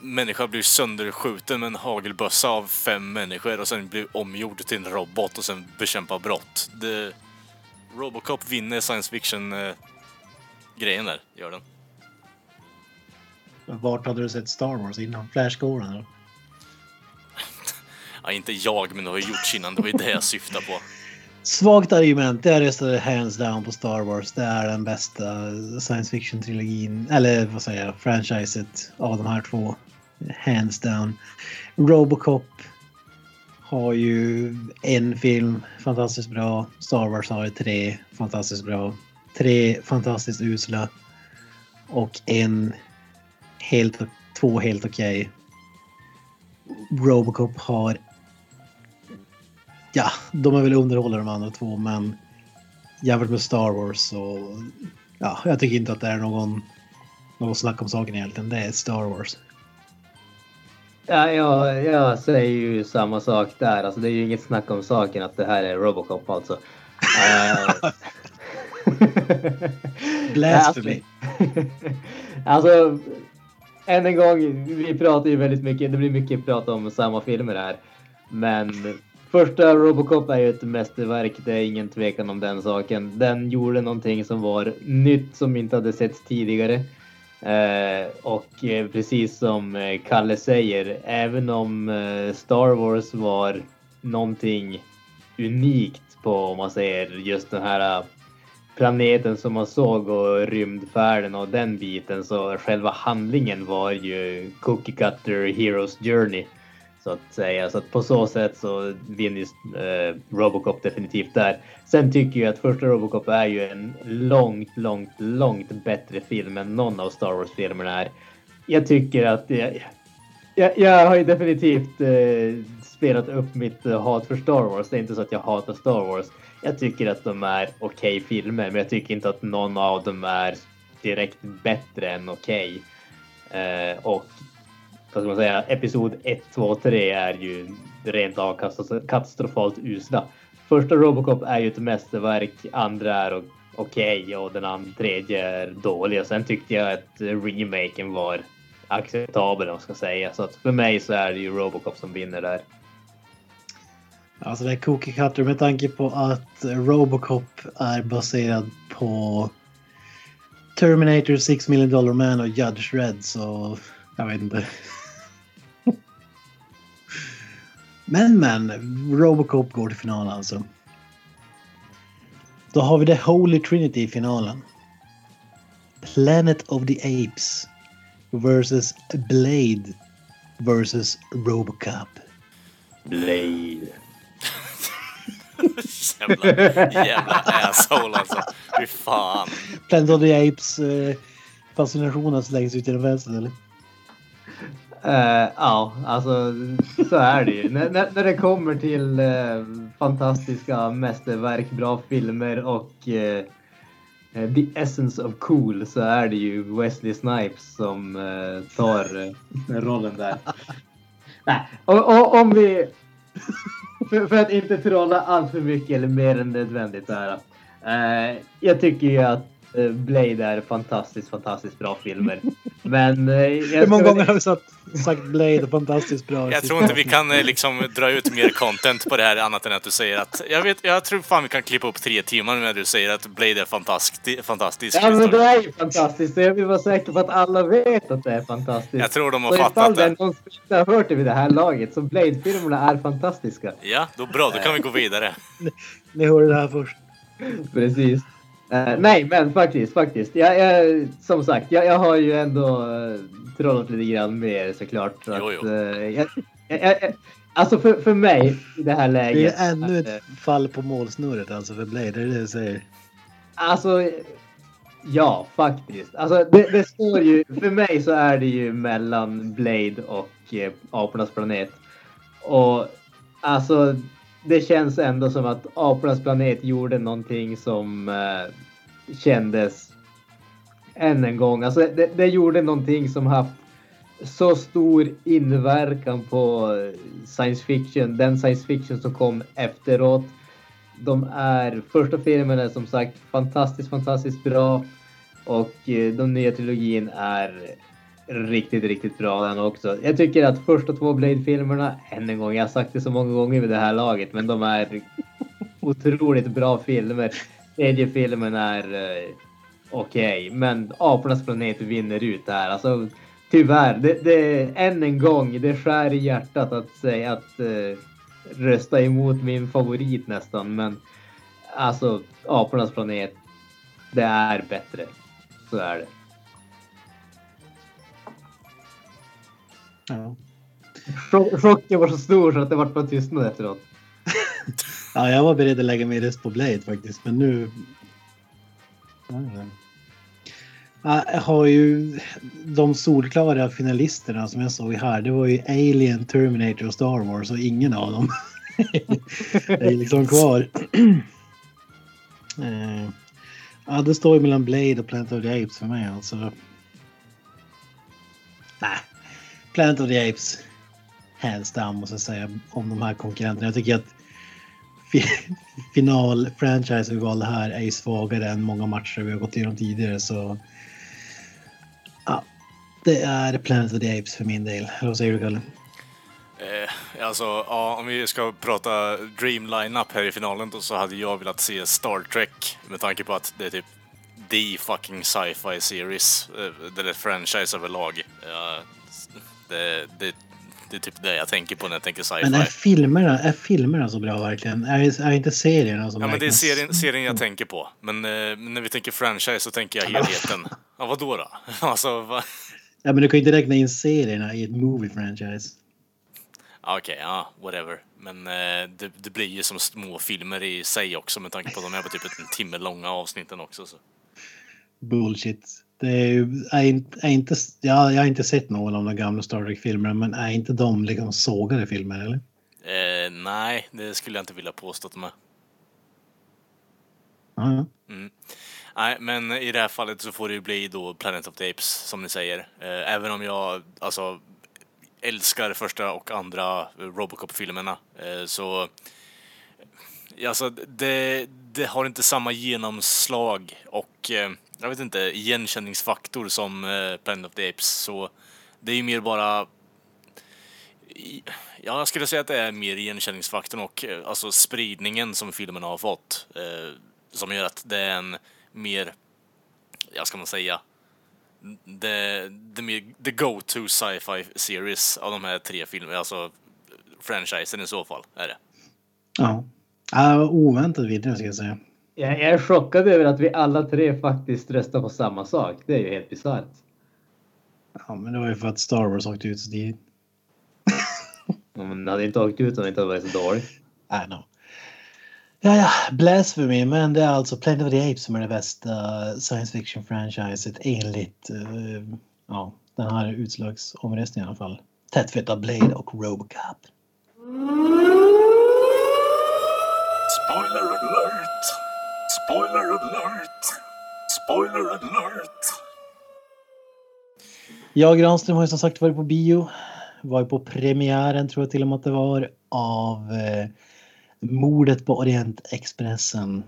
människa blir sönderskjuten med en hagelbössa av fem människor och sen blir omgjord till en robot och sen bekämpa brott. Det, Robocop vinner science fiction eh, där, gör den. Vart hade du sett Star Wars innan? Eller? (laughs) Ja, inte jag, men det har ju gjorts innan. Det var ju det jag syftade på. Svagt argument. Jag röstade hands down på Star Wars. Det är den bästa science fiction-trilogin, eller vad säger jag, franchiset av de här två. Hands down. Robocop har ju en film, fantastiskt bra. Star Wars har ju tre, fantastiskt bra. Tre fantastiskt usla. Och en helt, två helt okej. Robocop har ja, de är väl underhållare de andra två, men jämfört med Star Wars så ja, jag tycker inte att det är någon, någon snack om saken egentligen. Det är Star Wars. Ja, jag, jag säger ju samma sak där. Alltså, det är ju inget snack om saken att det här är Robocop alltså. Eh, (laughs) Blasphemy. (laughs) alltså, än en gång, vi pratar ju väldigt mycket, det blir mycket prat om samma filmer här. Men första Robocop är ju ett mästerverk, det är ingen tvekan om den saken. Den gjorde någonting som var nytt som inte hade setts tidigare. Eh, och eh, precis som eh, Kalle säger, även om eh, Star Wars var någonting unikt på, om man säger, just den här eh, planeten som man såg och rymdfärden och den biten så själva handlingen var ju Cookie Cutter Heroes Journey så att säga. Så att på så sätt så vinner eh, Robocop definitivt där. Sen tycker jag att första Robocop är ju en långt, långt, långt bättre film än någon av Star Wars-filmerna är. Jag tycker att jag, jag, jag har ju definitivt eh, spelat upp mitt eh, hat för Star Wars. Det är inte så att jag hatar Star Wars. Jag tycker att de är okej filmer, men jag tycker inte att någon av dem är direkt bättre än okej. Eh, och vad ska man säga, episod 1, 2, 3 är ju rent av katastrofalt usla. Första Robocop är ju ett mästerverk, andra är okej okej och den andra, tredje är dålig. Och sen tyckte jag att remaken var acceptabel om man ska säga. Så att för mig så är det ju Robocop som vinner där. Alltså det är cookie cutter med tanke på att Robocop är baserad på Terminator, Six Million Dollar Man och Judge Red så jag vet inte. Men men, Robocop går till final alltså. Då har vi The Holy Trinity i finalen. Planet of the Apes versus Blade versus Robocop. Blade. (laughs) jävla, jävla asshole alltså. Fy fan. Planet of the Apes eh, fascinationen läggs ut den vänster eller? Eh, ja, alltså så är det ju. när, när, det kommer till eh, fantastiska mästerverk, bra filmer och eh, the essence of cool så är det ju Wesley Snipes som tar rollen där. (laughs) Nej, och, och, om vi... (laughs) För, för att inte trolla allt för mycket eller mer än nödvändigt där. Jag tycker ju att Blade är fantastiskt, fantastiskt bra filmer. Men... Eh, jag Hur många gånger har vi sagt, sagt Blade fantastiskt bra? Jag tror inte vi kan eh, liksom dra ut mer content på det här annat än att du säger att... Jag vet, jag tror fan vi kan klippa upp tre timmar när du säger att Blade är fantastisk. fantastisk Ja men det är ju fantastiskt jag vill vara säker på att alla vet att det är fantastiskt. Jag tror de har så fattat det det. någon som har hört det vid det här laget så Blade-filmerna är fantastiska. Ja, då bra. Då kan vi gå vidare. Ni hörde det här först. Precis. Eh, nej men faktiskt, faktiskt. Jag, jag, som sagt, jag, jag har ju ändå uh, trollat lite grann mer såklart. Så Jo, att, jo. eh, jag, jag, jag, alltså för, för mig i det här Det läget. är ännu eh, ett fall på målsnurret alltså för Blade, det är det jag säger. Alltså, ja faktiskt. Alltså det, det står ju, för mig så är det ju mellan Blade och eh, Apornas planet. Och alltså, det känns ändå som att Apornas planet gjorde någonting som eh, kändes än en gång. Alltså det, det gjorde någonting som haft så stor inverkan på science fiction, den science fiction som kom efteråt. De är, första filmen är som sagt fantastiskt, fantastiskt bra. Och eh, den nya trilogin är riktigt, riktigt bra den också. Jag tycker att första två Blade-filmerna, än en gång, jag har sagt det så många gånger vid det här laget, men de är (laughs) otroligt bra filmer. Tredje filmen är eh, okej, men Apornas planet vinner ut här. Alltså, tyvärr, det, det, än en gång, det skär i hjärtat att säga att eh, rösta emot min favorit nästan, men alltså Apornas planet, det är bättre. Så är det. Ja. Chocken var så stor så att det vart bara tystnad efteråt. (laughs) ja, jag var beredd att lägga min röst på Blade faktiskt, men nu... Ja, Jag har ju de solklara finalisterna som jag såg här. Det var ju Alien, Terminator och Star Wars och ingen av dem (laughs) är liksom kvar. (clears throat) Eh, ja, det står ju mellan Blade och Planet of the Apes för mig alltså. Planet of the Apes. Hands down måste jag säga om de här konkurrenterna. Jag tycker att (laughs) final-franchise vi valde här är ju svagare än många matcher vi har gått igenom tidigare så... Ja, det är Planet of the Apes för min del. Eller vad säger du Kalle? Eh, alltså, ja, om vi ska prata Dream Lineup här i finalen då så hade jag velat se Star Trek med tanke på att det är typ the fucking sci-fi series, eh, eller franchise överlag. Det, det, det är typ det jag tänker på när jag tänker Men är sci-fi. filmerna, är filmerna så bra verkligen? Är, är inte serierna som Ja, men det är serien, serien jag tänker på. Men eh, när vi tänker franchise så tänker jag helheten. Ja, vad då? (laughs) Alltså, va? Ja, men du kan ju inte räkna in serierna i ett movie franchise. Ja, Okej, ja, whatever. Men eh, det, det blir ju som små filmer i sig också med tanke på att de är på typ en timme långa avsnitten också. Så. Bullshit. Det är, ju- är inte, är inte, ja, jag har inte sett någon av de gamla Star Trek-filmerna, men är inte de liksom sågade filmer eller? Eh, nej, det skulle jag inte vilja påstå att de är. Ja. Nej, men i det här fallet så får det ju bli då Planet of the Apes, som ni säger. Eh, även om jag alltså älskar första och andra Robocop-filmerna eh, så... Alltså, det, det har inte samma genomslag och eh, jag vet inte, igenkänningsfaktor som eh, Planet of the Apes. Så det är ju mer bara... Ja, jag skulle säga att det är mer igenkänningsfaktorn och eh, alltså spridningen som filmen har fått. Eh, som gör att det är en mer, ja ska man säga, det, det mer, the go-to sci-fi series av de här tre filmerna, alltså franchisen i så fall, är det. Ja. ja oväntat vidare ska jag säga. Jag är chockad över att vi alla tre faktiskt röstar på samma sak. Det är ju helt bisarrt. Ja, men det var ju för att Star Wars åkte ut så tidigt. (laughs) Ja, Men det hade inte åkt ut om det inte hade varit så dåligt. I know. Ja, ja, blasphemy, men det är alltså Planet of the Apes som är det bästa science fiction franchiset enligt eh, ja, den här utslagsomröstningen i alla fall. Tätt av Blade och Robocop. Spoiler alert! Spoiler alert! Spoiler alert! Jag Granström har ju som sagt varit på bio. Var ju på premiären tror jag till och med att det var av eh, mordet på Orientexpressen.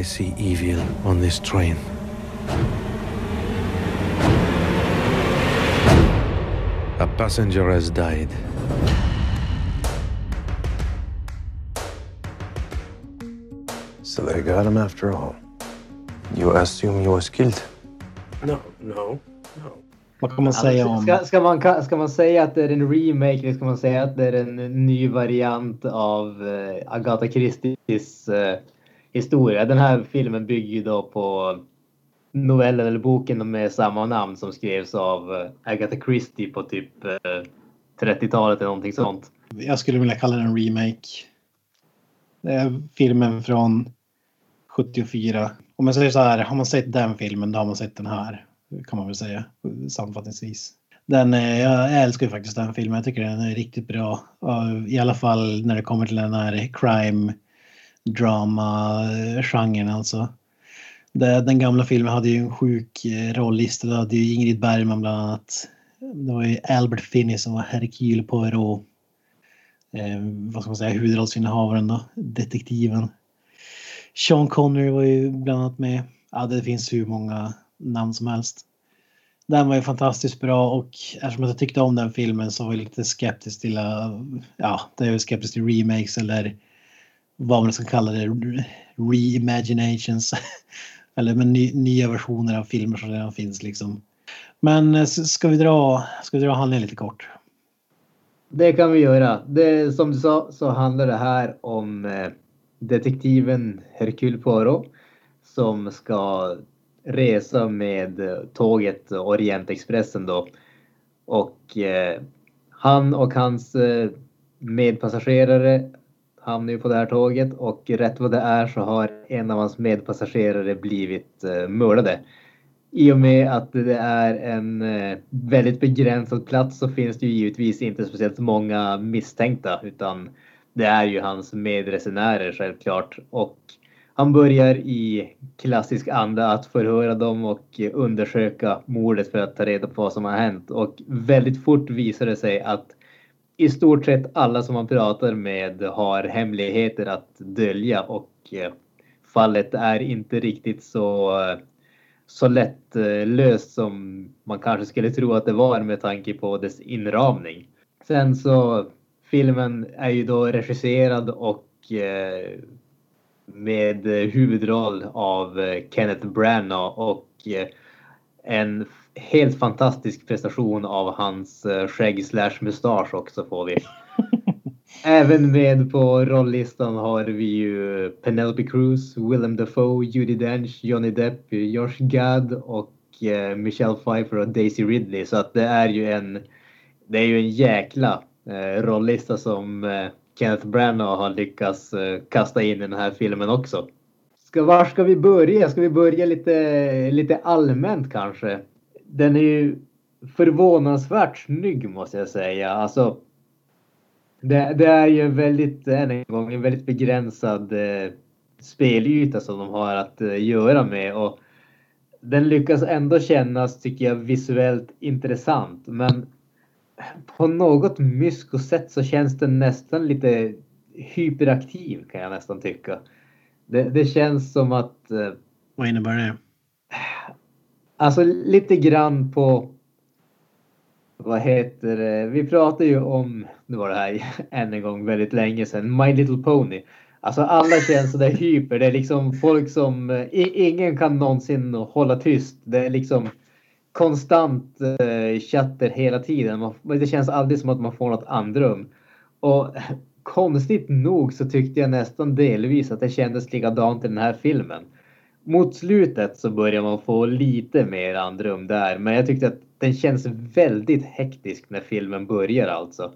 I see evil on this train. A passenger has died. So they got him after all. You assume he was killed? No, no, no. Vad kan man säga Alltså, om... ska, ska, man, ka- ska man säga att det är en remake eller ska man säga att det är en ny variant av eh, Agatha Christies eh, historia? Den här filmen bygger ju då på novellen eller boken med samma namn som skrevs av eh, Agatha Christie på typ eh, 30-talet eller någonting sånt. Jag skulle vilja kalla den en remake. Det är filmen från 74. Om man säger så här, har man sett den filmen då har man sett den här. Kan man väl säga sammanfattningsvis. Den, eh, jag älskar ju faktiskt den filmen. Jag tycker den är riktigt bra. Eh, I alla fall när det kommer till den här crime drama eh, genren alltså. Den gamla filmen hade ju en sjuk rollista. Det hade ju Ingrid Bergman bland annat. Det var ju Albert Finney som var Hercule Poirot eh, vad ska man säga, huvudrollsinnehavaren då, detektiven. Sean Connery var ju bland annat med. Ja, det finns hur många namn som helst. Den var ju fantastiskt bra och eftersom jag tyckte om den filmen så var jag lite skeptisk till, ja, det är ju skeptisk till remakes eller vad man ska kalla det, reimaginations. (laughs) eller med ny, nya versioner av filmer som redan finns liksom. Men eh, ska vi dra, ska vi dra handlingen lite kort? Det kan vi göra. Det, som du sa så handlar det här om eh, detektiven Hercule Poirot som ska resa med tåget Orientexpressen då. Och eh, han och hans eh, medpassagerare hamnar ju på det här tåget och rätt vad det är så har en av hans medpassagerare blivit eh, mördade. I och med att det är en eh, väldigt begränsad plats så finns det ju givetvis inte speciellt många misstänkta utan det är ju hans medresenärer självklart. Och han börjar i klassisk anda att förhöra dem och undersöka mordet för att ta reda på vad som har hänt. Och väldigt fort visar det sig att i stort sett alla som man pratar med har hemligheter att dölja och eh, fallet är inte riktigt så så lätt eh, löst som man kanske skulle tro att det var med tanke på dess inramning. Sen så filmen är ju då regisserad och eh, med huvudroll av eh, Kenneth Branagh och eh, en helt fantastisk prestation av hans eh, skägg slash mustasch också får vi. (laughs) Även med på rolllistan har vi ju Penelope Cruz, Willem Dafoe, Judi Dench, Johnny Depp, Josh Gad och Michelle Pfeiffer och Daisy Ridley. Så att det är ju en, det är ju en jäkla Eh, rollista som eh, Kenneth Branagh har lyckats eh, kasta in i den här filmen också. Ska, var ska vi börja? Ska vi börja lite, lite allmänt kanske? Den är ju förvånansvärt snygg måste jag säga. Alltså, det, det är ju en väldigt, än en gång, en väldigt begränsad eh, spelyta som de har att eh, göra med. Och den lyckas ändå kännas, tycker jag, visuellt intressant. Men på något mysko-sätt så känns den nästan lite hyperaktiv kan jag nästan tycka. Det, det känns som att eh, Vad innebär det? Alltså lite grann på vad heter det? Vi pratade ju om, det var det här (laughs) än en gång väldigt länge sedan, My Little Pony. Alltså alla känns sådär hyper. Det är liksom folk som i, ingen kan någonsin hålla tyst. Det är liksom konstant eh, chatter hela tiden. Man, det känns aldrig som att man får något andrum. Och (laughs) konstigt nog så tyckte jag nästan delvis att det kändes likadant i den här filmen. Mot slutet så börjar man få lite mer andrum där, men jag tyckte att den känns väldigt hektisk när filmen börjar alltså.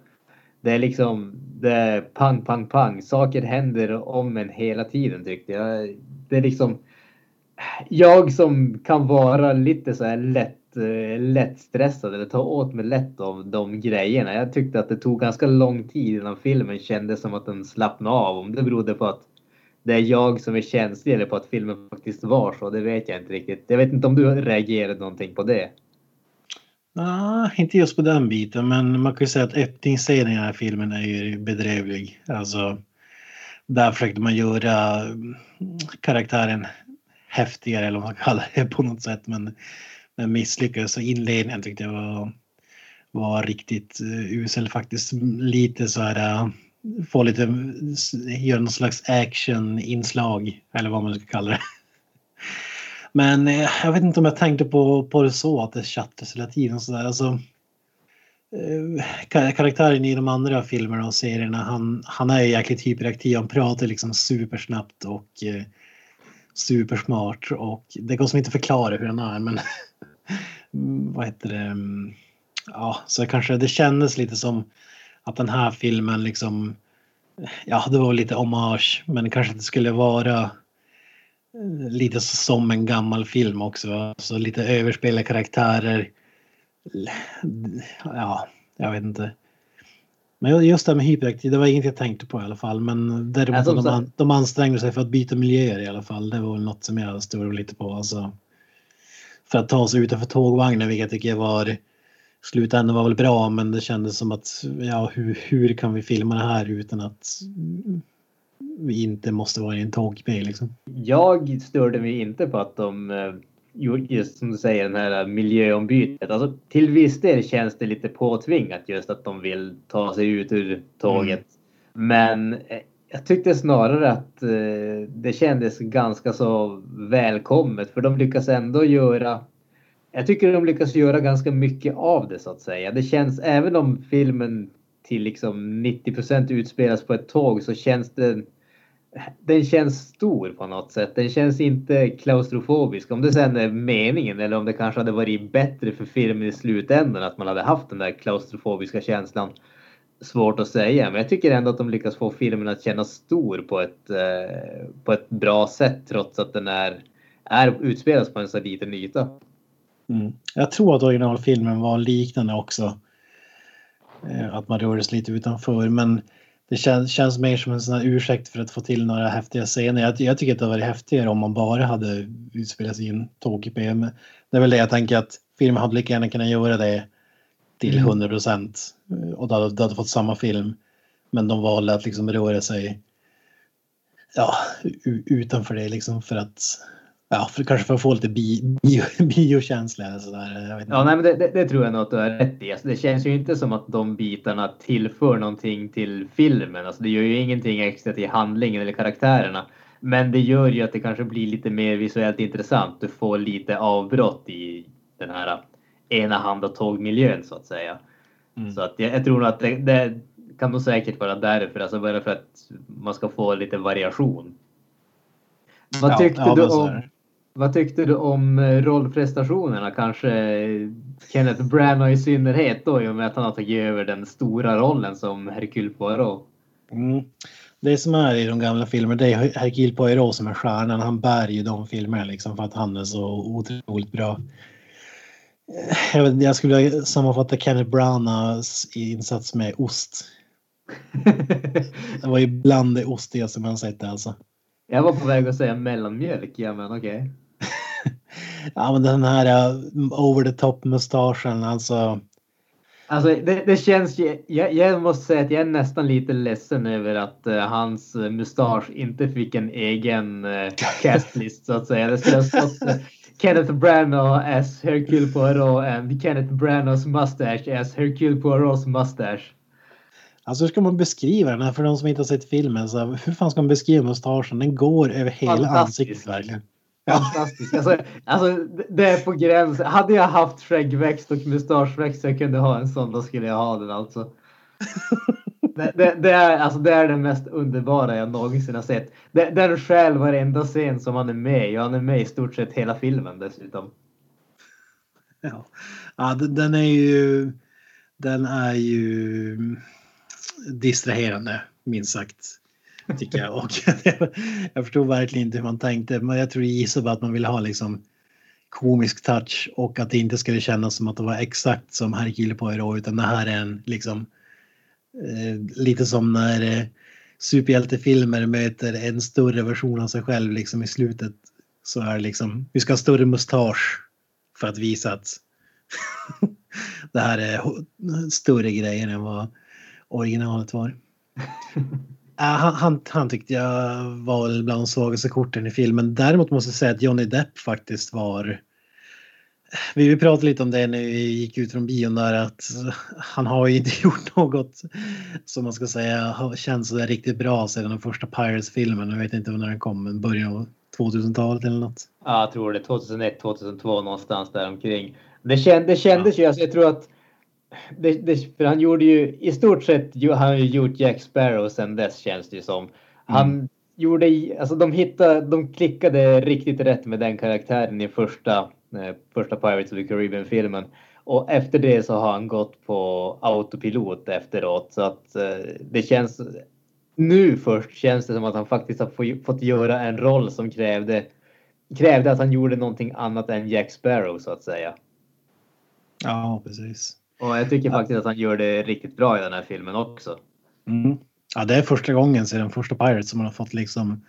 Det är liksom, det är pang, pang, pang. Saker händer om en hela tiden tyckte jag. Det är liksom, jag som kan vara lite så här lätt Eh, lättstressad eller ta åt mig lätt av de grejerna. Jag tyckte att det tog ganska lång tid innan filmen kändes som att den slappnade av. Om det berodde på att det är jag som är känslig eller på att filmen faktiskt var så, det vet jag inte riktigt. Jag vet inte om du reagerade någonting på det? Nej, inte just på den biten, men man kan ju säga att öppningsscenen i den här filmen är ju bedrövlig. Alltså, där försökte man göra mm, karaktären häftigare eller vad man kallar det på något sätt. Men misslyckades och inledningen tyckte jag var, var riktigt eh, usel faktiskt. Lite så här, eh, få lite, göra någon slags actioninslag eller vad man ska kalla det. (laughs) Men eh, jag vet inte om jag tänkte på, på det så att det chattades hela tiden så där. Alltså, karaktären i de andra filmerna och serierna, han, han är jäkligt hyperaktiv. Han pratar liksom supersnabbt och supersmart och det går som inte att förklara hur han är men (laughs) vad heter det? Mm, ja, så kanske det kändes lite som att den här filmen liksom, ja, det var lite hommage, men kanske det skulle vara eh, lite som en gammal film också. Alltså lite överspelade karaktärer. Ja, jag vet inte. Men just det här med hyperaktiv, det var inget jag tänkte på i alla fall. Men däremot alltså, de, de ansträngde sig för att byta miljöer i alla fall. Det var väl något som jag stod lite på. Alltså för att ta sig utanför tågvagnen, vilket jag tycker var slutändan var väl bra, men det kändes som att ja, hur, hur kan vi filma det här utan att vi inte måste vara i en tågbil liksom? Jag störde mig inte på att de eh, just som du säger den här miljöombytet. Alltså till viss del känns det lite påtvingat just att de vill ta sig ut ur tåget. Mm. Men eh, jag tyckte snarare att eh, det kändes ganska så välkommet för de lyckas ändå göra jag tycker de lyckas göra ganska mycket av det så att säga. Det känns även om filmen till liksom 90% utspelas på ett tåg så känns den den känns stor på något sätt. Den känns inte klaustrofobisk. Om det sen är meningen eller om det kanske hade varit bättre för filmen i slutändan att man hade haft den där klaustrofobiska känslan svårt att säga, men jag tycker ändå att de lyckas få filmen att kännas stor på ett, eh, på ett bra sätt trots att den är, är utspelas på en så liten yta. Mm. Jag tror att originalfilmen var liknande också. Eh, att man rörde sig lite utanför, men det känns, känns mer som en sån här ursäkt för att få till några häftiga scener. Jag, jag tycker att det hade varit häftigare om man bara hade utspelat sig i en tågkupé. Det är väl det jag tänker att filmen hade lika gärna kunnat göra det till 100 mm. procent och du hade, du hade fått samma film. Men de valde att liksom röra sig ja, utanför det liksom för att Ja, för, kanske för att få lite bi, bio, (laughs) biokänsla eller sådär. Ja, nej, men det, det, det, tror jag nog att du har rätt i. Alltså, det känns ju inte som att de bitarna tillför någonting till filmen. Alltså, det gör ju ingenting extra till handlingen eller karaktärerna. Men det gör ju att det kanske blir lite mer visuellt intressant. Du får lite avbrott i den här ena hand och tågmiljön så att säga. Mm. Så att jag, jag, tror att det, det kan nog säkert vara därför, alltså bara för att man ska få lite variation. Vad tyckte, ja, du, om, vad tyckte du om eh, rollprestationerna? Kanske Kenneth Branagh i synnerhet då i och med att han har tagit över den stora rollen som Hercule Poirot. Mm. Det som är i de gamla filmerna, det är Hercule Poirot som är stjärnan. Han bär ju de filmerna liksom för att han är så otroligt bra. Jag, vet, jag skulle sammanfatta Kenneth Branaghs insats med ost. (laughs) det var ju bland det ostigaste man sett alltså. Jag var på väg att säga mellanmjölk, ja men okej. Okay. Ja men den här uh, over the top mustaschen alltså. Alltså det, det känns ju, jag, jag, måste säga att jag är nästan lite ledsen över att uh, hans mustasch inte fick en egen uh, castlist så att säga. Det skulle ha stått, Kenneth Branagh as Hercule Poirot and Kenneth Branagh's mustache as Hercule Poirot's mustache. Alltså hur ska man beskriva den här för de som inte har sett filmen? Så hur fan ska man beskriva mustaschen? Den går över hela ansiktet verkligen. Fantastiskt. Alltså, alltså, det är på gränsen. Hade jag haft skäggväxt och mustaschväxt så jag kunde ha en sån, då skulle jag ha den alltså. (laughs) Det, det, det, är, alltså, det är det mest underbara jag någonsin har sett. Det, den stjäl varenda scen som han är med i. och Han är med i stort sett hela filmen dessutom. Ja, ja den, den är ju... Den är ju distraherande, minst sagt. Tycker jag. Och (laughs) jag förstod verkligen inte hur man tänkte. Men jag tror gissar bara att man ville ha liksom komisk touch och att det inte skulle kännas som att det var exakt som Hercule Poirot utan det här är en liksom eh, lite som när eh, superhjältefilmer möter en större version av sig själv liksom i slutet så är det liksom vi ska ha större mustasch för att visa att (laughs) det här är större grejer än vad originalet var. (laughs) Han, han, han tyckte jag var bland de svagaste korten i filmen. Däremot måste jag säga att Johnny Depp faktiskt var... Vi pratade lite om det när vi gick ut från bion där att han har ju inte (laughs) gjort något som man ska säga har känts så där riktigt bra sedan den första Pirates-filmen. Jag vet inte när den kom, men början av 2000-talet eller något. Ja, jag tror det. 2001, 2002 någonstans där omkring. Det, känd, det kändes ju, alltså jag tror att det, det, för han gjorde ju i stort sett, han har ju gjort Jack Sparrow sen dess känns det ju som. Han mm. gjorde, alltså de hittade, de klickade riktigt rätt med den karaktären i första, eh, första Pirates of the Caribbean-filmen. Och efter det så har han gått på autopilot efteråt så att eh, det känns nu först känns det som att han faktiskt har fått göra en roll som krävde krävde att han gjorde någonting annat än Jack Sparrow så att säga. Ja, precis. Och jag tycker faktiskt att han gör det riktigt bra i den här filmen också. Mm. Ja, det är första gången sedan första Pirates som han har fått liksom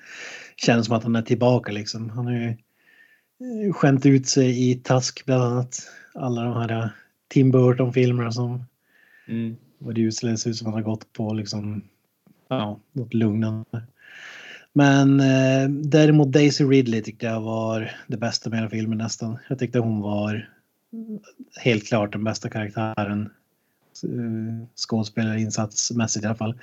känns som att han är tillbaka liksom. Han har ju eh, skämt ut sig i Task bland annat. Alla de här eh, Tim Burton-filmerna som mm. var det ser ut som att han har gått på liksom ja, något lugnande. Men eh, däremot Daisy Ridley tyckte jag var det bästa med hela filmen nästan. Jag tyckte hon var helt klart den bästa karaktären eh, skådespelarinsatsmässigt i alla fall.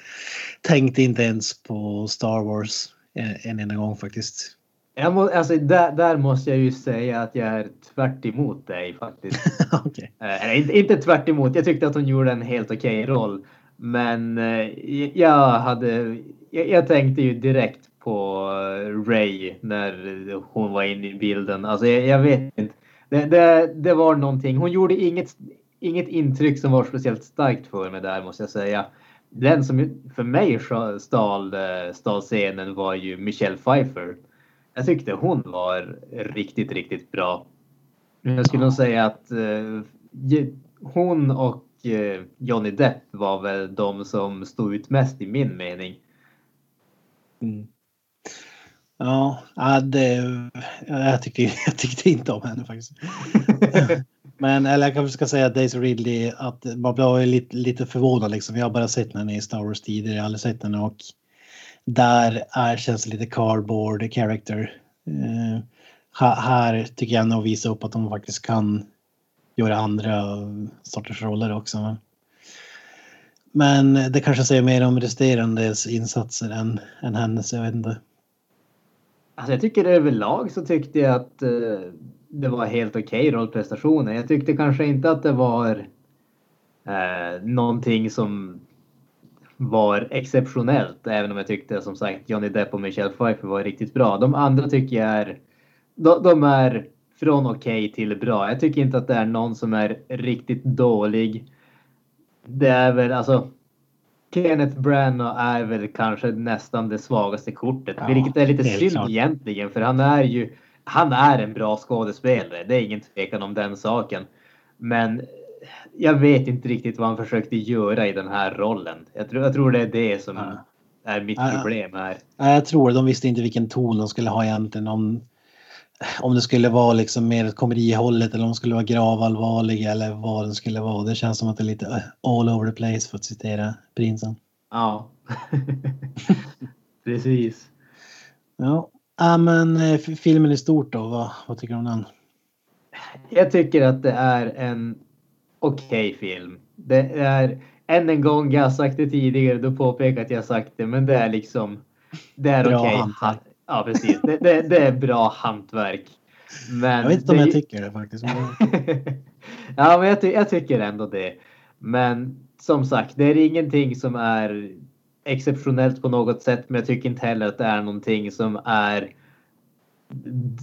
Tänkte inte ens på Star Wars en, en enda gång faktiskt. Jag må, alltså, där, där måste jag ju säga att jag är tvärt emot dig faktiskt. (laughs) okay. äh, inte, inte tvärt emot. jag tyckte att hon gjorde en helt okej okay roll. Men äh, jag hade, jag, jag, tänkte ju direkt på Ray när hon var inne i bilden. Alltså jag, jag vet inte det, det, det var någonting. Hon gjorde inget, inget intryck som var speciellt starkt för mig där måste jag säga. Den som för mig stal, stal scenen var ju Michelle Pfeiffer. Jag tyckte hon var riktigt, riktigt bra. Jag skulle nog säga att eh, hon och eh, Johnny Depp var väl de som stod ut mest i min mening. Mm. Ja, det, jag, tyckte, (laughs) jag tyckte inte om henne faktiskt. (laughs) Men eller jag kanske ska säga att Daisy Ridley, att man blir lite, lite förvånad liksom. Jag har bara sett henne i Star Wars tidigare, jag har aldrig sett henne och där är, känns det lite cardboard character. Uh, här tycker jag nog visa upp att hon faktiskt kan göra andra sorters roller också. Men det kanske säger mer om resterandes insatser än, än hennes, jag vet inte. Alltså jag tycker överlag så tyckte jag att eh, det var helt okej okay rollprestationer. Jag tyckte kanske inte att det var eh, någonting som var exceptionellt, även om jag tyckte som sagt Johnny Depp och Michelle Pfeiffer var riktigt bra. De andra tycker jag är, de, de är från okej okay till bra. Jag tycker inte att det är någon som är riktigt dålig. Det är väl alltså Kenneth Branagh är väl kanske nästan det svagaste kortet, ja, vilket är lite synd klart. egentligen för han är ju han är en bra skådespelare. Det är ingen tvekan om den saken. Men jag vet inte riktigt vad han försökte göra i den här rollen. Jag tror, jag tror det är det som ja. är mitt problem här. Jag tror de visste inte vilken ton de skulle ha egentligen. Om, om det skulle vara liksom mer komedihållet eller om de skulle vara gravallvarliga eller vad det skulle vara. Det känns som att det är lite eh, all over the place för att citera prinsen. Ja, (laughs) precis. Ja, ja men eh, filmen i stort då, vad, vad tycker du om den? jag tycker att det är en okej okay film. Det är än en gång, jag har sagt det tidigare, du påpekar att jag sagt det, men det är liksom. Det är okej. Okay. Ja, precis. Det, det, det, är bra hantverk. Men jag vet inte om jag tycker det faktiskt. (laughs) ja, men jag, ty jag tycker ändå det. Men som sagt, det är ingenting som är exceptionellt på något sätt, men jag tycker inte heller att det är någonting som är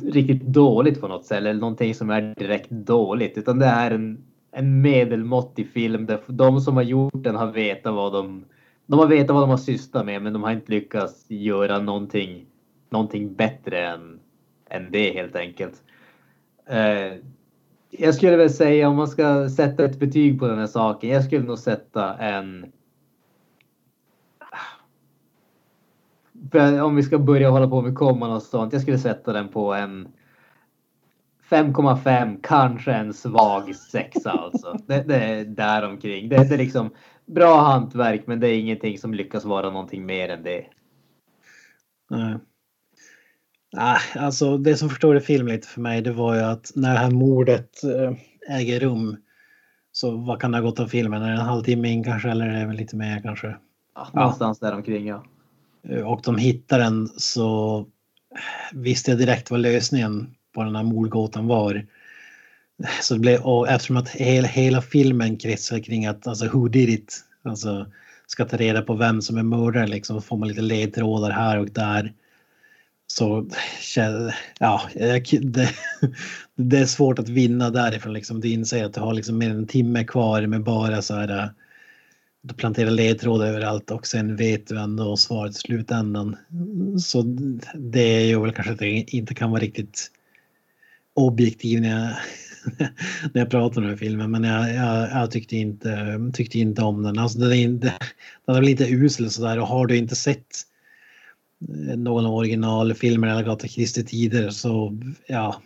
riktigt dåligt på något sätt eller någonting som är direkt dåligt, utan det är en, en medelmåttig film där de som har gjort den har vetat vad de de har vetat vad de har sysslat med, men de har inte lyckats göra någonting, någonting bättre än, än det helt enkelt. Eh, jag skulle väl säga om man ska sätta ett betyg på den här saken. Jag skulle nog sätta en För om vi ska börja hålla på med komman och sånt. Jag skulle sätta den på en 5,5, kanske en svag sexa alltså. Det, det är däromkring. Det, det är liksom bra hantverk, men det är ingenting som lyckas vara någonting mer än det. Nej. Nej, alltså det som förstår film lite för mig, det var ju att när det här mordet eh, äger rum så vad kan det ha gått av filmen? Är det en halvtimme in kanske eller är det lite mer kanske? Ja, någonstans ja. där omkring ja. Eh, och de hittar den så visste jag direkt vad lösningen på den här mordgåtan var. Så det blev, och eftersom att hela, hela filmen kretsar kring att alltså who did it, alltså ska ta reda på vem som är mördare liksom, får man lite ledtrådar här och där. Så ja, det, (laughs) det är svårt att vinna därifrån liksom. Du inser att du har liksom mer än en timme kvar med bara så här eh, du planterar ledtrådar överallt och sen vet du ändå svaret i slutändan. Så det gör väl kanske att jag inte kan vara riktigt objektiv när jag, (laughs) när jag pratar om den här filmen. Men jag, jag, jag, tyckte, inte, tyckte inte om den. Alltså den, är inte, den är väl inte usel sådär och har du inte sett Eh, någon av originalfilmerna eller Agatha Christie tider så ja,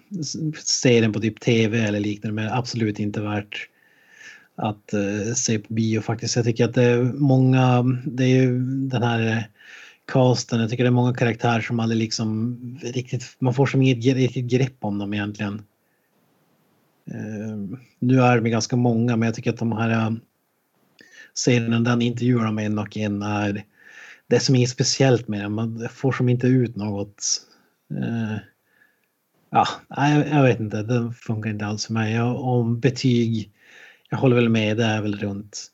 se den på typ tv eller liknande men absolut inte värt att uh, se på bio faktiskt. Jag tycker att det är många, det är ju den här eh, casten, jag tycker det är många karaktärer som aldrig liksom riktigt, man får som inget riktigt grepp om dem egentligen. Uh, nu är de ganska många men jag tycker att de här uh, serierna, den intervjuar med en och en är det är som inget speciellt med den, man får som inte ut något. Uh, ja, jag, jag vet inte, det funkar inte alls för mig. Jag, om betyg jag håller väl med, det är väl runt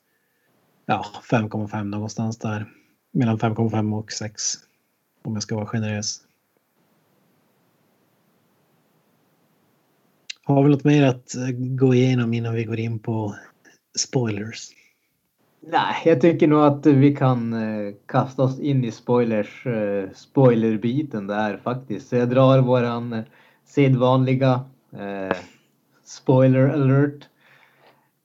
ja, 5,5 någonstans där. Mellan 5,5 och 6. Om jag ska vara generös. Har vi något mer att gå igenom innan vi går in på spoilers? Nej, jag tycker nog att vi kan eh, kasta oss in i spoilers, eh, spoilerbiten där faktiskt. Så jag drar våran eh, sedvanliga eh, spoiler alert.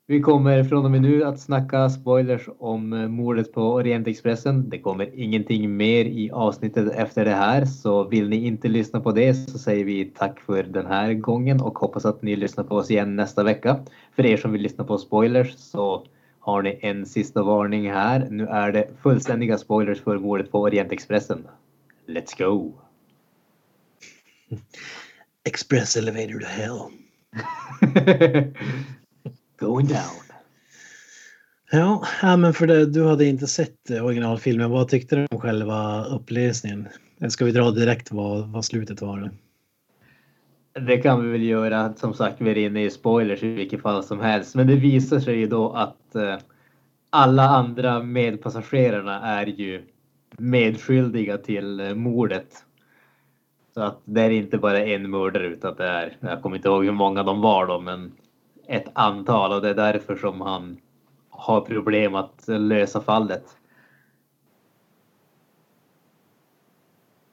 Vi kommer från och med nu att snacka spoilers om eh, mordet på Orientexpressen. Det kommer ingenting mer i avsnittet efter det här, så vill ni inte lyssna på det så säger vi tack för den här gången och hoppas att ni lyssnar på oss igen nästa vecka. För er som vill lyssna på spoilers så har ni en sista varning här. Nu är det fullständiga spoilers för mordet på Orientexpressen. Let's go! (laughs) Express elevator to hell. (laughs) Going down. Ja, men för det, du hade inte sett originalfilmen. Vad tyckte du om själva upplösningen? Ska vi dra direkt vad, vad slutet var? Det kan vi väl göra. Som sagt, vi är inne i spoilers i vilket fall som helst. Men det visar sig ju då att eh, alla andra medpassagerarna är ju medskyldiga till eh, mordet. Så att det är inte bara en mördare utan det är, jag kommer inte ihåg hur många de var då, men ett antal och det är därför som han har problem att lösa fallet.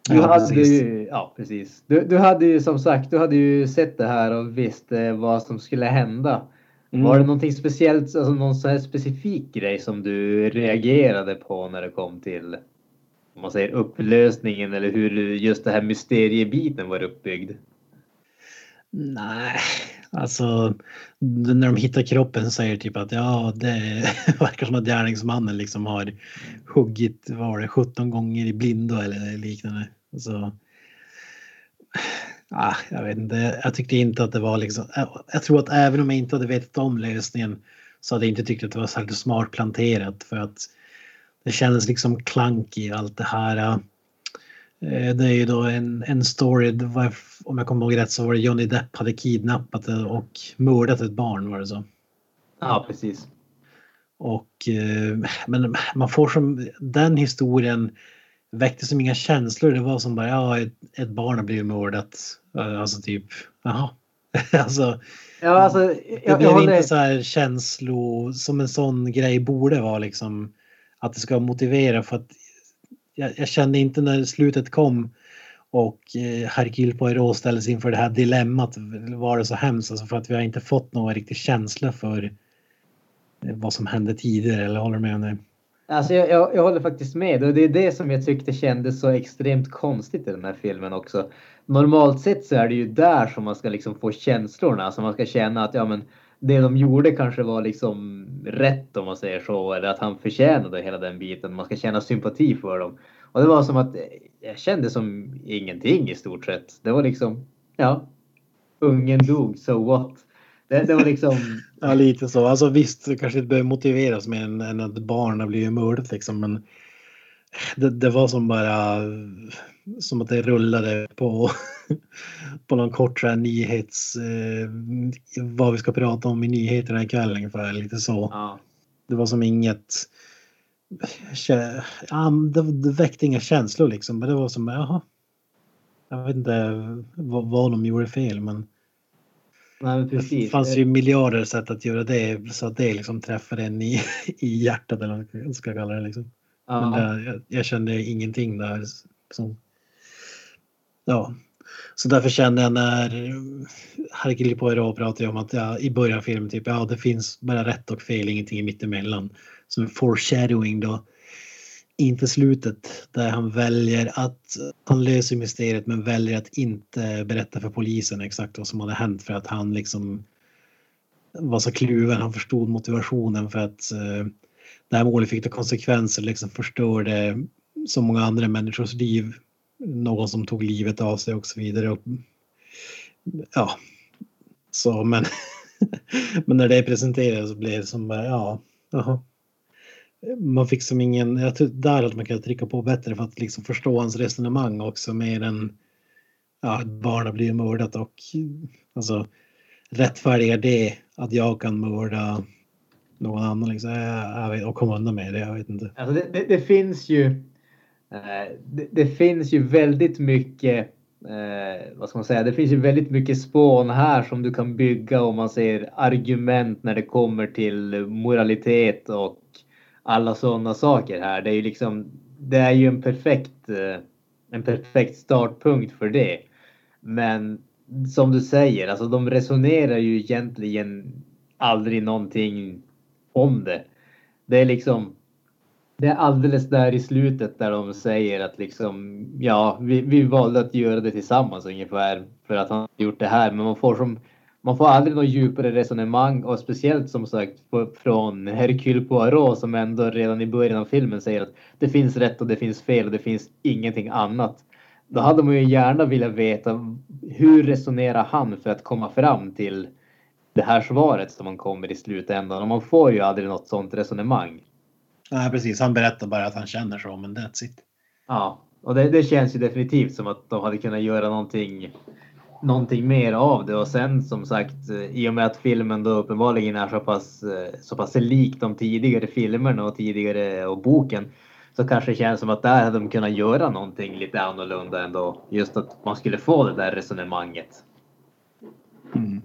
Du ja, hade ju, ja precis. Du, du hade ju som sagt, du hade ju sett det här och visste vad som skulle hända. Mm. Var det någonting speciellt, alltså någon så här specifik grej som du reagerade på när det kom till om man säger upplösningen eller hur just det här mysteriebiten var uppbyggd? Nej, Alltså när de hittar kroppen säger typ att ja, det (laughs) verkar som att gärningsmannen liksom har huggit, var det 17 gånger i blindo eller liknande. Så, Ah, jag vet inte, jag tyckte inte att det var liksom, jag, jag tror att även om jag inte hade vetat om lösningen så hade jag inte tyckt att det var särskilt smart planterat för att det kändes liksom klank i allt det här. Eh, Det är ju då en, en story, var, om jag kommer ihåg rätt så var det Johnny Depp hade kidnappat och mördat ett barn var det så. Ja, precis. Och, eh, men man får som, den historien väckte som inga känslor. Det var som bara, ja, ett, ett barn har blivit mördat. Eh, Alltså typ, jaha. (laughs) alltså, Ja, alltså, jag, det blev inte så här känslo som en sån grej borde vara liksom. Att det ska motivera för att jag, jag kände inte när slutet kom och eh, Hercule Poirot ställdes inför det här dilemmat var det så hemskt alltså för att vi har inte fått någon riktig känsla för eh, vad som hände tidigare eller håller du med om det? Alltså jag, jag, jag håller faktiskt med och det är det som jag tyckte kändes så extremt konstigt i den här filmen också. Normalt sett så är det ju där som man ska liksom få känslorna, så man ska känna att ja men det de gjorde kanske var liksom rätt om man säger så, eller att han förtjänade hela den biten. Man ska känna sympati för dem. Och det var som att eh, jag kände som ingenting i stort sett. Det var liksom, ja, ungen dog, so what? Det, det var liksom, (laughs) Ja, lite så. Alltså visst, det kanske inte behöver motiveras mer än, än att barn har blivit mördat liksom, men det, det var som bara som att det rullade på, (laughs) på någon kort här nyhets... Eh, vad vi ska prata om i nyheterna ikväll ungefär, lite så. ja. Det var som inget... Ja, det, det väckte inga känslor liksom, men det var som, jaha. Jag vet inte vad, vad de gjorde fel, men Nej, men det precis. fanns ju miljarder sätt att göra det så att det liksom träffar en i, (laughs) i hjärtat eller vad man ska kalla det. Liksom. Men Ja. där, jag, jag kände ingenting där. Som, ja. Så därför kände jag när Hercule Poirot pratade om att ja, i början av filmen typ ja det finns bara rätt och fel, ingenting mittemellan. Som en foreshadowing då. Inte slutet där han väljer att han löser mysteriet men väljer att inte berätta för polisen exakt vad som hade hänt för att han liksom var så kluven. Han förstod motivationen för att eh, det här målet fick konsekvenser, liksom förstörde så många andra människors liv. Någon som tog livet av sig och så vidare. Och, ja, så men, (laughs) men när det presenterades så blev det som bara, ja, jaha. Man fick som ingen, jag tror där att man kan trycka på bättre för att liksom förstå hans resonemang också mer än ja, ett barn mördat och alltså rättfärdiga det att jag kan mörda någon annan liksom, jag, jag vet, och komma undan med det, jag vet inte. Alltså det, det, det finns ju. Eh, det, det finns ju väldigt mycket. Eh, vad ska man säga? Det finns ju väldigt mycket spån här som du kan bygga om man ser argument när det kommer till moralitet och alla sådana saker här. Det är ju liksom. Det är ju en perfekt. Eh, en perfekt startpunkt för det. Men som du säger, alltså de resonerar ju egentligen aldrig någonting om det. Det är liksom. Det är alldeles där i slutet där de säger att liksom ja, vi, vi valde att göra det tillsammans ungefär för att han gjort det här. Men man får som man får aldrig något djupare resonemang och speciellt som sagt från Hercule Poirot som ändå redan i början av filmen säger att det finns rätt och det finns fel och det finns ingenting annat. Då hade man ju gärna velat veta hur resonerar han för att komma fram till det här svaret som man kommer i slutändan och man får ju aldrig något sånt resonemang. Nej, precis. Han berättar bara att han känner så, men that's it. Ja, och det, det känns ju definitivt som att de hade kunnat göra någonting, någonting mer av det och sen som sagt eh, i och med att filmen då uppenbarligen är så pass, eh, så pass lik de tidigare filmerna och tidigare och boken så kanske det känns som att där hade de kunnat göra någonting lite annorlunda ändå. Just att man skulle få det där resonemanget. Mm.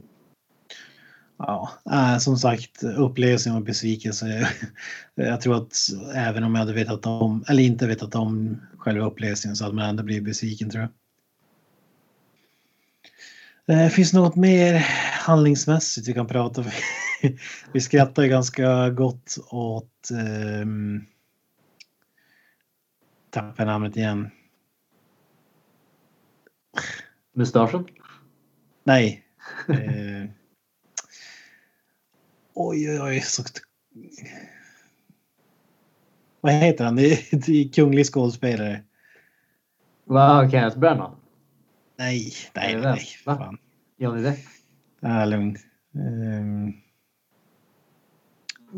Ja, äh, som sagt, upplevelsen och besvikelse. (laughs) Jag tror att även om jag hade vetat om, eller inte vetat om själva upplevelsen så hade man ändå blivit besviken tror jag. Eh, Finns det något mer handlingsmässigt vi kan prata om? (laughs) Vi skrattar ju ganska gott åt... Um, tappar namnet igen. Mustaschen? Nej. Eh, oj, oj, oj. Så... Vad heter han? Det är, det är kunglig skådespelare. Vad Kenneth Branagh? Nej, nej, det nej. det? Va? Fan. Johnny Depp? Ja, lugn. Um,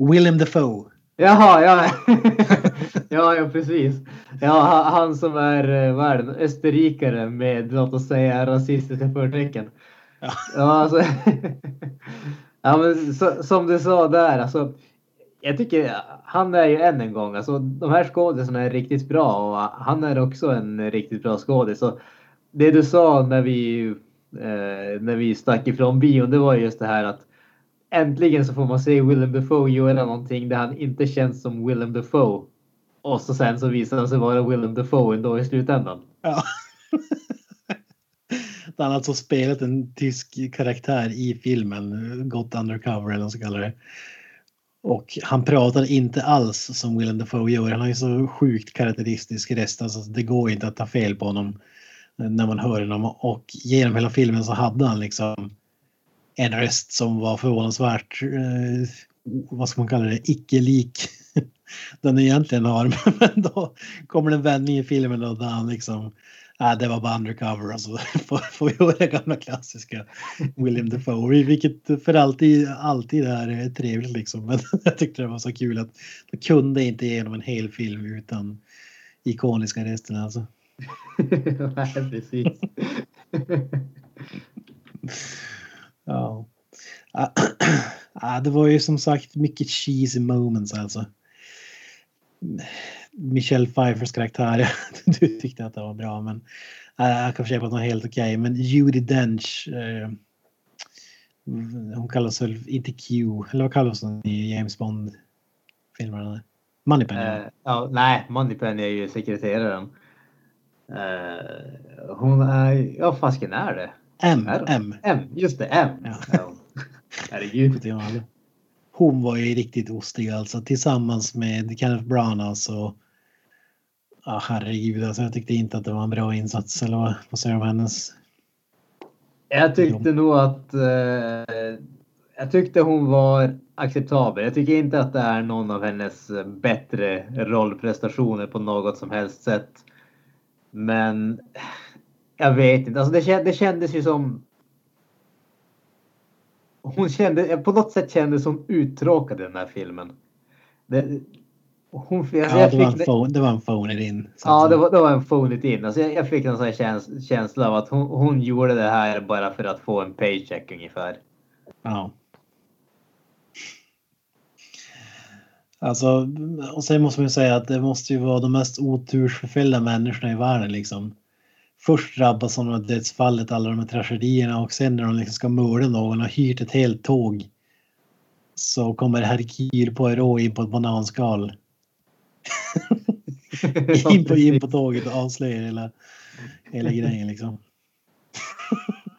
Willem Dafoe. Jaha, ja. (laughs) ja, ja precis. Ja, han, som är, eh, vad är det, österrikare med låt oss säga rasistiska förtecken. Ja. Ja, alltså. (laughs) ja, men så, som du sa där, alltså. Jag tycker han är ju än en gång, alltså de här skådisarna är riktigt bra och han är också en riktigt bra skådis. Så det du sa när vi, eh, när vi stack ifrån bion, det var just det här att äntligen så får man se Willem Dafoe göra någonting där han inte känns som Willem Dafoe. Och så sen så visar han sig vara Willem Dafoe ändå i slutändan. Ja. (laughs) Han har alltså spelat en tysk karaktär i filmen, gått undercover eller vad man ska kalla det. Och han pratar inte alls som Willem Dafoe gör. Han är så sjukt karaktäristisk röst. Alltså det går inte att ta fel på honom Eh, när man hör honom. Och genom hela filmen så hade han liksom en röst som var förvånansvärt, eh, vad ska man kalla det, icke-lik (laughs) den egentligen har. (laughs) Men då kommer det en vändning i filmen då där han liksom, äh, det var bara undercover och så alltså, (laughs) får, får vi höra gamla klassiska William Defoe, Vilket för alltid, alltid är eh, trevligt liksom. Men jag tyckte det var så kul att de kunde inte genom en hel film utan ikoniska rösterna alltså. (laughs) Nej, precis. (laughs) Ja. Ah, det var ju som sagt mycket cheesy moments alltså. Michelle Pfeiffers karaktär, (laughs) du tyckte att det var bra men äh, jag kan försöka på att det var helt okej. Men Judi Dench, eh, hon kallas väl inte Q, eller vad kallas hon i James Bond-filmerna? Moneypenny. Eh, ja, nej, Moneypenny är ju sekreteraren. Eh, hon är, ja fasken är det? M, är? M. M, just det, M. Ja. Ja. Herregud. Hon var ju riktigt ostig alltså tillsammans med Kenneth Branagh så Ja herregud alltså jag tyckte inte att det var en bra insats eller vad, vad säger du om hennes? Jag tyckte nog att eh, jag tyckte hon var acceptabel. Jag tycker inte att det är någon av hennes bättre rollprestationer på något som helst sätt. Men jag vet inte, alltså det, känd, det kändes ju som hon kände, på något sätt kändes hon uttråkad i den här filmen. Det, hon, alltså Ja, det, var en phone, det var en phone it in. Ja, det var, det var en phone it in. Alltså jag, jag fick en sån käns, känsla av att hon, hon gjorde det här bara för att få en paycheck ungefär. Ja. Alltså, och sen måste man ju säga att det måste ju vara de mest otursförfyllda människorna i världen liksom. Först drabbas de av dödsfallet, alla de här tragedierna och sen när de liksom ska mörda någon och hyrt ett helt tåg så kommer Hercule Poirot in på ett bananskal. (laughs) in, på, in på tåget och avslöjar hela, hela grejen liksom.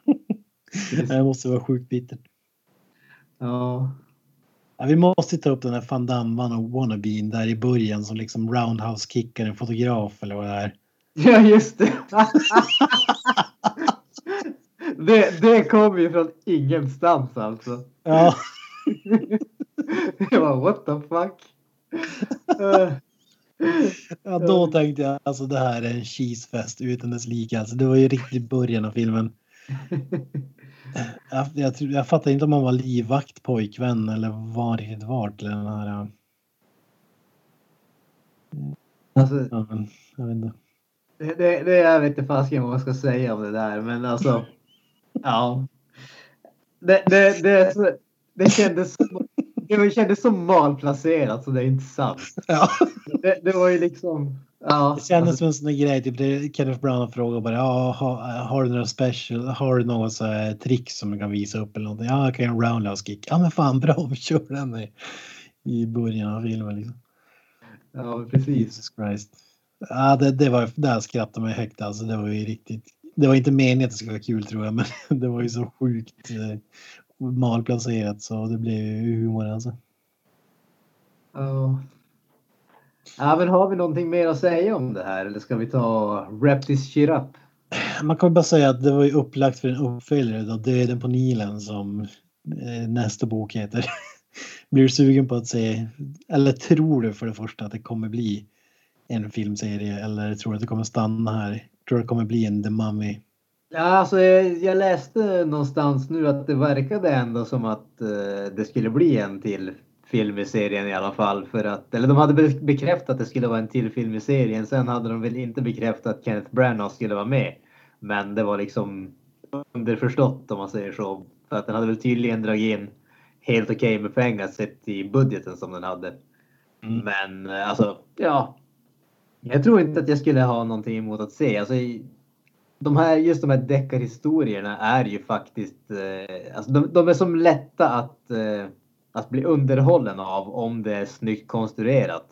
(laughs) (laughs) det måste vara sjukt bittert. Ja. Ja, vi måste ta upp den här Van Damman och Wannabeen där i början som liksom roundhouse kickar en fotograf eller vad det är. (laughs) Ja, just det. (laughs) det. Det kom ju från ingenstans alltså. Ja, (laughs) Jag bara what the fuck. Ja då tänkte jag alltså det här är en cheesefest utan dess like. Alltså, det var ju riktigt början av filmen. Jag, jag, jag fattar inte om han var livvakt, pojkvän eller vad riktigt var till den här. ja. alltså, Ja, men, jag vet inte. det, det, det jag vet inte fasiken vad man ska säga om det där, men alltså. Ja. Det, det, det, det kändes som, det kändes så malplacerat så det är inte sant. Ja. Det, det var ju liksom. Ja, Det kändes som en sån grej, typ det, Kenneth Branagh frågade bara ja, ha, har du några special, har du något så här trick som du kan visa upp eller någonting? Ja, jag kan göra en roundhouse kick. Ja men fan bra, vi kör den i, i början av filmen liksom. ja, precis. Jesus Christ. Ja, det, det var, där skrattade man högt alltså, det var ju riktigt. Det var inte meningen att det skulle vara kul tror jag, (laughs) men det var ju så sjukt eh, malplacerat så det blev ju humor alltså. Ja. Ja, men har vi någonting mer att säga om det här eller ska vi ta wrap this shit up? Man kan väl bara säga att det var ju upplagt för en uppföljare då, Döden på Nilen som eh, nästa bok heter. (laughs) Blir du sugen på att se, eller tror du för det första att det kommer bli en filmserie eller tror du att det kommer stanna här? Tror du det kommer bli en The Mummy Ja, alltså jag, jag läste någonstans nu att det verkade ändå som att eh, det skulle bli en till film i serien i alla fall. För att, eller de hade be- bekräftat att det skulle vara en till film i serien. Sen hade de väl inte bekräftat att Kenneth Branagh skulle vara med. Men det var liksom underförstått om man säger så. För att den hade väl tydligen dragit in helt okej med pengar sett i budgeten som den hade. Mm. Men eh, alltså, ja. Jag tror inte att jag skulle ha någonting emot att se. Alltså, de här, just de här deckarhistorierna är ju faktiskt, eh, alltså de, de är som lätta att, eh, att bli underhållen av om det är snyggt konstruerat.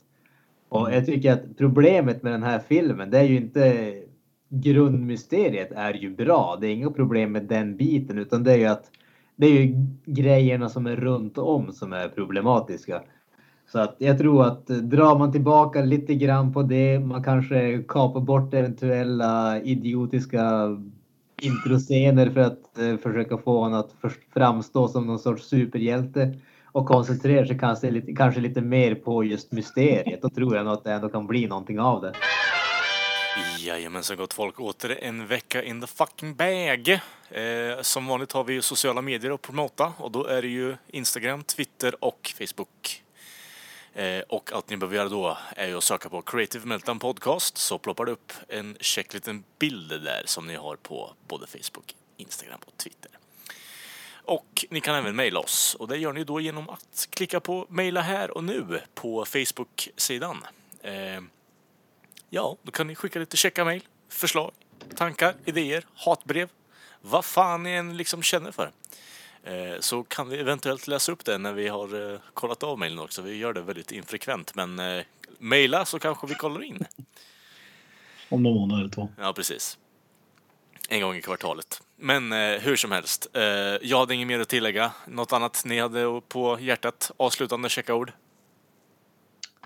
Och jag tycker att problemet med den här filmen, det är ju inte grundmysteriet är ju bra. Det är inga problem med den biten, utan det är ju att det är ju grejerna som är runt om som är problematiska. Så att jag tror att eh, drar man tillbaka lite grann på det, man kanske kapar bort eventuella idiotiska introscener för att eh, försöka få honom att framstå som någon sorts superhjälte och koncentrerar sig kanske lite, kanske lite mer på just mysteriet. Då tror jag nog att det ändå kan bli någonting av det. Jajamensan gott folk, åter en vecka in the fucking bag. Eh, som vanligt har vi ju sociala medier att promota och då är det ju Instagram, Twitter och Facebook. Eh, och allt ni behöver göra då är ju att söka på Creative Meltdown Podcast så ploppar det upp en check liten bild där som ni har på både Facebook, Instagram och Twitter. Och ni kan även mejla oss och det gör ni då genom att klicka på mejla här och nu på Facebook-sidan. Eh, Ja, då kan ni skicka lite checka mejl, förslag, tankar, idéer, hatbrev. Vad fan ni än liksom känner för. Eh, Så kan vi eventuellt läsa upp det när vi har eh, kollat av mejlen också. Vi gör det väldigt infrekvent, men eh, mejla så kanske vi kollar in. Om någon månad eller två. Ja, precis. En gång i kvartalet. Men eh, hur som helst, eh, jag hade inget mer att tillägga. Något annat ni hade på hjärtat? Avslutande checkaord?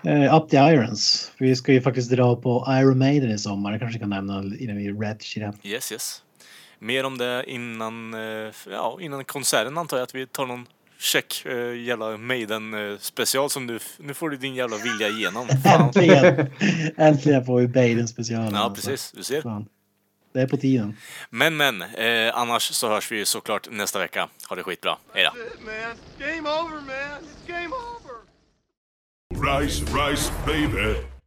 Eh, Up the Irons. Vi ska ju faktiskt dra på Iron Maiden i sommar. Det kanske kan nämna innan vi rätt shit up. Yes, yes. Mer om det innan, eh, ja, innan konserten antar jag att vi tar någon check eh, jävla Maiden eh, special som du, nu får du din jävla vilja igenom. (laughs) Äntligen! Äntligen får vi Maiden specialen. Ja, alltså. precis. Du ser. Fan. Det är på tiden. Men, men, eh, annars så hörs vi såklart nästa vecka. Ha det skitbra. Hej då. Rise, rise, baby.